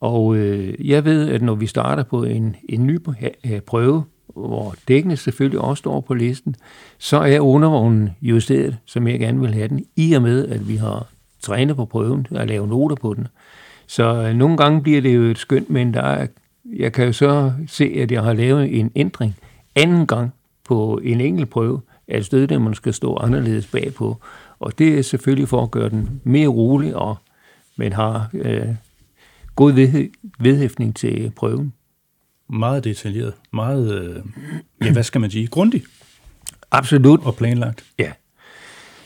Og øh, jeg ved, at når vi starter på en, en ny øh, prøve, hvor dækkene selvfølgelig også står på listen, så er undervognen justeret, som jeg gerne vil have den, i og med, at vi har trænet på prøven og lave noter på den. Så øh, nogle gange bliver det jo et skønt, men der er, jeg kan jo så se, at jeg har lavet en ændring anden gang på en enkelt prøve, at støddæmmerne skal stå anderledes bagpå. Og det er selvfølgelig for at gøre den mere rolig, og man har øh, god vedhæftning til prøven. Meget detaljeret. Meget, øh, ja, hvad skal man sige, grundigt. Absolut. Og planlagt. Ja.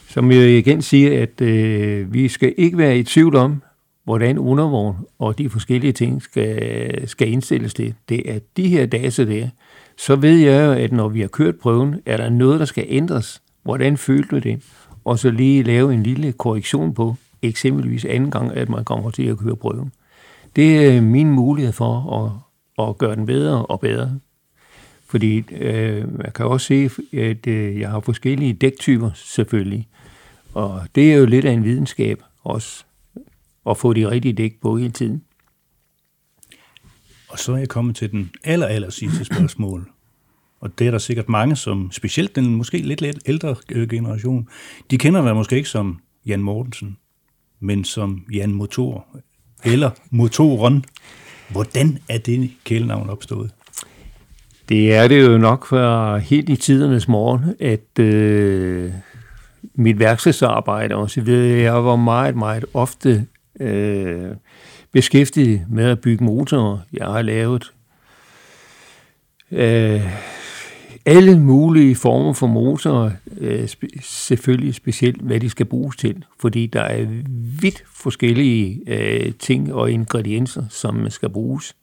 Som jeg igen siger, at øh, vi skal ikke være i tvivl om, hvordan undervogn og de forskellige ting skal, skal indstilles til. Det er de her data der. Så ved jeg jo, at når vi har kørt prøven, er der noget, der skal ændres. Hvordan følte du det? Og så lige lave en lille korrektion på, eksempelvis anden gang, at man kommer til at køre prøven. Det er min mulighed for at, og gøre den bedre og bedre. Fordi øh, man kan også se, at øh, jeg har forskellige dæktyper selvfølgelig. Og det er jo lidt af en videnskab også, at få de rigtige dæk på hele tiden. Og så er jeg kommet til den aller, aller sidste spørgsmål. Og det er der sikkert mange, som specielt den måske lidt, lidt ældre øh, generation, de kender dig måske ikke som Jan Mortensen, men som Jan Motor, eller Motoren. Hvordan er det kælenavn opstået? Det er det jo nok for helt i tidernes morgen, at øh, mit værkstedsarbejde og så videre, jeg var meget, meget ofte øh, beskæftiget med at bygge motorer. Jeg har lavet øh, alle mulige former for motorer, øh, selvfølgelig specielt hvad de skal bruges til, fordi der er vidt forskellige øh, ting og ingredienser, som skal bruges.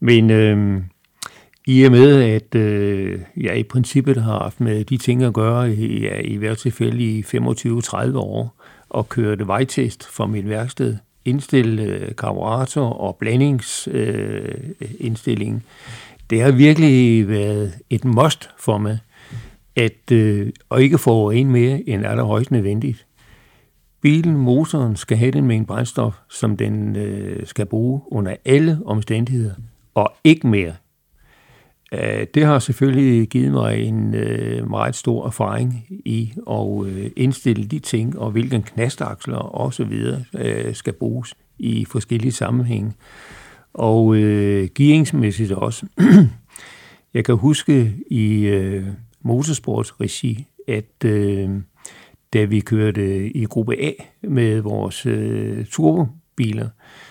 Men øh, i og med, at øh, jeg i princippet har haft med de ting at gøre i, ja, i hvert tilfælde i 25-30 år, og kørte vejtest for mit værksted, indstille øh, karburator og blandingsindstilling, øh, det har virkelig været et must for mig, at øh, og ikke få en mere end allerhøjst nødvendigt. Bilen, motoren, skal have den mængde brændstof, som den øh, skal bruge under alle omstændigheder, og ikke mere. Øh, det har selvfølgelig givet mig en øh, meget stor erfaring i at øh, indstille de ting, og hvilken knastaksler og så videre øh, skal bruges i forskellige sammenhænge og øh, gearingsmæssigt også. Jeg kan huske i øh, motorsportsregi, at øh, da vi kørte i gruppe A med vores øh, turbobiler,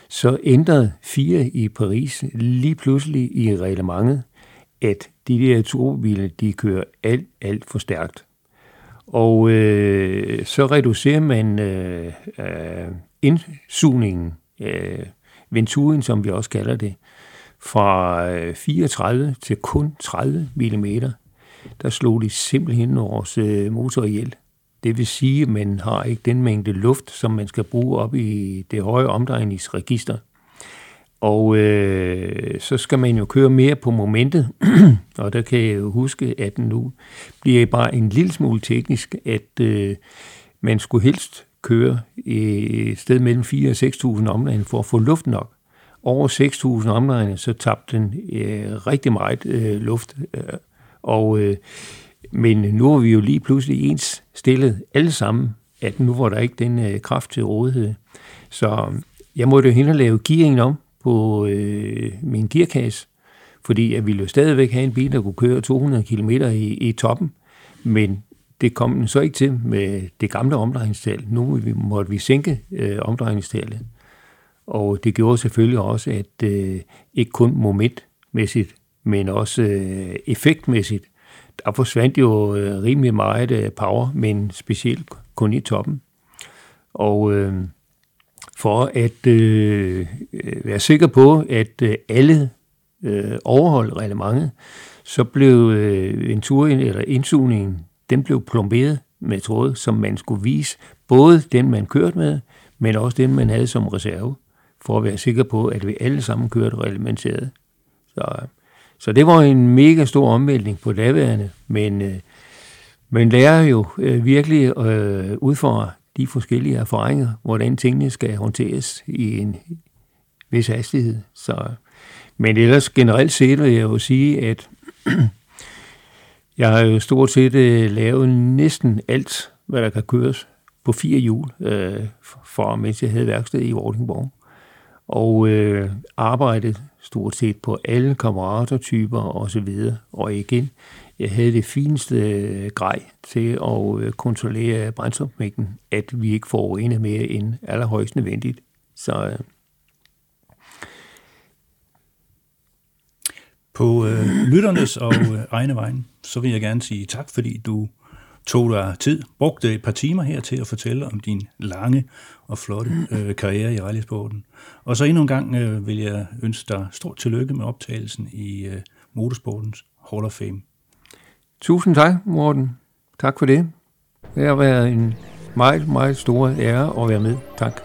så ændrede fire i Paris lige pludselig i reglementet, at de der turbobiler, de kører alt, alt for stærkt. Og øh, så reducerer man øh, øh, indsugningen øh, Venturien, som vi også kalder det, fra øh, 34 til kun 30 mm, der slog de simpelthen vores øh, motor ihjel. Det vil sige, at man har ikke den mængde luft, som man skal bruge op i det høje omdrejningsregister. Og øh, så skal man jo køre mere på momentet, og der kan jeg jo huske, at nu bliver bare en lille smule teknisk, at øh, man skulle helst køre et sted mellem 4 og 6.000 omdrejninger for at få luft nok. Over 6.000 omdrejninger, så tabte den øh, rigtig meget øh, luft. Øh, og, øh, men nu er vi jo lige pludselig ens stillet alle sammen, at nu var der ikke den øh, kraft til rådighed. Så jeg måtte jo hen og lave gearingen om på øh, min gearkasse, fordi jeg ville jo stadigvæk have en bil, der kunne køre 200 km i, i toppen, men det kom den så ikke til med det gamle omdrejningstal. Nu måtte vi sænke øh, omdrejningstallet. Og det gjorde selvfølgelig også, at øh, ikke kun momentmæssigt, men også øh, effektmæssigt, der forsvandt jo øh, rimelig meget øh, power, men specielt kun i toppen. Og øh, for at øh, øh være sikker på, at øh, alle øh, overholdt reglementet, så blev øh, en tur eller indsugningen den blev plomberet med tråd, som man skulle vise både den, man kørte med, men også den, man havde som reserve, for at være sikker på, at vi alle sammen kørte reglementeret. Så, så det var en mega stor omvæltning på daværende, men øh, man lærer jo øh, virkelig øh, ud fra de forskellige erfaringer, hvordan tingene skal håndteres i en vis hastighed. Så, men ellers generelt set vil jeg jo sige, at Jeg har jo stort set øh, lavet næsten alt, hvad der kan køres på fire hjul, øh, for mens jeg havde værksted i Vordingborg. Og øh, arbejdet stort set på alle kammeratertyper og så videre. Og igen, jeg havde det fineste øh, grej til at øh, kontrollere brændstofmængden, at vi ikke får en mere end allerhøjst nødvendigt. Så øh, På øh, lytternes og øh, egne vegne, så vil jeg gerne sige tak, fordi du tog dig tid, brugte et par timer her til at fortælle om din lange og flotte øh, karriere i rallysporten. Og så endnu en gang øh, vil jeg ønske dig stort tillykke med optagelsen i øh, Motorsportens Hall of Fame. Tusind tak, Morten. Tak for det. Det har været en meget, meget store ære at være med. Tak.